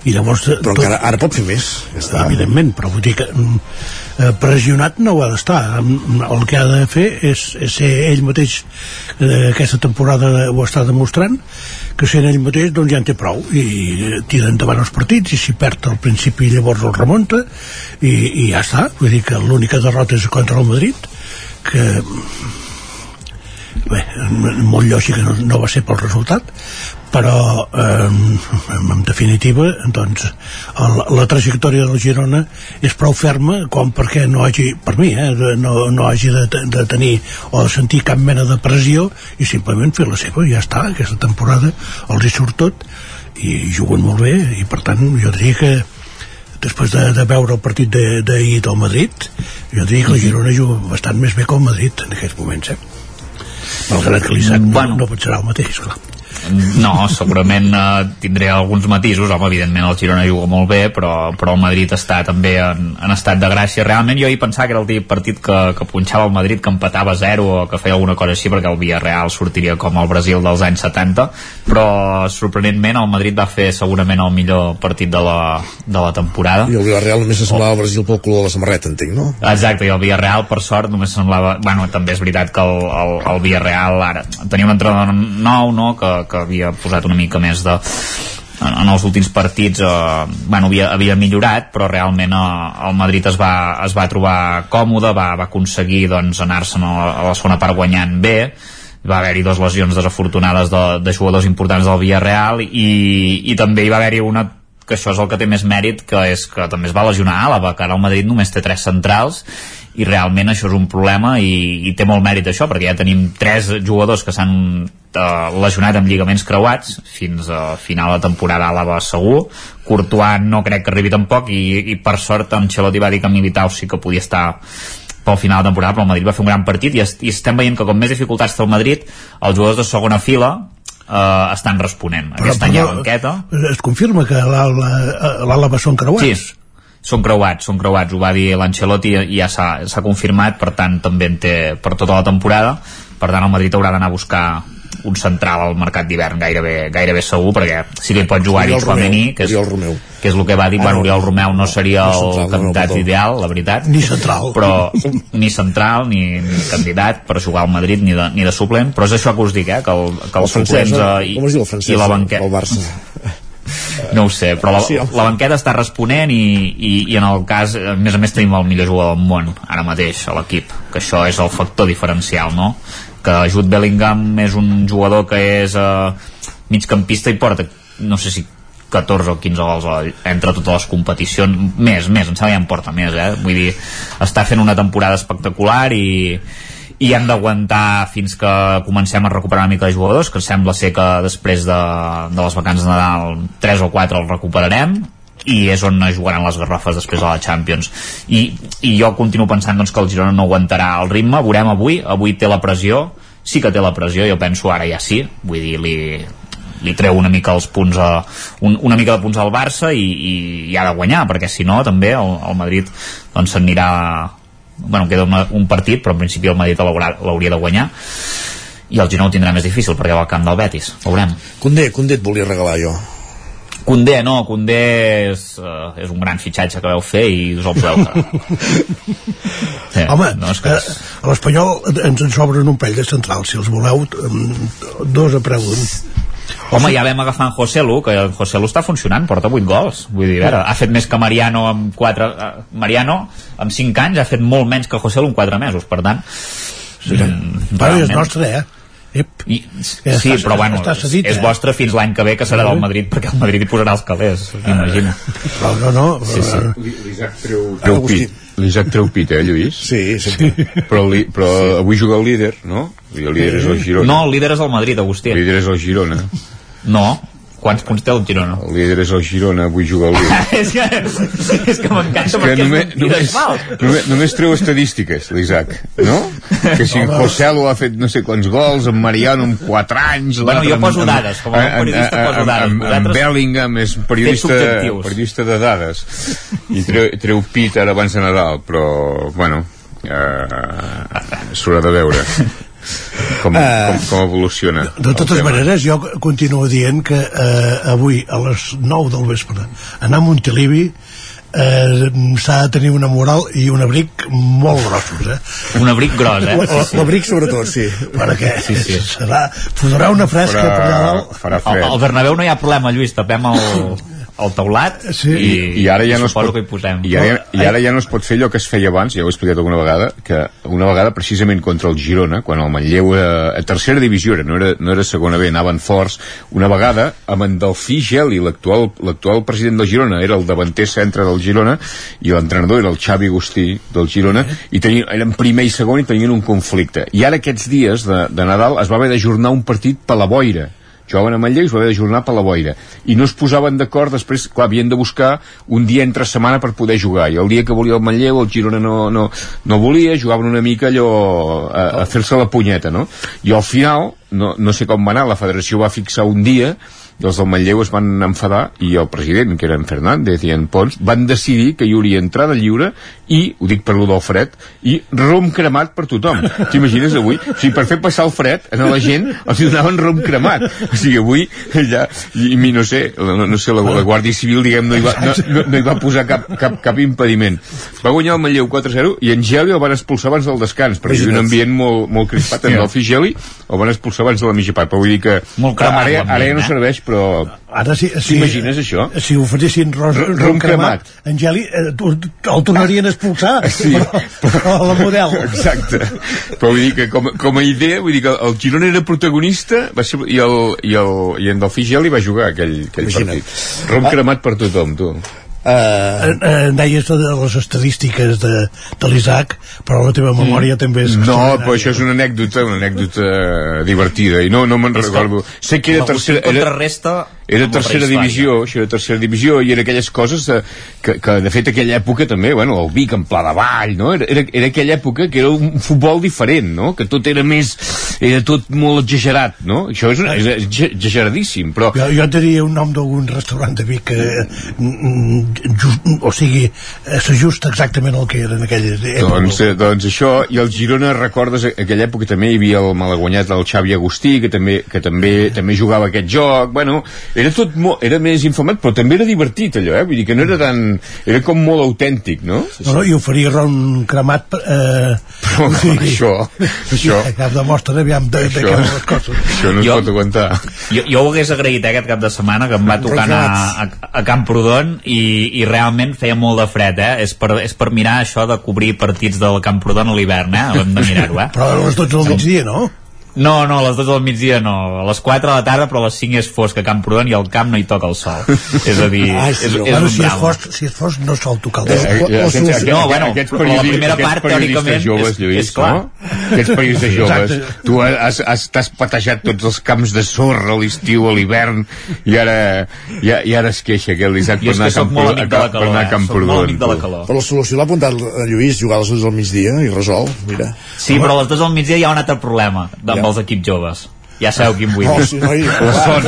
i llavors però encara ara pot fer més ja està. evidentment, però vull dir que mm, eh, pressionat no ho ha d'estar Mm, el que ha de fer és, és ser ell mateix eh, aquesta temporada ho està demostrant que sent ell mateix doncs ja en té prou i tira endavant els partits i si perd al principi llavors el remunta i, i ja està, vull dir que l'única derrota és contra el Madrid que bé, molt lògic que no, no va ser pel resultat però eh, en definitiva doncs el, la trajectòria del Girona és prou ferma com perquè no hagi, per mi eh, no, no hagi de, de tenir o de sentir cap mena de pressió i simplement fer la seva, ja està aquesta temporada els hi surt tot i juguen molt bé i per tant jo diria que després de, de veure el partit d'ahir del Madrid jo diria que el Girona juga bastant més bé que el Madrid en aquests moments eh? Malgrat que l'Isaac no, bueno. no pot ser el mateix clar no, segurament eh, tindré alguns matisos home, evidentment el Girona juga molt bé però, però el Madrid està també en, en estat de gràcia realment jo hi pensava que era el típic partit que, que punxava el Madrid que empatava a zero o que feia alguna cosa així perquè el Villarreal sortiria com el Brasil dels anys 70 però sorprenentment el Madrid va fer segurament el millor partit de la, de la temporada i el Villarreal només semblava el Brasil pel color de la samarreta entenc, no? Exacte, i el Villarreal per sort només semblava, bueno, també és veritat que el, el, el Villarreal ara tenia un entrenador nou, no?, que, que havia posat una mica més de en, en els últims partits eh, bueno, havia, havia millorat però realment eh, el Madrid es va, es va trobar còmode va, va aconseguir doncs, anar-se'n a, a la segona part guanyant bé. Va haver-hi dues lesions desafortunades de, de jugadors importants del Villarreal i, i també hi va haver-hi una que això és el que té més mèrit que és que també es va lesionar Àlava que ara el Madrid només té tres centrals i realment això és un problema i, i té molt mèrit això perquè ja tenim tres jugadors que s'han eh, lesionat amb lligaments creuats fins a final de temporada Àlava segur Courtois no crec que arribi tampoc i, i per sort Ancelotti va dir que Militao sí que podia estar pel final de temporada, però el Madrid va fer un gran partit i, est i estem veient que com més dificultats té el Madrid, els jugadors de segona fila eh, estan responent. Però, Aquest any hi ha però, banqueta. es confirma que l'Àlava són creuats Sí, són creuats, són creuats, ho va dir l'Ancelotti i ja s'ha confirmat, per tant també en té per tota la temporada, per tant el Madrid haurà d'anar a buscar un central al mercat d'hivern gairebé, gairebé segur perquè sí que hi pot jugar Oriol Romeu, que és, Oriol Romeu. que és el que va dir. Ah, bueno, no. Oriol Romeu no seria No el central, no, no, candidat ideal la veritat. Ni central. Però ni central ni, ni candidat per jugar al Madrid ni de, ni de suplent. Però és això que us dic eh, que, el, que El els francès, suplents eh, i, el francès? i la banqueta. Del Barça? no ho sé, però la, Sí, la banqueta està responent i, i, i en el cas, a més a més tenim el millor jugador del món ara mateix a l'equip, que això és el factor diferencial, no? Que Jude Bellingham és un jugador que és eh, migcampista i porta, no sé si 14 o 15 gols entre totes les competicions, més, més, em sembla que ja en porta més, eh? Vull dir, està fent una temporada espectacular i, i hem d'aguantar fins que comencem a recuperar una mica de jugadors que sembla ser que després de, de les vacances de Nadal 3 o 4 els recuperarem i és on es jugaran les garrofes després de la Champions. I, i jo continuo pensant doncs, que el Girona no aguantarà el ritme. Veurem avui, avui té la pressió. Sí que té la pressió, jo penso ara ja sí. Vull dir, li, li treu una mica els punts a, un, una mica de punts al Barça i, i, i ha de guanyar perquè si no també el, el Madrid doncs s'anirà bueno, queda una, un partit però en principi el Madrid l'hauria de guanyar. I el Girona ho tindrà més difícil perquè va al camp del Betis, veurem. Condé, Condé et volia regalar jo. Condé, no, Condé és, uh, és un gran fitxatge que vau fer i us el podeu sí, Home, no, és que eh, a l'Espanyol ens en sobren un pell de central, si els voleu, mm, dos a preu d'un. Home, ja vam agafar en José Lu, que el José Lu està funcionant, porta 8 gols. Vull dir, veure, ha fet més que Mariano amb 4... eh, Mariano, amb 5 anys, ha fet molt menys que José Lu en 4 mesos, per tant... Sí. Però és nostre, eh? Ep. I, Ja sí, està- però bueno, està cedit, és eh? vostre fins l'any que ve que serà del Madrid perquè el Madrid hi posarà els calés, imagina. No, no, no. Sí, sí. L'Isaac treu, treu pit. L'Isaac treu pit, eh, Lluís? Sí, sí. Però, li, però sí. avui juga el líder, no? I el líder és el Girona. No, el líder és el Madrid, Agustí. El líder és el Girona. No, quants punts té el Girona? El líder és el Girona, avui juga el líder. és que, és que m'encanta perquè només, és només, fals. només, només treu estadístiques, l'Isaac, no? Que si en José Lo ha fet no sé quants gols, en Mariano amb 4 anys... Bueno, jo poso amb- dades, com a en- periodista en- poso en- dades. En, en Vosaltres Bellingham és periodista, periodista de dades. I treu, treu pit ara abans de Nadal, però, bueno, eh, s'haurà de veure. Com, Eh. com, com evoluciona De el totes maneres, jo continuo dient que eh, avui a les 9 del vespre anar a Montilivi eh, s'ha de tenir una moral i un abric molt grossos eh? Un abric gros, eh? O- L'abric sobretot, sí. perquè Sí, sí. serà, fotrà una fresca Farà- per allà dalt farà Al, fred al Bernabéu no hi ha problema, Lluís, tapem el, el teulat Sí. i, I, ara ja no es pot, que hi posem. i ara, i ara ja no es pot fer allò que es feia abans, ja ho he explicat alguna vegada, que una vegada precisament contra el Girona, quan el Manlleu era, a tercera divisió era, no era, no era segona B, anaven forts, una vegada amb en Delfí Geli, l'actual president del Girona, era el davanter centre del Girona, i l'entrenador era el Xavi Agustí del Girona, i tenien, eren primer i segon i tenien un conflicte. I ara aquests dies de, de Nadal es va haver d'ajornar un partit per la boira, jugaven a Manlleu i es va haver d'ajornar per la boira i no es posaven d'acord, després clar, havien de buscar un dia entre setmana per poder jugar i el dia que volia el Manlleu el Girona no, no, no volia, jugaven una mica allò a, a fer-se la punyeta no? i al final, no, no sé com va anar la federació va fixar un dia els del Manlleu es van enfadar i el president, que era en Fernández i en Pons, van decidir que hi hauria entrada lliure i, ho dic per lo del fred, i rom cremat per tothom. T'imagines avui? O sigui, per fer passar el fred a la gent els donaven rom cremat. O sigui, avui ja, i, i no sé, no, no sé, la, la Guàrdia Civil, diguem, no hi va, no, no, no hi va posar cap, cap, cap impediment. Va guanyar el Manlleu 4-0 i en Geli el van expulsar abans del descans, perquè hi havia un ambient molt, molt crispat amb el Figeli, el van expulsar abans de la mitja part, però vull dir que Molt cremat ara, ara ja no eh? serveix, però Ara sí, sí, T'imagines això? Si oferissin ros, Rom rom cremat. cremat, en Geli eh, el tornarien a expulsar, Sí. però, però la model. Exacte. Però vull dir que com, com a idea, vull dir que el Girona era protagonista va ser, i, el, i, el, i en Delfí Geli va jugar aquell, aquell Imagina't. partit. Rom cremat per tothom, tu. Uh, Eh, eh, deies de les estadístiques de, de l'Isaac, però la teva memòria també és... No, però això és una anècdota, una anècdota divertida, i no, no me'n recordo. Sé que era tercera... Era, era tercera divisió, això era tercera divisió, i era aquelles coses de, que, que, de fet, aquella època també, bueno, el Vic en Pla de Vall, no? Era, era, era aquella època que era un futbol diferent, no? Que tot era més... Era tot molt exagerat, no? Això és, una, és exage- exageradíssim, però... Jo, jo et diria un nom d'algun restaurant de Vic que, mm, just, o sigui, eh, s'ajusta exactament al que era en aquella època. Doncs, eh, doncs això, i el Girona, recordes, aquella època també hi havia el malaguanyat del Xavi Agustí, que també, que també, també jugava aquest joc, bueno, era tot molt, era més informat, però també era divertit allò, eh? vull dir que no era tan, era com molt autèntic, no? No, no, i oferir ron cremat eh, Però com això, això, cap de mostra aviam de, de això, les coses això no es Jo- pot aguantar. Jo, jo ho hagués agraït eh, aquest cap de setmana que em va tocar anar a, a Camprodon i, i realment feia molt de fred eh? és, per, és per mirar això de cobrir partits del Camprodon a l'hivern eh? hem de mirar-ho eh? però a les 12 del migdia, no? No, no, a les 12 del migdia no. A les 4 de la tarda, però a les 5 és fosc a Camprodon i al camp no hi toca el sol. és a dir, Ai, és, sí, és, és bueno, si és fosc, si és fosc no sol tocar el Eh, sol. eh, aquests, aquests, No, bueno, la primera part, teòricament, joves, és- Lluís, és clar. no? Aquests periodistes joves. Exacte. Tu has, has, t'has patejat tots els camps de sorra a l'estiu, a l'hivern, i ara, i, i ara es queixa que l'Isaac Jo per és anar que a soc molt amic de la per anar a calor, eh? Soc molt Camprodon. amic de la calor. però la solució l'ha apuntat a Lluís, jugar a les 12 del migdia i resol, mira. Sí, però a les 2 del migdia hi ha un altre problema amb Ja. els equips joves. Ja sabeu quin vull Oh, dir. sí, noi, La clar. son.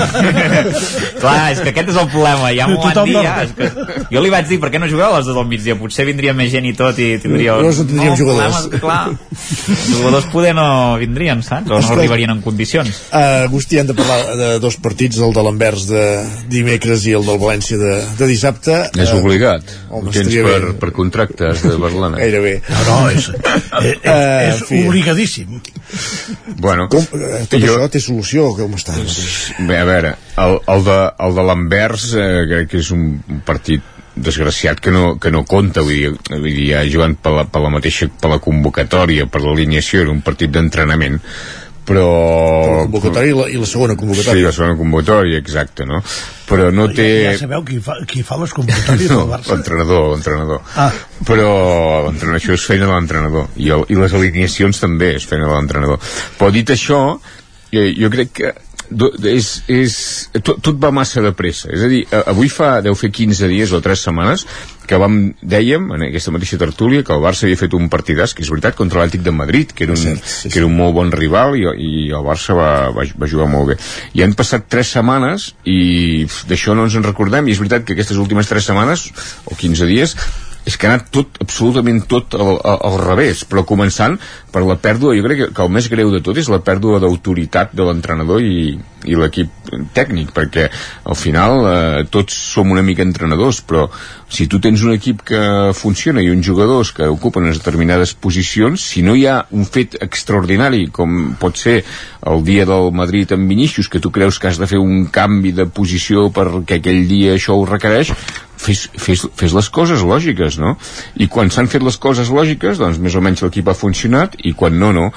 clar, és que aquest és el problema. Ja m'ho van dir, ja. És que... Jo li vaig dir, per què no jugueu a les 2 del migdia? Potser vindria més gent i tot i tindríeu... Llavors no tindríem problema jugadors. que, clar, els jugadors poder no vindrien, saps? O no Escolta. arribarien en condicions. Uh, Agustí, hem de parlar de dos partits, el de l'Anvers de dimecres i el del València de, de dissabte. És Eh, obligat. home, Ho tens per, bé. per contractes de Barcelona. Gairebé. No, no, és, eh, és, és obligadíssim. Bueno, Com, eh, tot Jo- això té solució, com està? Bé, a veure, el, el de, el de l'Anvers eh, crec que és un, partit desgraciat que no, que no compta vull dir, vull dir ja jugant per la, per la mateixa per la convocatòria, per l'alineació era un partit d'entrenament però... La convocatòria i la, i la segona Sí, convocatòria. la segona convocatòria, exacte, no? Però no té... Ja, ja sabeu qui fa, qui fa les convocatòries No, del Barça. l'entrenador, l'entrenador. Ah. Però l'entrenador, això és feina de l'entrenador. I, el, I les alineacions també és feina de l'entrenador. Però dit això, eh, jo crec que és, és, tot, tot va massa de pressa. És a dir, avui fa, deu fer 15 dies o 3 setmanes que vam, dèiem, en aquesta mateixa tertúlia, que el Barça havia fet un partidàs, que és veritat, contra l'Àtic de Madrid, que era un, Cert, sí, que era un molt bon rival i, i el Barça va, va, va jugar molt bé. I han passat 3 setmanes i d'això no ens en recordem, i és veritat que aquestes últimes 3 setmanes, o 15 dies, és que ha anat tot, absolutament tot al, al, revés, però començant per la pèrdua, jo crec que el més greu de tot és la pèrdua d'autoritat de l'entrenador i, i l'equip tècnic, perquè al final eh, tots som una mica entrenadors, però si tu tens un equip que funciona i uns jugadors que ocupen unes determinades posicions, si no hi ha un fet extraordinari, com pot ser el dia del Madrid amb Vinícius, que tu creus que has de fer un canvi de posició perquè aquell dia això ho requereix, fes, fes, fes les coses lògiques, no? I quan s'han fet les coses lògiques, doncs més o menys l'equip ha funcionat, i quan no, no.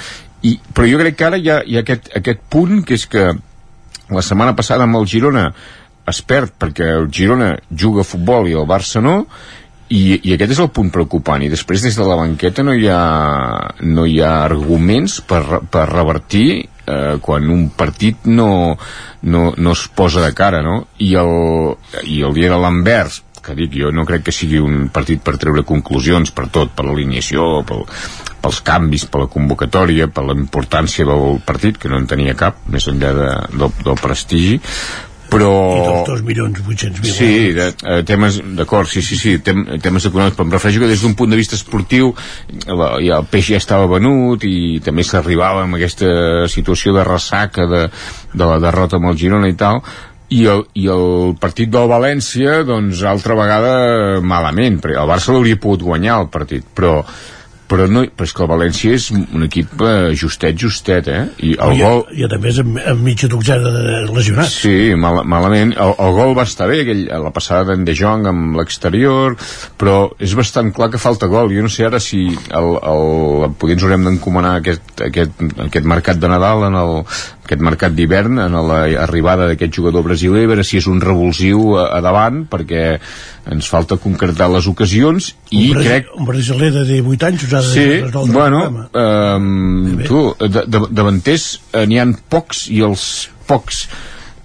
I, però jo crec que ara hi ha, hi ha aquest, aquest punt que és que la setmana passada amb el Girona es perd perquè el Girona juga a futbol i el Barça no, i, i aquest és el punt preocupant i després des de la banqueta no hi ha, no hi ha arguments per, per revertir eh, quan un partit no, no, no es posa de cara no? I, el, i el dia de l'Anvers que dic, jo no crec que sigui un partit per treure conclusions per tot, per l'alineació, pel, pels canvis, per la convocatòria, per la importància del partit, que no en tenia cap, més enllà de, del, del prestigi, però... I dels 2 milions 800 mil. Sí, de, eh, temes, d'acord, sí, sí, sí, tem, temes econòmics, però em refereixo que des d'un punt de vista esportiu la, ja, el peix ja estava venut i també s'arribava amb aquesta situació de ressaca de, de la derrota amb el Girona i tal, i el, i el partit del València doncs altra vegada malament perquè el Barça l'hauria pogut guanyar el partit però però, no, però és que el València és un equip eh, justet, justet, eh? I el I, gol... I a més amb, amb mitja dotzena de lesionats. Sí, mal, malament. El, el gol va estar bé, aquell, la passada d'en De Jong amb l'exterior, però és bastant clar que falta gol. Jo no sé ara si el, el, potser ens haurem d'encomanar aquest, aquest, aquest mercat de Nadal en el, aquest mercat d'hivern en l'arribada d'aquest jugador brasiler a veure si és un revulsiu a, a davant perquè ens falta concretar les ocasions i un, crec un brasiler de 18 anys us ha de Sí, resoldre bueno, el problema. um, tu, de, de, davanters eh, n'hi han pocs i els pocs...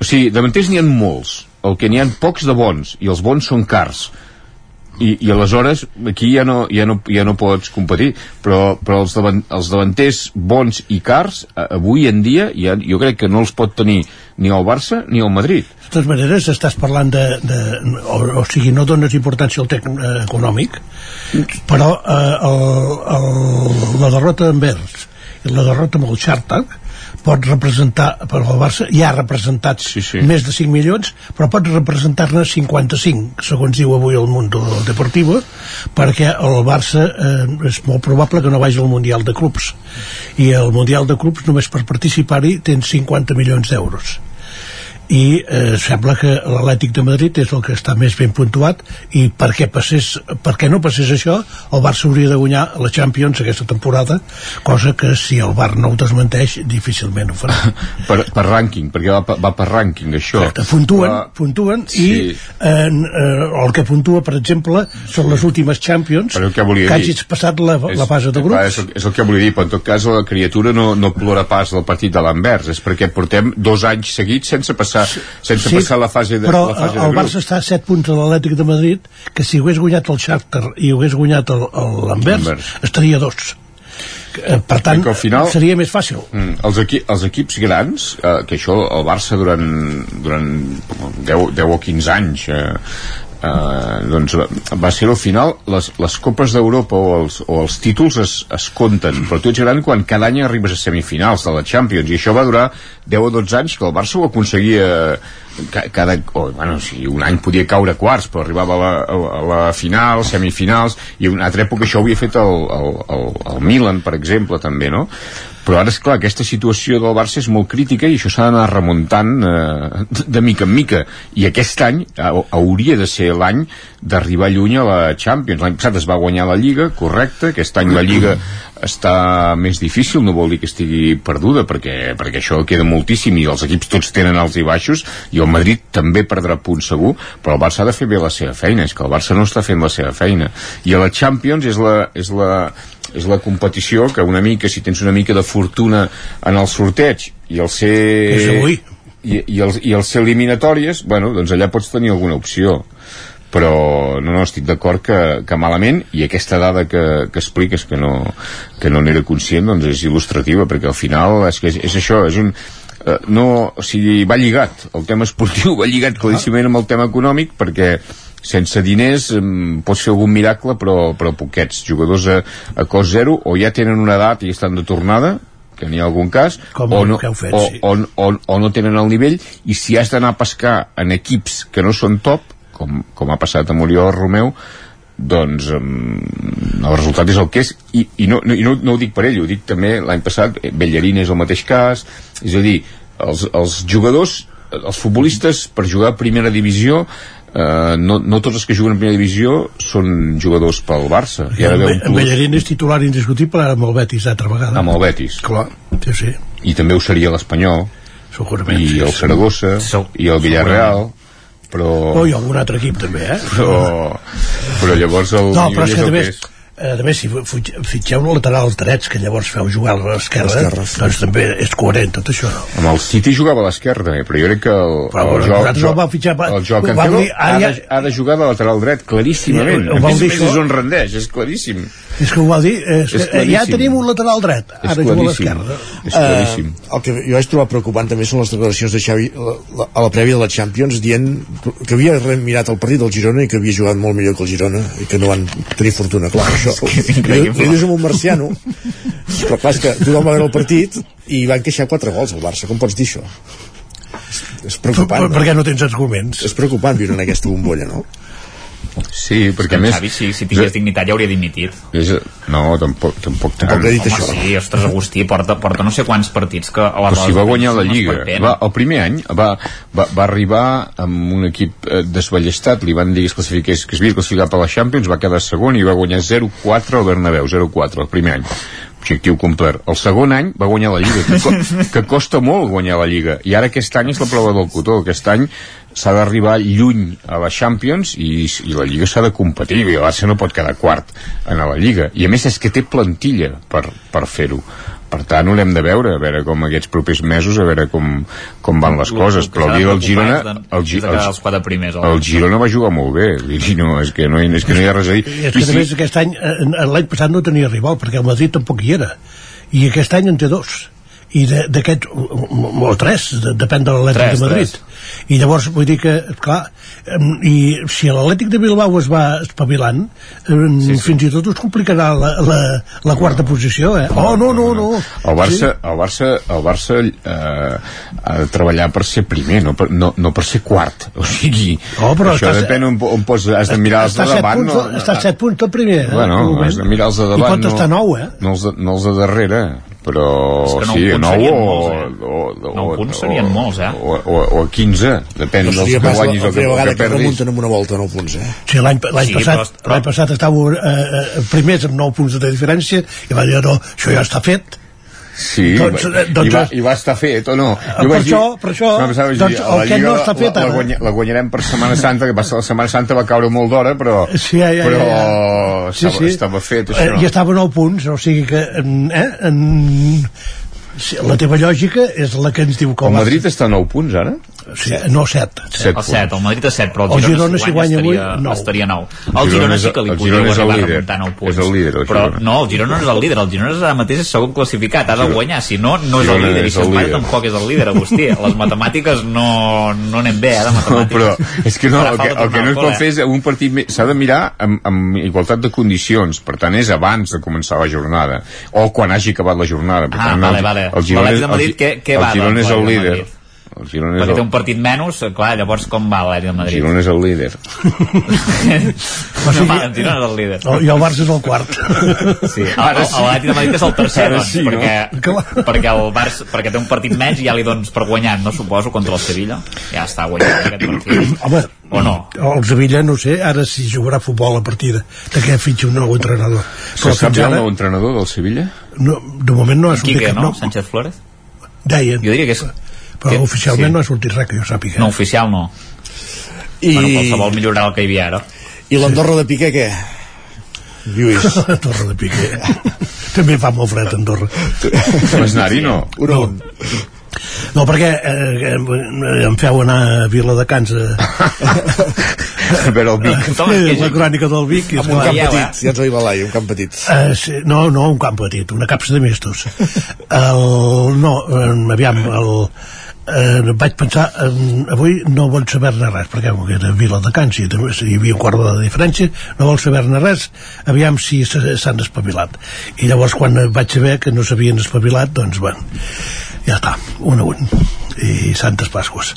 O sigui, davanters n'hi han molts. El que n'hi han pocs de bons, i els bons són cars. I, i aleshores aquí ja no, ja no, ja no pots competir. Però, però els, davant, els davanters bons i cars avui en dia ja, jo crec que no els pot tenir ni el Barça ni el Madrid. De totes maneres, estàs parlant de... de o, o sigui, no dones importància al tec eh, econòmic, però eh, el, el, la derrota d'Anvers i la derrota amb el Chartak pot representar, per al Barça ja ha representat sí, sí. més de 5 milions però pot representar-ne 55 segons diu avui el Mundo Deportivo perquè el Barça eh, és molt probable que no vagi al Mundial de Clubs i el Mundial de Clubs només per participar-hi tens 50 milions d'euros i eh, sembla que l'Atlètic de Madrid és el que està més ben puntuat i perquè, passés, perquè no passés això el Barça hauria de guanyar la Champions aquesta temporada, cosa que si el Bar no ho desmenteix, difícilment ho farà per, per rànquing, perquè va, va per rànquing això Exacte, puntuen, Va- puntuen Sí. i eh, eh, el que puntua per exemple són les últimes Champions Però que dir? hagis passat la, la fase de Clar, grups és, el, és el que volia dir, però en tot cas la criatura no, no plora pas del partit de l'Anvers, és perquè portem dos anys seguits sense passar, sense passar la fase de, però la fase el de Barça està a 7 punts de l'Atlètic de Madrid que si hagués guanyat el Shakhtar i hagués guanyat el- el- l'Anvers estaria a dos. Eh, per tant, Que al final- seria més fàcil. Mm, els, equi els equips grans, eh, que això el Barça durant, durant 10, 10 o 15 anys eh, eh, doncs va- ser al final les, les copes d'Europa o, els, o els títols es, es compten. Però tu ets gran quan cada any arribes a semifinals de la Champions i això va durar 10 o 12 anys que el Barça ho aconseguia cada, oh, bueno, si un any podia caure quarts però arribava a la, a la final, semifinals i una altra època això ho havia fet el, el, el, el Milan per exemple també no? però ara és clar, aquesta situació del Barça és molt crítica i això s'ha d'anar remuntant eh, de mica en mica i aquest any ha, hauria de ser l'any d'arribar lluny a la Champions l'any passat es va guanyar la Lliga, correcte aquest any la Lliga està més difícil no vol dir que estigui perduda perquè, perquè això queda moltíssim i els equips tots tenen alts i baixos i el Madrid també perdrà punts segur però el Barça ha de fer bé la seva feina és que el Barça no està fent la seva feina i a la Champions és la, és la, és la competició que una mica, si tens una mica de fortuna en el sorteig i el ser... És avui. I, i, els, i els ser eliminatòries, bueno, doncs allà pots tenir alguna opció però no, no, estic d'acord que, que malament i aquesta dada que, que expliques que no, que no n'era conscient doncs és il·lustrativa perquè al final és, que és, és això és un, eh, no, o sigui, va lligat el tema esportiu va lligat claríssimament amb el tema econòmic perquè sense diners mm, pots fer algun miracle però, però poquets jugadors a, a cost zero o ja tenen una edat i estan de tornada que n'hi ha algun cas Com o, no, fet, o, sí. o, o, o no tenen el nivell i si has d'anar a pescar en equips que no són top com, com ha passat amb Oriol Romeu doncs um, el resultat és el que és i, i, no, no, i no, no ho dic per ell, ho dic també l'any passat, eh, Bellerín és el mateix cas és a dir, els, els jugadors els futbolistes per jugar a primera divisió eh, no, no tots els que juguen a primera divisió són jugadors pel Barça d'haver un En plus Bellerín és titular indiscutible ara amb el Betis altra vegada. amb el Betis Clar, sí, sí. i també ho seria l'Espanyol Segurament, i sí, el sí. Saragossa i el Villarreal però, Oh, i algun altre equip també, eh? però, però llavors el No, però és que més, és. Eh, a més si fitxeu laterals drets que llavors feu jugar a l'esquerra L'esquerra, doncs també és coherent tot això no? amb el City jugava a l'esquerra també, però jo crec que el, Però, el, el vau fitxar el vau Cancelo dir, ha, de, ha de jugar de lateral dret claríssimament. Sí, ho més, dir és on rendeix, és claríssim. És que ho va dir, és, És que, eh, ja tenim un lateral dret És ara juga a l'esquerra És claríssim. Eh, el que jo vaig trobar preocupant també són les declaracions de Xavi a la prèvia de la Champions dient que havia mirat el partit del Girona i que havia jugat molt millor que el Girona i que no van tenir fortuna, clar, això que és li, increïble. li dius amb un marciano però clar, és que tothom va veure el partit i van queixar quatre gols al Barça, com pots dir això? És, és preocupant, per, per, perquè no tens arguments És preocupant viure en aquesta bombolla, no? Sí, perquè a més... Xavi, si, si tingués dignitat ja hauria dimitit. És, no, tampoc, tampoc tant. Home, sí, ostres, Agustí porta, porta no sé quants partits que a les Però si va guanyar la Lliga va, el primer any va, va, va arribar amb un equip eh, desballestat li van dir que es classifiqués que es havia classificat per la Champions va quedar segon i va guanyar 0-4 al Bernabéu 0-4 el primer any objectiu complert. El segon any va guanyar la Lliga, que, co que costa molt guanyar la Lliga. I ara aquest any és la prova del cotó. Aquest any s'ha d'arribar lluny a la Champions i, i la Lliga s'ha de competir. I el Barça no pot quedar quart en la Lliga. I a més és que té plantilla per, per fer-ho. Per tant, ho hem de veure, a veure com aquests propers mesos, a veure com, com van les coses. Però el dia del Girona... El, Gi- els quatre primers. el Girona va jugar molt bé. dir, No, és que no, hi- és que no hi ha res a dir. I és que, a més, aquest any, eh, l'any passat no tenia rival, perquè el Madrid tampoc hi era. I aquest any en té dos. I d'aquests, o, tres, de, depèn de l'Atlètic Tres, de Madrid. I llavors, vull dir que, clar, i si l'Atlètic de Bilbao es va espavilant, Sí, sí. fins i tot us complicarà la, la, la quarta posició, eh? Oh, no, no, no. El Barça, el Barça, el Barça eh, ha de treballar per ser primer, no per, no, no per ser quart. O sigui, Oh, però això estàs- depèn on, on pots, has de mirar els de davant. punts, no, està a set punts del primer. eh, Bueno, has de mirar els de I davant. pot estar no, nou, eh? No els de, no els de darrere, però És que nou sí, punts nou serien o, molts, eh? o, o, punts serien molts, eh? O, o, o a 15, depèn dels que guanyis o que, que que perdis. remunten amb una volta a 9 punts, eh? Sí, l'any l'any Sí, passat, però- passat estàveu eh, eh, primers amb 9 punts de diferència i va dir, no, això ja està fet. Sí, Doncs, va- eh, doncs- i, va, i va estar fet o no? per això- per això, no, pensava, doncs, dir, el que no està fet la, ara. la, guanya, la guanyarem per Setmana Santa, que passa la Setmana Santa va caure molt d'hora, però, Sí, ja, ja, però ja, ja. Estava, estava fet Eh, això. I estava a 9 punts, o sigui que eh, en, sí, la teva lògica és la que ens diu que El Madrid està a 9 punts ara? Sí, no, 7. Set El 7, el Madrid a 7, però el El Girona, Girona, si guanya avui, estaria, nou. estaria 9. El El Girona Girona sí que li el podria Girona el a líder. remuntar 9 punts. És el líder, el però Girona. no, el Girona no és el líder, el Girona és ara mateix és segon classificat, ha de guanyar, si no, no és el Girona líder, i si el líder. tampoc és el líder, Agustí. Les matemàtiques no, no anem bé, eh, de No, matemàtiques. però és que no, el que, el que no es pot fer és un partit s'ha de mirar amb, amb igualtat de condicions per tant és abans de començar la jornada o quan hagi acabat la jornada per Ah, tant, vale, el, vale. el Girona, el, el va, Girona és el líder? El Girona és Perquè té el, un partit menys, clar, llavors com va l'Atlètic de el Madrid? Girona és el líder O sigui, no, el Girona és el líder. No, I el Barça és el quart. Sí, ara sí. l'Atlètic de Madrid és el tercer, Ara doncs, sí, no? perquè, perquè, el Barça, perquè té un partit menys i ja li dones per guanyar, no suposo, contra el Sevilla. Ja està guanyant aquest partit. Home, O no? el Sevilla, no sé, ara si jugarà futbol a partir de, que fitxi un nou entrenador. se sap ja el nou entrenador del Sevilla? no, de moment no ha sortit Quique, cap no? nom. Sánchez Flores? Deien, Jo diria que és... però que- oficialment sí. no ha sortit res que jo sàpiga. No, oficial no. I, Bueno, qualsevol millorar el que hi havia ara. i l'Andorra de Piqué, què? Lluís. Torre de Piqué. També fa molt fred a Andorra. Vas anar-hi, no? Un a un. No, perquè eh, eh, em feu anar a Vila de Cans a, a veure el Vic es queixa. la crònica del Vic Amb un esclar, camp petit, ja ens ho Balai, un camp petit. Uh, sí, no, no, un camp petit, una capsa de mestos. El, no, eh, aviam, el, eh, vaig pensar eh, avui no vol saber-ne res perquè era Vila de Cans i hi havia un quart de diferència no vol saber-ne res aviam si s'han espavilat. I llavors quan vaig saber que no s'havien espavilat doncs bueno, ja està, un a un i Santes Pasques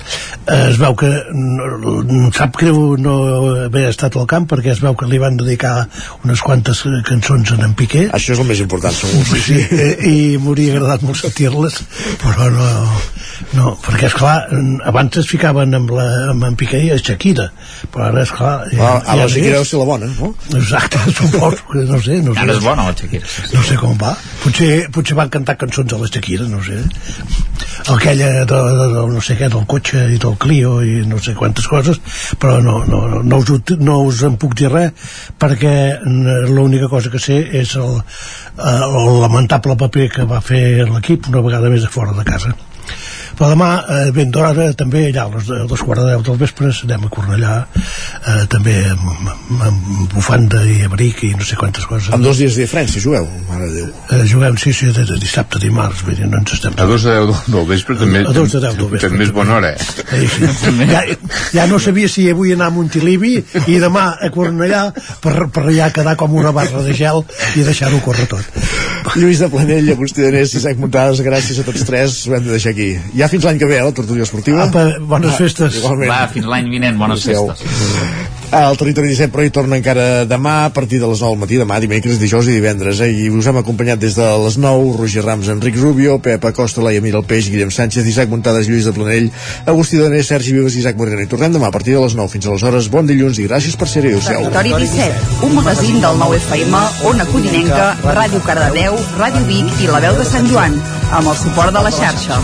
es veu que no, no- sap greu no haver estat al camp perquè es veu que li van dedicar unes quantes cançons en en Piqué Això és el més important, segur. sí, sí. eh, i m'hauria agradat molt sentir-les però no, no perquè és clar abans es ficaven amb, la, amb en Piqué i a Shakira però ara és clar Ah, ara la no Shakira és. deu ser la bona, no? exacte, suposo que no sé, no sé Ara és bona la Shakira. Sí, sí. no sé com va potser, potser van cantar cançons a la Shakira no sé aquella de, de, no sé què, del cotxe i del Clio i no sé quantes coses però no, no, no, us, no us en puc dir res perquè l'única cosa que sé és el, eh, el lamentable paper que va fer l'equip una vegada més a fora de casa però demà, eh, ben d'hora, també allà a les, a les quarts de deu del vespre anem a Cornellà eh, també amb, amb, amb bufanda i abric i no sé quantes coses Amb dos dies de diferència jugueu, mare de Déu. eh, juguem, sí, sí, de, de dissabte a dimarts vull dir, no ens estem A dos de deu del, vespre també, A dos de deu del vespre. també és bona hora, eh? Eh, sí. ja, ja no sabia si avui anar a Montilivi i demà a Cornellà per, per allà quedar com una barra de gel i deixar-ho córrer tot Lluís de Planell, Agustí Danés, Isaac Muntades, gràcies a tots tres, ho hem de deixar aquí. Ja fins l'any que ve, eh, la tertúlia esportiva. Apa, bones festes. Igualment. Va, fins l'any vinent, bones Adéu. festes. El Territori 17, però hi torna encara demà a partir de les 9 del matí, demà, dimecres, dijous i divendres. Eh? I us hem acompanyat des de les 9, Roger Rams, Enric Rubio, Pep Acosta, Laia Mira el Peix, Guillem Sánchez, Isaac Muntades, Lluís de Planell, Agustí Danés, Sergi Vives i Isaac Moreno. I tornem demà a partir de les 9 fins aleshores. Bon dilluns i gràcies per ser-hi. Territori 17, un magazín del nou FM, Ona Codinenca, Ràdio Cardedeu, Ràdio Vic i La Veu de Sant Joan, amb el suport de la xarxa.